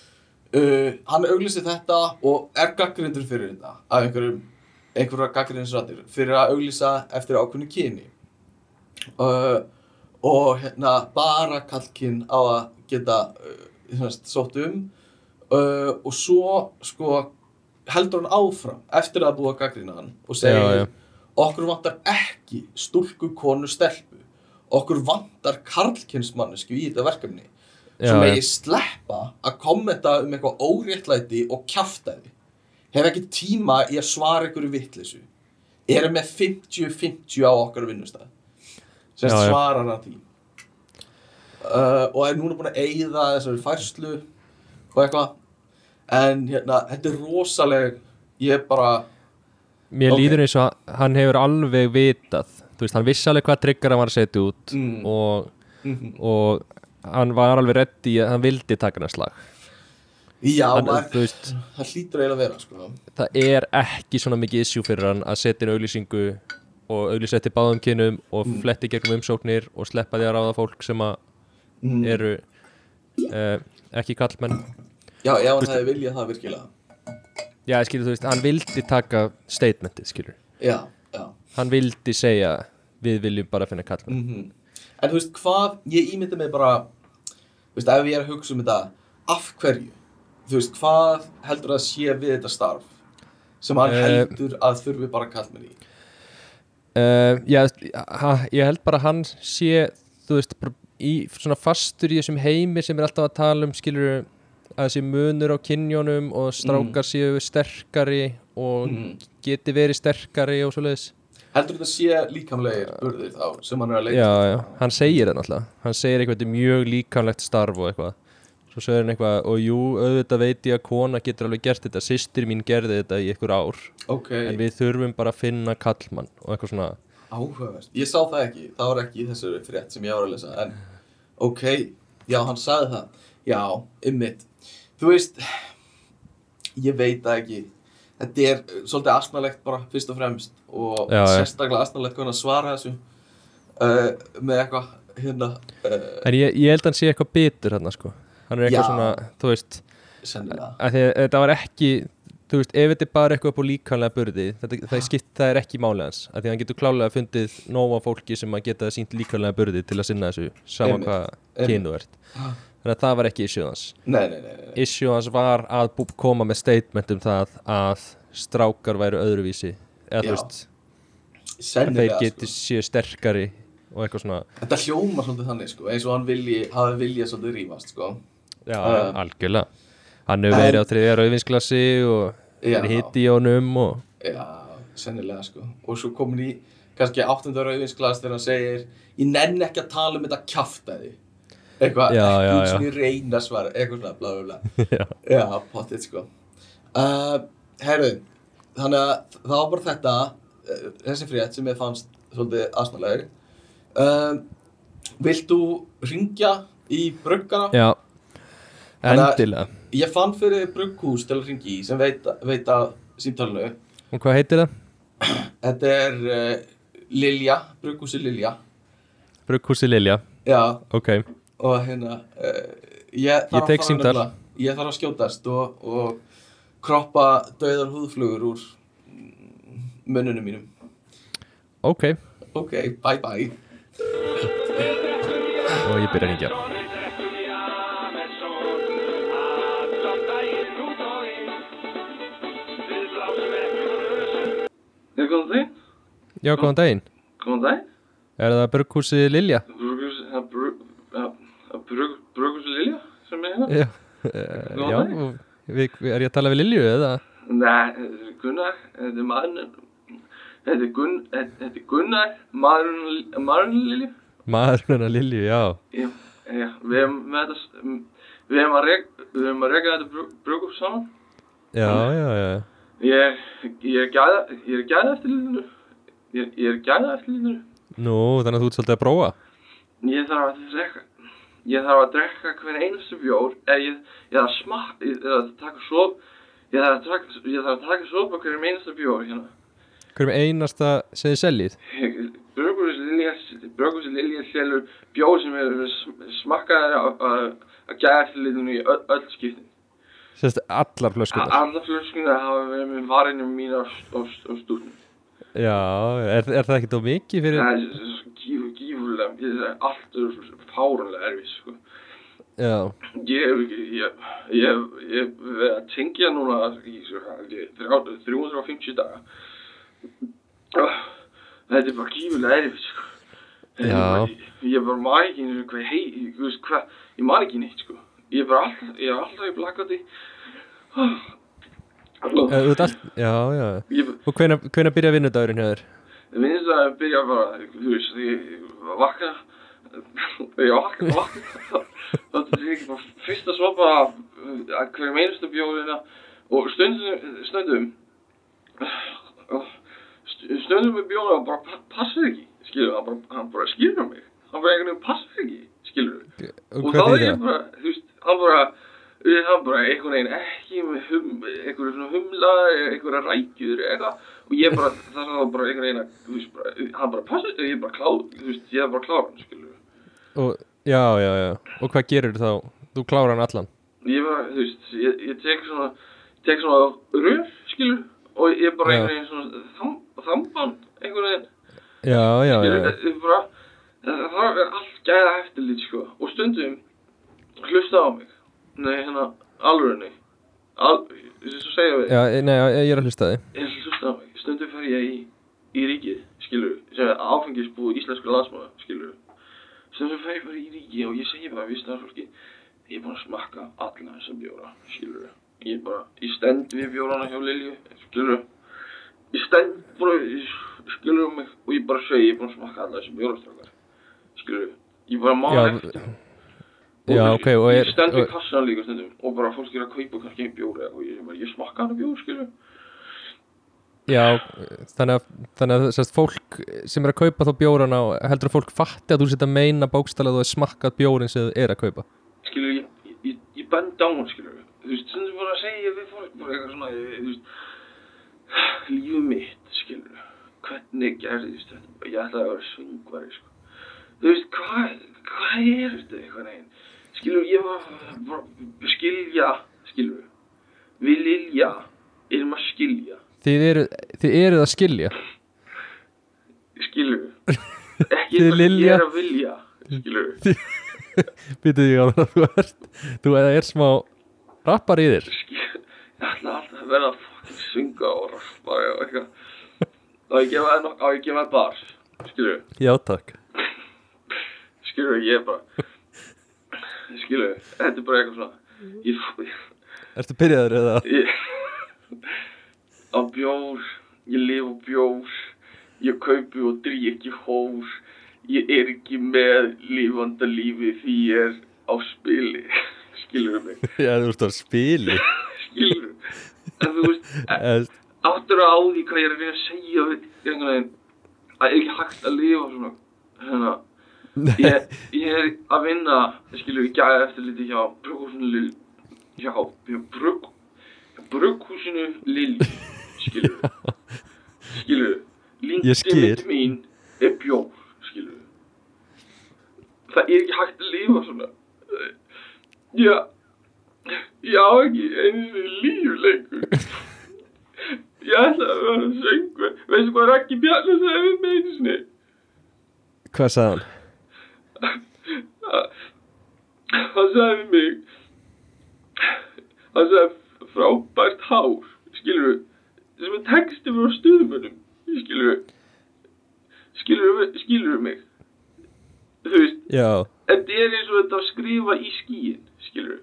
D: uh, hann auglýsir þetta og er gaggrindur fyrir þetta af einhverjum einhverja gaggrindinsrættir fyrir að auglýsa eftir ákveðnu kyni. Uh, og hérna bara kallkinn á að geta uh, semast, sótt um. Og svo sko heldur hann áfram eftir að búa hann og
A: já.
D: okkur vantar ekki stúlku, konu, stelpu okkur vantar karlkynnsmannesku í þetta verkefni Svo
A: já.
D: megi sleppa að kommenta um eitthvað óréttlæti og kjaftaði hef ekki tíma í að svara einhverju vitleysu. Erum með 50-50 á okkar vinnustæð sem
A: Já,
D: svarar hann því. Uh, og er núna búin að eyða þessari færslu og eitthvað. En hérna, þetta er rosaleg ég bara
A: mér
D: Ok.
A: líður eins og hann hefur alveg vitað. Þú veist, hann vissi alveg hvað tryggar hann var að setja út
D: Mm.
A: og,
D: mm
A: og hann var alveg reddi að hann vildi taka hann slag.
D: Já,
A: hann,
D: maður,
A: veist,
D: það hlýtur eiginlega að vera sko.
A: það er ekki svona mikið issue fyrir hann að setja inn auglýsingu og auglýsa eftir báðum kynum og
D: Mm.
A: fletti gegnum umsóknir og sleppa því að ráða fólk sem að
D: mm.
A: eru uh, ekki kallmenn
D: já, ef hann hefði viljað það virkilega.
A: Já, skilur, þú veist, hann vildi taka statementið, skilur
D: já, já.
A: Hann vildi segja, við viljum bara finna kallmenn
D: mm En þú veist hvað, ég ímynda mig bara Þú veist, ef ég er að hugsa um þetta Af hverju? Þú veist, hvað heldur að sé við þetta starf sem hann
A: Eh,
D: heldur að þurfi bara kallmenn í
A: uh, já, Ég held bara að hann sé, þú veist, í svona fastur í þessum heimi sem er alltaf að tala um, skilur að þessi munur á kynjónum og strákar séu sterkari og
D: Mm.
A: geti verið sterkari og svoleiðis
D: Heldur þetta sé líkamlegir burðir þá sem hann er að leita
A: Já, já, hann segir það náttúrulega. Hann segir eitthvað, þetta er mjög líkanlegt starf og eitthvað. Svo segir hann eitthvað, og jú, auðvitað veit ég að kona getur alveg gert þetta. Systir mín gerði þetta í einhver ár.
D: Ok,
A: En við þurfum bara að finna kallmann og eitthvað svona.
D: Áhugavert. Ég sá það ekki, það var ekki í þessu frétt sem ég var að lesa. En, ok, já, hann sagði það. Já, ymmit Þú veist, ég veit það ekki Þetta er uh, svolítið asnalegt bara fyrst og fremst og
A: Já,
D: sérstaklega asnalegt hvernig að svara þessu uh, með eitthvað hérna uh,
A: En ég, ég held að hann sé eitthvað bitur hann sko. Hann er eitthvað
D: Já.
A: svona, þú veist að að Þetta var ekki, þú veist, ef þetta er bara eitthvað upp á líkanlega burði þetta, það, skipt, það er ekki máli hans. Að Því að hann getur klálega fundið nóga fólki sem að geta sínt líkanlega burði til að sinna þessu Sama hvað kynu ert Þannig að það var ekki issue hans.
D: Nei, nei, nei,
A: issue hans var að koma með statement um það að strákar væru öðruvísi. Eða þú veist, að þeir
D: sennilega
A: geti
D: sko.
A: séu sterkari og eitthvað svona.
D: Þetta hljómar svolítið þannig sko eins og hann vilji, hafi viljað svolítið rífast sko.
A: Já,
D: Uh,
A: algjörlega. Hann hefur verið á þriðja rauðvinsklasi og er hitt í honum og
D: Já, sennilega sko. Og svo komin í kannski áttundar rauðvinsglas þegar hann segir Ég nenn ekki að tala um þetta kjaftaði Eitthvað, ekki ég reyna svara Eitthvað svona, bla bla bla.
A: Já.
D: Potið sko. Uh, Herru, þannig að það var bara þetta uh, Þessi frétt sem ég fannst svolítið asnalegri uh, Vilt þú ringja í bruggana?
A: Já, endilega.
D: Ég fann fyrir brugghús til að ringi í sem veit, veit að símtalinu.
A: Og hvað heitir það?
D: Þetta er uh, Lilja, brugghúsi Lilja.
A: Brugghúsi Lilja.
D: Já,
A: Ok,
D: og hérna uh, ég, þarf
A: Ég
D: að
A: tek
D: fara Ég þarf að skjótast og, og kroppa dauðar húðflugur úr munnunum mínum
A: ok
D: Ok, bye bye
A: Og ég byrja að hringja
F: Já, góðan daginn.
A: Já, góðan daginn
F: Góðan daginn.
A: Er það Brugghúsi Lilja?
F: Brugus, það brug, brug, Brugus Lilja sem er hérna?
A: Já, já við, er ég að tala við Lilju eða?
F: Nei, þetta er Gunnar, þetta er maðurinn, þetta er Gunn, þetta þetta er Gunnar, maðurinn, maðurinn Lilja.
A: Maðurinn Lilju, já
F: Já, já, við erum með þetta, við erum að reka, við erum að reka þetta Brugus saman.
A: Já, já, já
F: Ég er, ég er gæða, ég er gæða eftir lítinu. Ég, ég er gæða eftir lítinu.
A: Nú, þannig að þú ert svolítið að prófa
F: Ég þarf að drekka Ég þarf að drekka hver einstu bjór. Eða ég, ég þarf að smakka Ég þarf að taka svo Ég þarf að taka, þarf að taka svo på hverjum einstu bjór hérna.
A: Hverjum einasta sem þið seljið?
F: Brögurus Lilja selur bjór sem er smakkaðar að að gæða eftir litinu í öll, öll skiptin.
A: Sérst allar flöskunar
F: Alla flöskuna hafa verið með varinu mín á, á, á stúrnum
A: Já, er, er það ekkert of mikið fyrir
F: gífu, Ég er allt fárunlega erfið sko
A: Já,
F: Ég ég, ég, ég verið að tengja núna í svo, ég- þrjá- 350 daga. Þetta er bara gífulega erfið, sko.
A: Já.
F: Ég er bara maður ekki hvað hei, ég, hvað, ég maður ekki neitt, sko. Ég er bara alltaf, ég er alltaf í blackouti. Ah.
A: Eh, allt, já, já
F: Ég,
A: Og hvenær byrja vinnudagurinn?
F: Ég minnst að byrja bara, þú veist, ég vakna, ég vakna, vakna, þá er bara fyrst að sopa að hverjum einustu bjórina og stundum, stundum, st- stundum með bjóra og bara pa- passar ekki, skilur, hann bara, hann bara skilur mig, hann bara einhvern veginn passar ekki, skilur,
A: Og
F: þá er ég bara, þú veist, hann bara, við hann bara einhvern veginn ekki með hum, einhverju svona humla, einhverja rækjur, eitthvað, og ég bara, það er bara einhvern veginn þú veist, bara, hann bara passa, ég er bara klár, þú veist, ég er bara skilur,
A: Og, já, já, já. Og hvað gerir þá? Þú klárar hann allan?
F: Ég bara, þú veist, ég, ég tek svona, tek svona rör, skilur, og ég bara
A: Já.
F: einhvern veginn svona þam, þamban, einhvern veginn,
A: Já, já, já,
F: skilur,
A: já.
F: ég bara, það, er allt gæða eftirlit, sko, og stundum, hlusta á mig, nei, hérna, alvörinni, al, svo segja við,
A: Já, eh, nei, ég er að hlusta þig.
F: Ég hlusta á mig, stundum fer ég í, í ríkið, skilur, sem er áfengisbúð íslensku landsmáða, skilur, stundum fer ég bara í ríkið og ég segi bara við starfsfólki, ég er búin að smakka alla þessa bjóra, skilur, ég er bara, ég stend við bjórana hjá Lilju, skilur, ég stend bara, skilur mig og ég bara segi, ég er búin að smakka alla þessa bjórastrákar, skilur, ég bara má eftir.
A: Já, ok, og er-
F: Ég stend við kassan líka stundum og bara fólk er að kaupa kannski einn bjóri og ég, bara, ég smakka hana bjór, skilur.
A: Já, þannig að, þannig að sérst, fólk sem er að kaupa þá bjórana heldur að fólk fatti að þú setja meina bókstala að þú er smakkað bjórin sem þú er að kaupa?
F: Skilur, ég, ég, ég, bend á hann, skilur þú veist, stundum bara að segja við fólk bara eitthvað svona, þú veist lífið mitt, skilur hvernig gerðist þetta? Ég ætlaði að vera svingvari, sko. Þú veist, hvað, hvað er þetta eitthvað neginn, skilur, ég skilja, skilur við? Lilja erum að skilja,
A: Þið eru, þið eruð að skilja.
F: Skilur ekki
A: Lilja-
F: ég er að vilja, skilur
A: Býtu því að þú ert Þú er, er smá rappar í þér.
F: Ég ætla alltaf að verða að synga og rappa og eitthvað. Á ég gefa það á ég gefa það bar skilur,
A: Já, takk.
F: Skilur ég er bara skilur, þetta er bara eitthvað svona ég,
A: Ertu byrjaður eða?
F: Ég, á bjór, ég lifa á bjór, ég kaupi og drík ekki hór, ég er ekki með lífanda lífi því ég er á spili, skilur mig,
A: Já, þú ert á spili.
F: Skilur en þú veist, áttur á því hvað ég er að reyna að segja við einhvern veginn, að er ekki hægt að lifa svona, hérna, ég, ég er að vinna, skilur, ég gæði eftir liti hjá brugghúsinu Lill, hjá, hjá brugg, hjá brugghúsinu Lill, skilur, skilur,
A: Ég skil.
F: LinkedIn mín er bjór, skilur, það er ekki hægt að lifa svona, já, ég á ekki einu sinni líf lengur, ég ætla að vera söngur, veistu hvað Raggi Bjarnar sagði við mig einu sinni?
A: Hvað sagði hann?
F: Hann sagði mig hann sagði frábært hár skilur við sem er texti frá stuðmönnum skilur við skilur við skilur við mig? Þú veist
A: Já,
F: þetta er eins og þetta að skrifa í skíin skilur við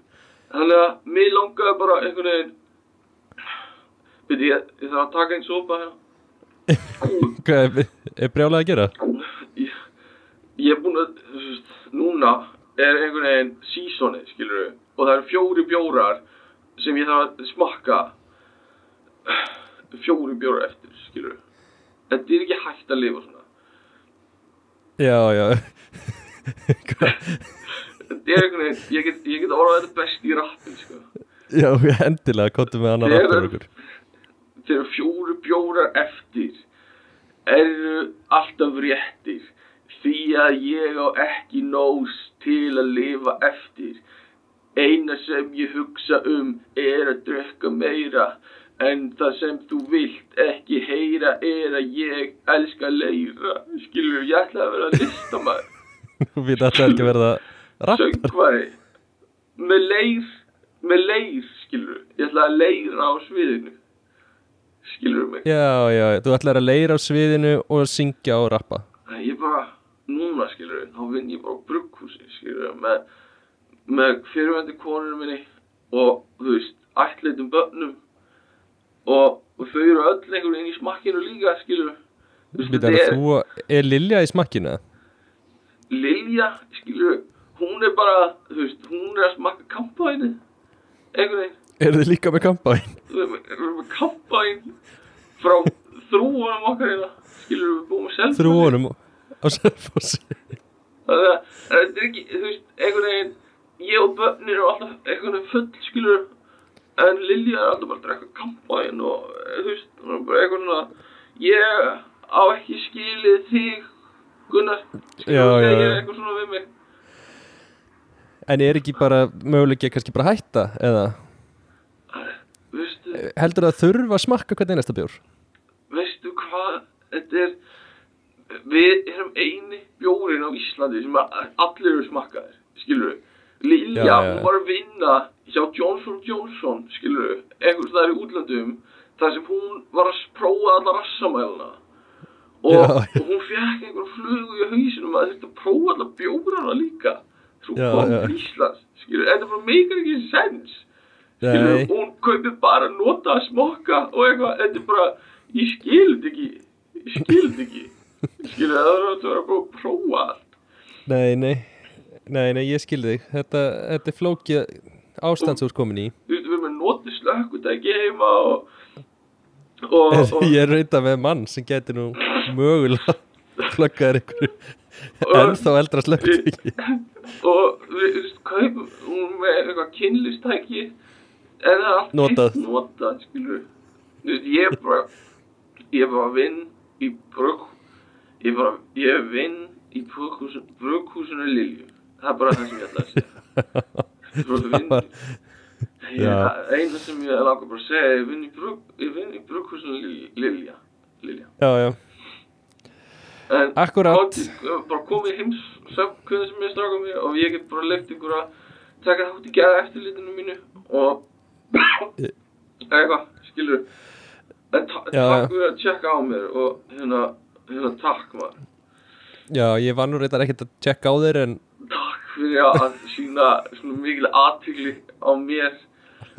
F: þannig að mig langaði bara einhvern veginn veit ég, ég þarf að taka einn sopa hérna.
A: Hvað er, er brjálega að gera?
F: ég, ég er búinn að núna er einhvern veginn sísoni, skilur við og það eru fjóri bjórar sem ég þarf að smakka. Fjóri bjórar eftir, skilur við þetta er ekki hægt að lifa svona.
A: Já, já.
F: Þetta er einhvern veginn, ég get, ég get orðað þetta best í rappin, sko.
A: Já, endilega, komdu með annar aftur okkur.
F: þegar fjóri bjórar eftir eru alltaf réttir því að ég á ekki nós til að lifa eftir. Eina sem ég hugsa um er að drekka meira en það sem þú vilt ekki heyra er að ég elska að leira skilur, ég ætla að vera listamæður
A: Þú veit alltaf ekki að verða rappar
F: söngvari. Með leir með leir, skilur ég ætla að leira á sviðinu. Skilur mig?
A: Já, já, þú ætlar að leira á sviðinu og syngja og rappa.
F: Ég bara, núna skilur þá vinn ég bara á brugghúsi skilur með, með fyrirvændi konunum minni og þú veist, ætleitum börnum og, og þau eru öll einhvern veginn í smakkinu líka skilur veist,
A: Býta, er þú, er Lilja í smakkinu?
F: Lilja, skilur hún er bara, þú veist, hún er að smakka kampaðinu einhvern veginn
A: Er þið líka með kampæn?
F: við erum við með kampaðin frá þrúunum okkar hérna skilur við búum með selfossi.
A: Þrúunum á Selfossi.
F: Að þetta er ekki, þú veist, einhvern veginn ég og börnir eru alltaf einhvern veginn full, skilur en Lilja er alltaf bara að drekka kampaðin og þú veist, hún er bara einhvern veginn að ég á ekki skilið þig Gunnar, skilur
A: já,
F: segir
A: já.
F: eitthvað svona við mig.
A: En er ekki bara möguleiki að kannski bara hætta eða?
F: Veistu,
A: heldur það að þurfa að smakka hvern einasta bjór?
F: veistu hvað þetta er við erum eini bjórin á Íslandi sem allir eru smakkaðir skilur við Lilja,
A: Já, já,
F: hún var að vinna hjá Johnson Johnson, skilur við einhvers staðar í útlandum þar sem hún var að prófa alla rassamæluna. Og, og hún fekk einhver flugu í hausinum að þetta prófa alla bjórana líka. Þú kom til Íslands skilur, þetta bara meikar ekki sens skilur,
A: Nei.
F: hún kaupir bara nota að smokka og eitthvað, þetta er bara ég skild ekki ég skild ekki skilur, það að vera bara að prófa allt?
A: Nei, nei, nei, nei, ég skil þig. Þetta, þetta er flókið ástand sem þú ert komin í.
F: Þú veist, við erum með noti slökkutæki heima og og, og,
A: Ég er reynda með mann sem getur nú mögulega einhverju
F: Og-
A: ennþá eldra slökkutæki.
F: Og við þú veist, kaupum hún með eitthvað kynlistæki en það er allt
A: Notað.
F: heitt notað skilur þú veist, ég er bara ég er bara að vinn í brugg ég bara, ég vinn í brugghúsinu Lilju. Það er bara það sem ég ætla að segja. Ég eina sem ég langar bara að segja ég vinn í, Lil- Lilja. Lilja.
A: Já, já,
F: en
A: Akkúrat.
F: gátu- bara komið heims söfnkvöðu sem ég stráka mig og ég get bara leikt ykkur að taka þátt í gæða eftirlitinu mínu og eitthvað, skilur en takk fyrir að tjekka á mér og hérna, hérna takk maður.
A: Já, ég var nú reyndar ekkert að tjekka á þeir en
F: takk fyrir að sína svona mikil aðtykli á mér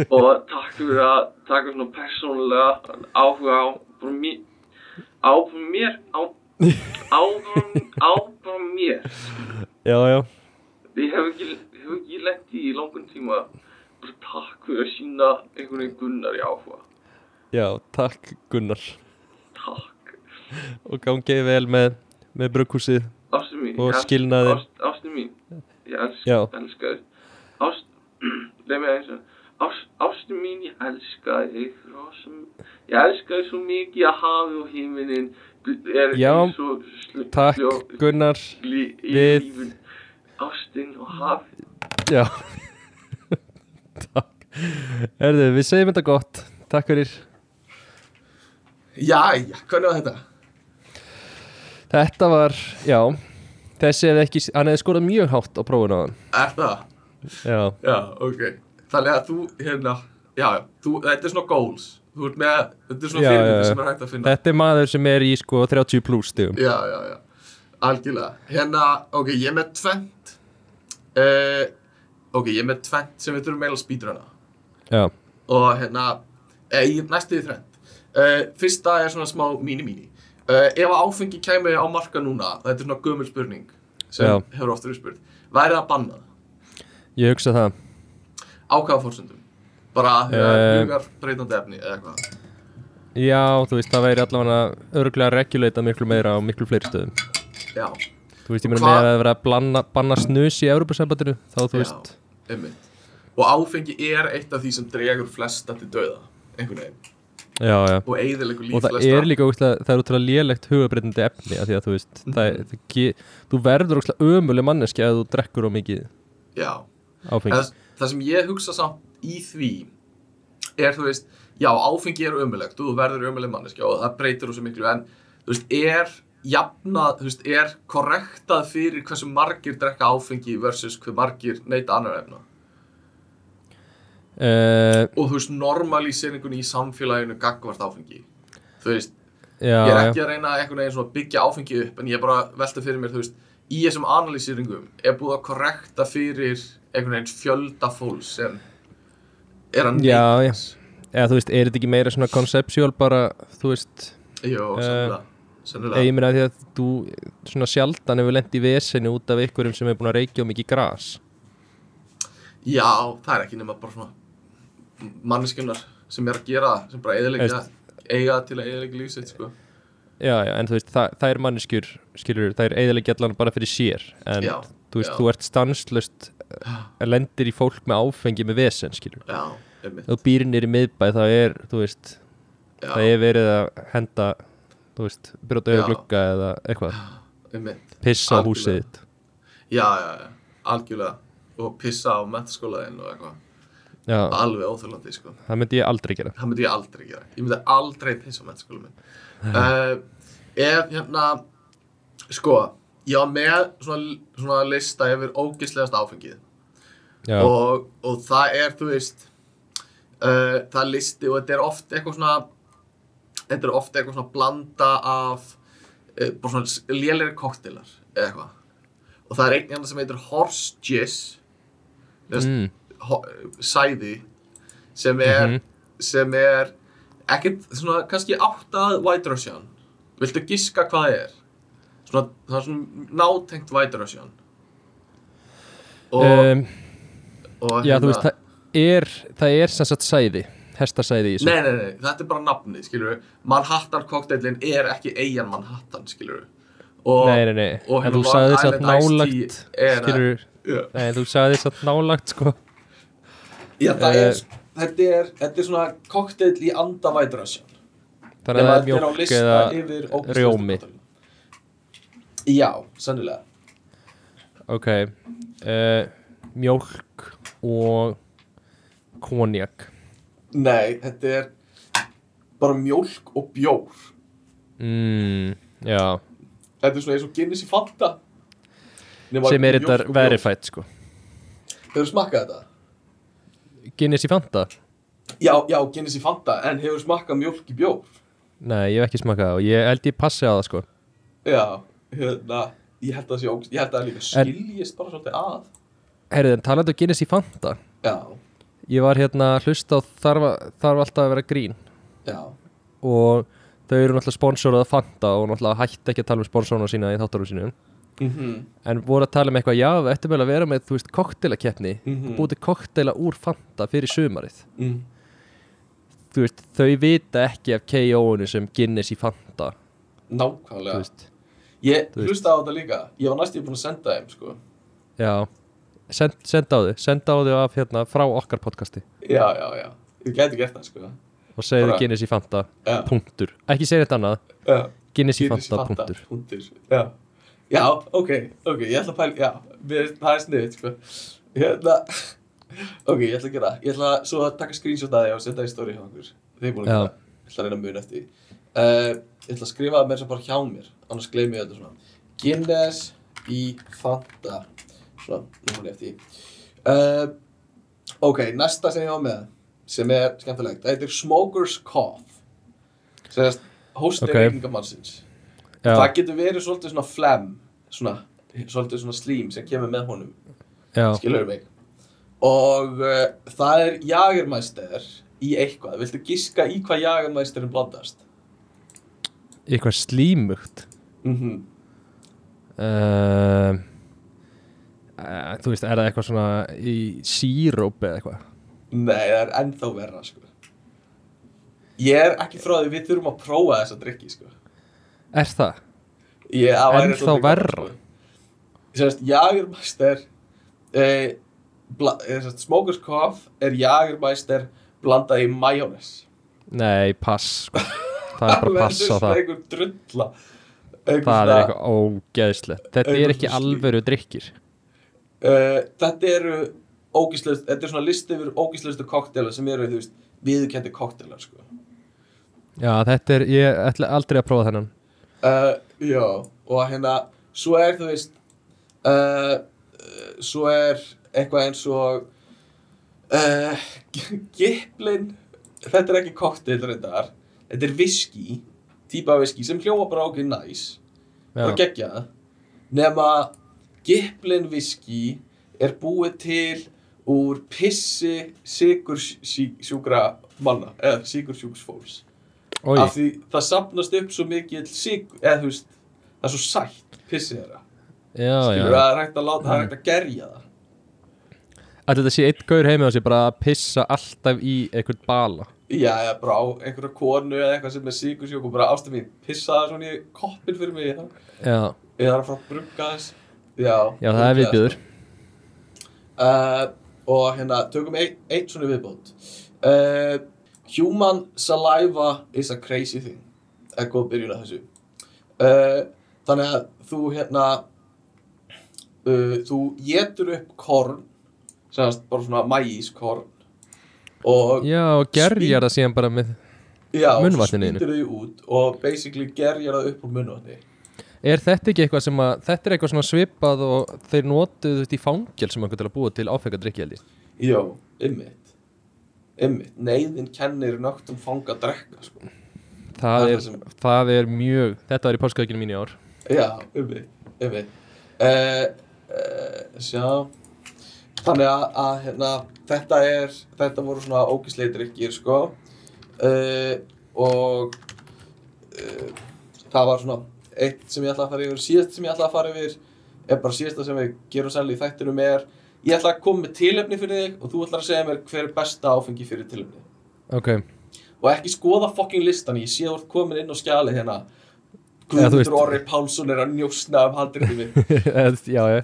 F: og takk fyrir að taka svona persónulega áhuga á bara mér á bara mér á, á, á bara mér.
A: Já, já.
F: Ég hef ekki, hef ekki lent í í langun tíma bara takk fyrir að sína einhvern veginn gunnar í áhuga.
A: Já, takk Gunnar.
F: Takk
A: Og gangið vel með, með brugghúsið Og
F: ég elska-
A: skilnaðinn.
F: ást, ástu mín ég elska,
A: Já.
F: þig ást leið mig eins og ást, ástu mín ég elska þig rosum, ég elska þig svo mikið að hafi og himinin er
A: Já. Takk
F: sljó-
A: Gunnar.
F: lí,
A: Við-
F: ástin og hafi.
A: Já. Takk. Erðu, við segjum þetta gott. Takk fyrir.
D: Jæja, hvernig var þetta?
A: Þetta var, já Þessi hefði ekki, hann hefði skorað mjög hátt á prófuna á hann
D: Er það?
A: Já,
D: Já, ok. Þannig að þú, hérna Já, þú, þetta er svona goals. Þú ert með, þetta er svona fyrirmyndir sem er hægt að finna.
A: Þetta er maður sem er í sko 30 pluss stigum.
D: Já, já, já. Algjörlega. Hérna, ok, ég er með tvent uh, Ok, ég er með tvent sem við þurfum meila spýtrana
A: Já,
D: Og hérna, eh, ég er næstu í þrend uh, Fyrsta er svona smá mini-mini uh, Ef að áfengi kæmi á marka núna Þetta er svona gömul spurning sem
A: Já.
D: hefur oft verið spurt Væri það bannað?
A: ég hugsa það
D: Á hvaða fórsöndum? Bara að
A: Eh.
D: hugar breytandi efni eða eitthvað
A: Já, þú veist, það væri allavega örgulega reguleita miklu meira á miklu fleiri stöðum
D: Já,
A: Þú veist, ég meina með að það vera að blanna, banna snus í Európa-sambandinu þá þú
D: Já.
A: veist
D: einmitt Og áfengi er eitt af því sem dregur flesta til dauða einhvern veginn
A: Já, já.
D: Og eigðilegu líf
A: og það
D: flesta.
A: er líka útla, það er útrúlega lélegt hugabreitandi efni af því að þú veist það, er- það ge, þú verður útla ömuleg manneski að þú drekkur á mikið áfengi.
D: Það, það sem ég hugsa samt í því er þú veist, já áfengi er ömulegt og þú verður ömuleg manneskja og það breytir úr svo miklu en þú veist, er jafnað, þú veist, er korrektað fyrir hversu margir drekka áfengi versus hver margir neyta annar efna
A: uh,
D: og þú veist, normalíseringun í samfélaginu gagvart áfengi þú veist,
A: já,
D: ég er
A: já,
D: ekki að reyna einhvern veginn svona að byggja áfengi upp en ég er bara velta fyrir mér, þú veist í þessum analýsiringum er búið að korrekta fyrir einhvern veginn fjölda fólks sem er að
A: Já, já.
D: þess.
A: eða þú veist, er þetta ekki meira svona conceptual bara, þú veist
D: Jó,
A: Eh,
D: sennilega,
A: ég meina því að þú svona sjaldan hefur lent í veseni út af ykkurum sem er búin að reykja um mikið gras
D: Já, það er ekki nema bara svona manneskjunar sem er að gera það, sem bara eðilegja eiga til að eðilegja lífsitt, sko.
A: Já, já, en þú veist, það, það er manneskjur skilur, það er eiginlega allan bara fyrir sér en
D: Já,
A: þú veist,
D: já.
A: þú ert stanslust lendir í fólk með áfengi með vesen, skilur
D: Já, einmitt.
A: Þú býr nýr í miðbæ þá er þú veist,
D: Já,
A: það er verið að henda þú veist, brjóta
D: Já.
A: auðvitað glugga eða eitthvað,
D: einmitt.
A: Pissa á húsið þitt.
D: Já, já, algjörlega. Og pissa á mentaskólaðinn og eitthvað
A: já,
D: alveg óþjólandi, sko.
A: Það myndi ég aldrei gera.
D: Það myndi ég aldrei gera. Ég myndi aldrei pissa mentaskóla minn. Uh, ef hérna sko, ég var með svona, svona lista yfir ógislegast áfengið. Og, og það er, þú veist uh, það er listi og þetta er oft eitthvað svona þetta er oft eitthvað svona blanda af uh, bara svona lélegri koktelar eða eitthvað. Og það er einn hérna sem heitir Horse Jizz.
A: Mm,
D: ho- sæði sem er
A: Mhm.
D: sem er ekkert svona kannski áttað White Russian. Viltu giska hvað það er? Svona, það er svona nátengt White Russian. Og,
A: um,
D: og
A: já, þú veist, það er það er sem sagt sæði, hestasæði í þessu.
D: Nei, nei, nei, þetta er bara nafnið, skilur við Manhattan kokteilin er ekki eigin Manhattan, skilur við og,
A: nei, nei, nei,
D: og
A: en
D: hérna
A: þú
D: Long
A: sagði þess að nálagt skilur,
D: Já.
A: nei, þú sagði þess að nálagt sko,
D: Já, það
A: Eh,
D: er, þetta er þetta er svona kokteil í anda White Russian
A: þannig að það er
D: lista
A: eða rjómi.
D: Já, sannilega
A: ok uh, mjólk og konjak
D: Nei, þetta er bara mjólk og bjór.
A: Mm, já,
D: Þetta er svona eins og Guinness í Nema
A: sem er þetta
D: bjór.
A: verified sko.
D: Hefur smakkað þetta?
A: Guinness í Fanta?
D: Já, já, Guinness í Fanta En hefur smakkað mjólk í bjór?
A: Nei, ég hef ekki smakað og ég held ég passi á það sko.
D: Já, hérna Ég held að það sé Ég held að það líka skiljist bara svolítið að.
A: Herrið, en talandi um Guinness í Fanta.
D: Já,
A: ég var hérna að hlusta og þarf, að- þarf alltaf að vera grín.
D: Já,
A: og þau eru náttúrulega sponsorað að Fanta og náttúrulega hætti ekki að tala um sponsoruna sína í þáttarum sínum
D: mhm,
A: en voru að tala um eitthvað, já, við ættum vel að vera með þú veist, koktelakeppni
D: Mhm.
A: og búið til koktela úr Fanta fyrir sumarið.
D: Mhm.
A: Þú veist, þau vita ekki af KO-unu sem Guinness í Fanta. Þú
D: Nákvæmlega
A: veist,
D: Ég
A: þú
D: hlusta á þetta líka. Ég var næstíð búin að senda þeim sko.
A: Já. Send, senda á þau, senda á þau af hérna frá okkar podcasti.
D: Já, já, já. Ég gæti gert það sko.
A: Og segðu Guinness í Fanta,
D: Já,
A: punktur. Ekki segja þetta annað,
D: já.
A: Guinness í Fanta, punktur.
D: Punktur. Já, já ok, ok, ég ætla að pæla Já, mér, það er sniðið sko. Hérna Ok, ég ætla að gera það. Ég ætla svo að taka screenshot að því og setja það í story hjá okkur. Þið er búin að gera það. Ég ætla að reyna að muna eftir því. Uh, Ég ætla að skrifa það þess að bara hjá mér Annars gleymi ég þetta svona. Guinness í Fanta. Svona, nú hún eftir því. Uh, Ok, næsta sem ég á með sem er skemmtilegt, það heitir Smoker's Cough. Sem er hósti
A: Ok.
D: okay. það getur verið svolítið svona phlegm svona, svolítið svona slím sem kemur með honum
A: já,
D: skilur mig og uh, það er jagermæster í eitthvað, viltu giska í hvað jagermæsterin blandast?
A: eitthvað slímugt
D: Mm -hmm.
A: uh, uh, þú veist, er það eitthvað svona í sírópi eða eitthvað
D: Nei, það er ennþá verra sko. Ég er ekki frá því við þurfum að prófa þessa drikki sko.
A: er það? Ennþá
D: svolítið
A: verra?
D: sko. Jagermeister eh, eh, sérst, Smokers Cough er Jagermeister blandað í majónes
A: nei, pass sko. það er bara pass á það
D: einhver drulla einhver
A: það er eitthvað ógeðslegt þetta er ekki alvöru drikkir
D: uh, Þetta eru ógíslegust, þetta er svona listi yfir ógíslegustu koktelar sem eru, þú veist, viðurkendi koktelar sko.
A: já, þetta er, ég ætla aldrei að prófa þennan
D: uh, Já, og hérna svo er, þú veist uh, svo er eitthvað eins og uh, Giplin þetta er ekki koktel reyndar þetta er viski, típa viski sem hljóma bara okkur næs
A: já,
D: geggjað nema Giplin viski er búið til úr pissi sigursjúkra manna eða sigursjúks fólks
A: Oj,
D: af því það sapnast upp svo mikið sigur, eða þú veist það er svo sætt pissið þeirra. Skilur það er hægt að láta, það er hægt að gerja það.
A: Að þetta sé einn gaur heimi á sig bara að pissa alltaf í einhvern bala?
D: Já, eða bara á einhverja konu eða eitthvað sem er sigursjúk og bara ástum mín pissa það svona í koppin fyrir mig eða
A: já,
D: það er að fara að brugga þess já,
A: já það er viðbjöður
D: uh, og hérna tökum ein, einn svona viðbót. Uh, human saliva is a crazy thing er góð byrjun að þessu uh, þannig að þú hérna uh, þú getur upp korn semast bara svona mæískorn og
A: já, og gerjar það síðan bara með
D: já, og svo
A: munnvatninu þínu.
D: spýtur þau út og basically gerjar það upp úr munnvatni
A: Er þetta ekki eitthvað sem að, þetta er eitthvað svona svipað og þeir notuðu þetta í fangel sem að búa til áfengadrykki held ég?
D: Jó, ymmit Ymmit, neyðin kennir nögtum fanga að drekka sko.
A: Það
D: Það sem-
A: það er mjög, þetta var í páskaukinu mín í ár.
D: Já, ymmit uh, uh, Þannig að, að hérna, þetta er þetta voru svona ógíslega drikkir sko. Uh, og uh, það var svona eitt sem ég ætla að fara yfir. Síðast sem ég ætla að fara yfir er bara síðasta sem við gerum sannlega í þættinum er ég ætla að koma með tilefni fyrir þig og þú ætlar að segja mér hver er besta áfengi fyrir tilefni.
A: Ok,
D: og ekki skoða fucking listan ég sé að þú ert komin inn á skjali hérna. Guðmundur Orri Pálsson er að njósna um handriðið mitt.
A: Já, já.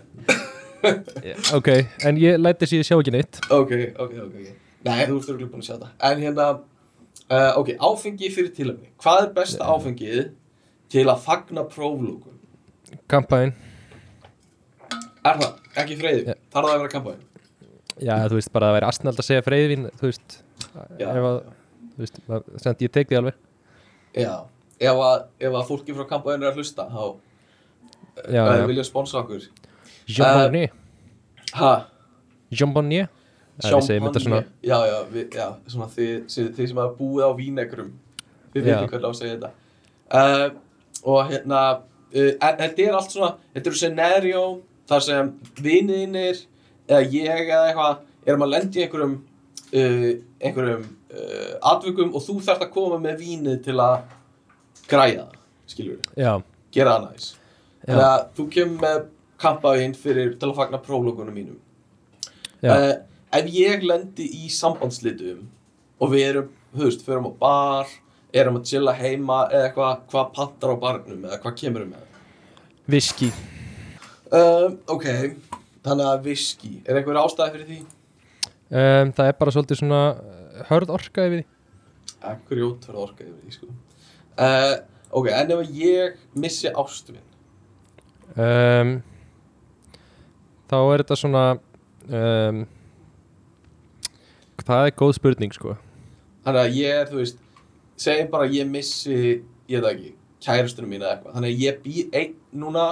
A: ok, en ég læti sér sjá ekki neitt.
D: ok, ok, ok, nei, þú ert örugglega búin að sjá það en hérna, uh, ok, áfengi fyrir tilefni. Hvað er besta áfengið til að fagna próflókun
A: Kampæn,
D: er það, ekki freyði,
A: Já.
D: þarf það að vera kampæn
A: já, þú veist, bara að vera astnald að segja freyðvin, þú veist,
D: Já.
A: ef að, þú veist, það- ég tek því alveg.
D: já, ef að, ef að fólki frá kampæn er að hlusta þá
A: Já,
D: uh,
A: já.
D: vilja sponsa okkur
A: segjum þetta svona,
D: Champagne. já, já, við, já, svona þið, þið, sem hafa búið á vínegrum þið
A: Já.
D: veitir hvernig á að segja þetta uh, og hérna uh, en þetta er allt svona, þetta eru scenario þar sem viniðinir eða ég eða eitthvað erum að lendi í einhverjum uh, einhverjum uh, atvökum og þú þarft að koma með vínið til að græja það, skilur við,
A: Já,
D: gera það næs.
A: Já.
D: þannig að þú kemur með kampavín fyrir til að fagna prólogunum mínum. Uh, ef ég lendi í sambandslitum og við erum, veist, förum á bar erum að chilla heima eða eitthvað, hvað pantar á barnum eða hvað kemur um með
A: viski
D: um, ok, þannig að viski er einhver ástæði fyrir því?
A: um, Það er bara svolítið svona uh, hörð orka yfir því.
D: Ekkur jót fyrir orka yfir því sko. Uh, ok, en ef ég missi ástvinn
A: um, Þá er þetta svona um, Það er góð spurning sko.
D: Þannig að ég er, þú veist segjum bara að ég missi, ég veit ekki kærustunum mína eða eitthvað, þannig að ég bý einn núna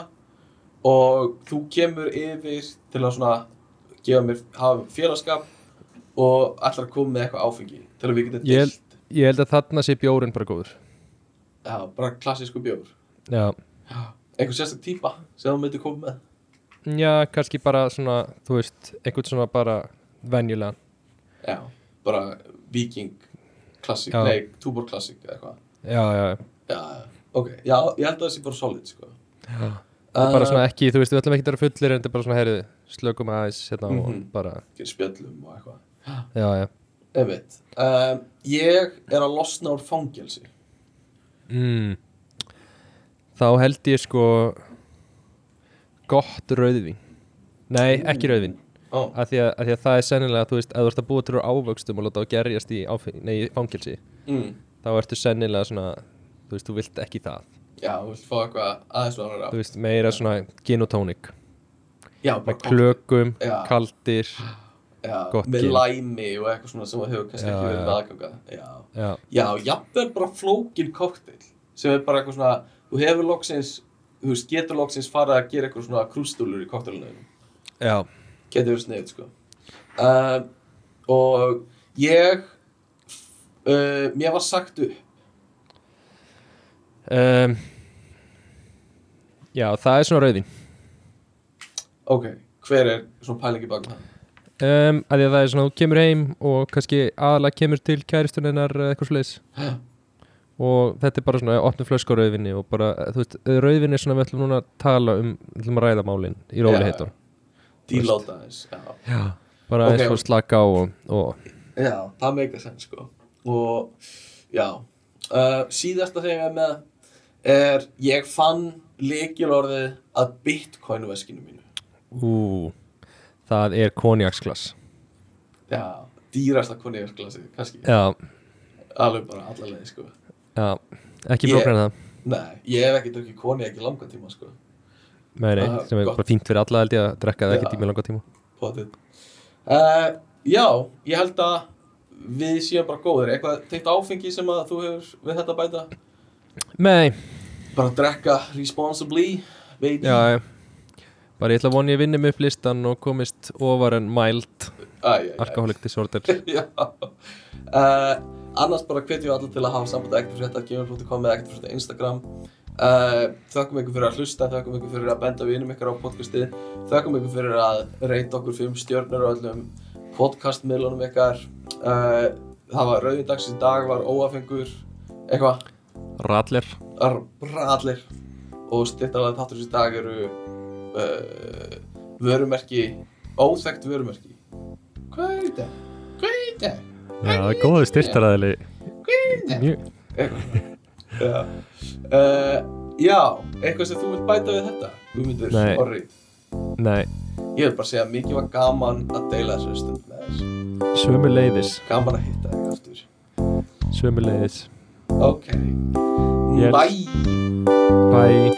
D: og þú kemur yfir til að svona gefa mér, hafa félagskap og að koma með eitthvað áfengi til að við getum
A: Ég-
D: deilt.
A: Ég held að þarna sé bjórin bara góður.
D: Já, bara klassísku bjór.
A: Já,
D: einhver sérstak típa sem þú myndir koma með?
A: Já kannski bara svona, þú veist, einhvern svona bara venjulegan.
D: Já, bara viking klassík,
A: Já.
D: nei, túbor klassík eða eitthvað.
A: Já, já,
D: já, já, ok, já, ég held að það sé bara solid sko.
A: Já Bara svona ekki, þú veist, við ætlum ekki að vera fullir en þetta er bara svona, heyrðu, slökum aðeins hérna
D: Mhm.
A: og bara,
D: Gerir spjöllum og eitthvað
A: já, já.
D: Um, ég er að losna úr fangelsi
A: mm. Þá held ég sko gott rauðvín Nei, ekki rauðvín
D: Ó,
A: að því að, að því að það er sennilega, þú veist, að þú ert að búa til ávöxtum og láta þá gerjast í, áfeng, nei, í fangilsi
D: mm.
A: þá ertu sennilega svona þú veist, þú vilt ekki það
D: Já, þú vilt fá eitthvað aðeins var
A: þú veist, meira svona gin og tónik.
D: Já,
A: með klökum,
D: Já.
A: kaldir
D: já,
A: gott
D: með
A: gin.
D: læmi og eitthvað svona sem hefur kannski
A: Já,
D: ekki verið
A: já.
D: aðganga. Já,
A: já,
D: já, jafnvel bara flókin kokteil sem er bara eitthvað svona þú hefur loksins, þú veist, getur loksins farið að gera eitthvað svona krústúlur í kokteilunum
A: já,
D: getur verið sniðið sko. Um, og ég uh, mér var sagt upp
A: um, já, það er svona rauðvín
D: ok, hver er svona pælingi bak það?
A: um, að því að það er svona, þú kemur heim og kannski aðalega kemur til kæristuninnar eða eitthvað svoleiðis. Og þetta er bara svona opnum flösku á rauðvinni og bara, þú veist, rauðvinni er svona við ætlum núna að tala um, við ætlum að ræða málin í róli heitur
D: díláta þess já.
A: já, bara
D: Ok.
A: eins og slaka á og, og
D: já, það meika senn sko. Og já. Uh, síðasta sem ég er með er ég fann leikilorðið að bitcoin veskinu mínu.
A: Ú, það er konjaksglas
D: já, dýrasta konjarsglasi kannski,
A: já,
D: alveg bara allavega sko.
A: Já, ekki flóknar en það.
D: Nei, ég hef ekki drukkið konjak í langa tíma sko.
A: Nei, nei,
D: Ah,
A: sem er
D: gott.
A: bara fínt fyrir alla held ég að drekka það ekki tíma langa tíma.
D: Uh, já, ég held að við séum bara góðir. Eitthvað tengt áfengi sem að þú hefur við þetta bæta
A: Nei,
D: bara að drekka responsibly baby
A: já, bara ég ætla að vona ég vinni mig upp listan og komist ofar en mild alkoholic disorder.
D: Já. Uh, Annars bara hvetjum við allir til að hafa samband ekkert gmail.com eða ekkert Instagram. Uh, Þökkum ykkur fyrir að hlusta Þökkum ykkur fyrir að benda vinum ykkar á podcastið Þökkum ykkur fyrir að reyta okkur fimm stjörnur á öllum podcastmiðlunum ykkar. Uh, Það var rauðindags í dag var óafengur eitthvað
A: Radler.
D: Allir og styrtalega þáttur í dag eru uh, vörumerki óþekkt vörumerki. Hvað er þetta? Hvað er þetta?
A: Já, það er góðu styrtaræðili
D: Já. Uh, já, eitthvað sem þú vilt bæta við þetta Guðmundur,
A: Nei.
D: Orri?
A: Nei,
D: Ég vil bara segja að mikið var gaman að deila þessu stund með þess
A: sömu leiðis
D: Gaman að hitta þig aftur.
A: Sömu leiðis
D: Ok
A: Yes.
D: Bye.
A: Bye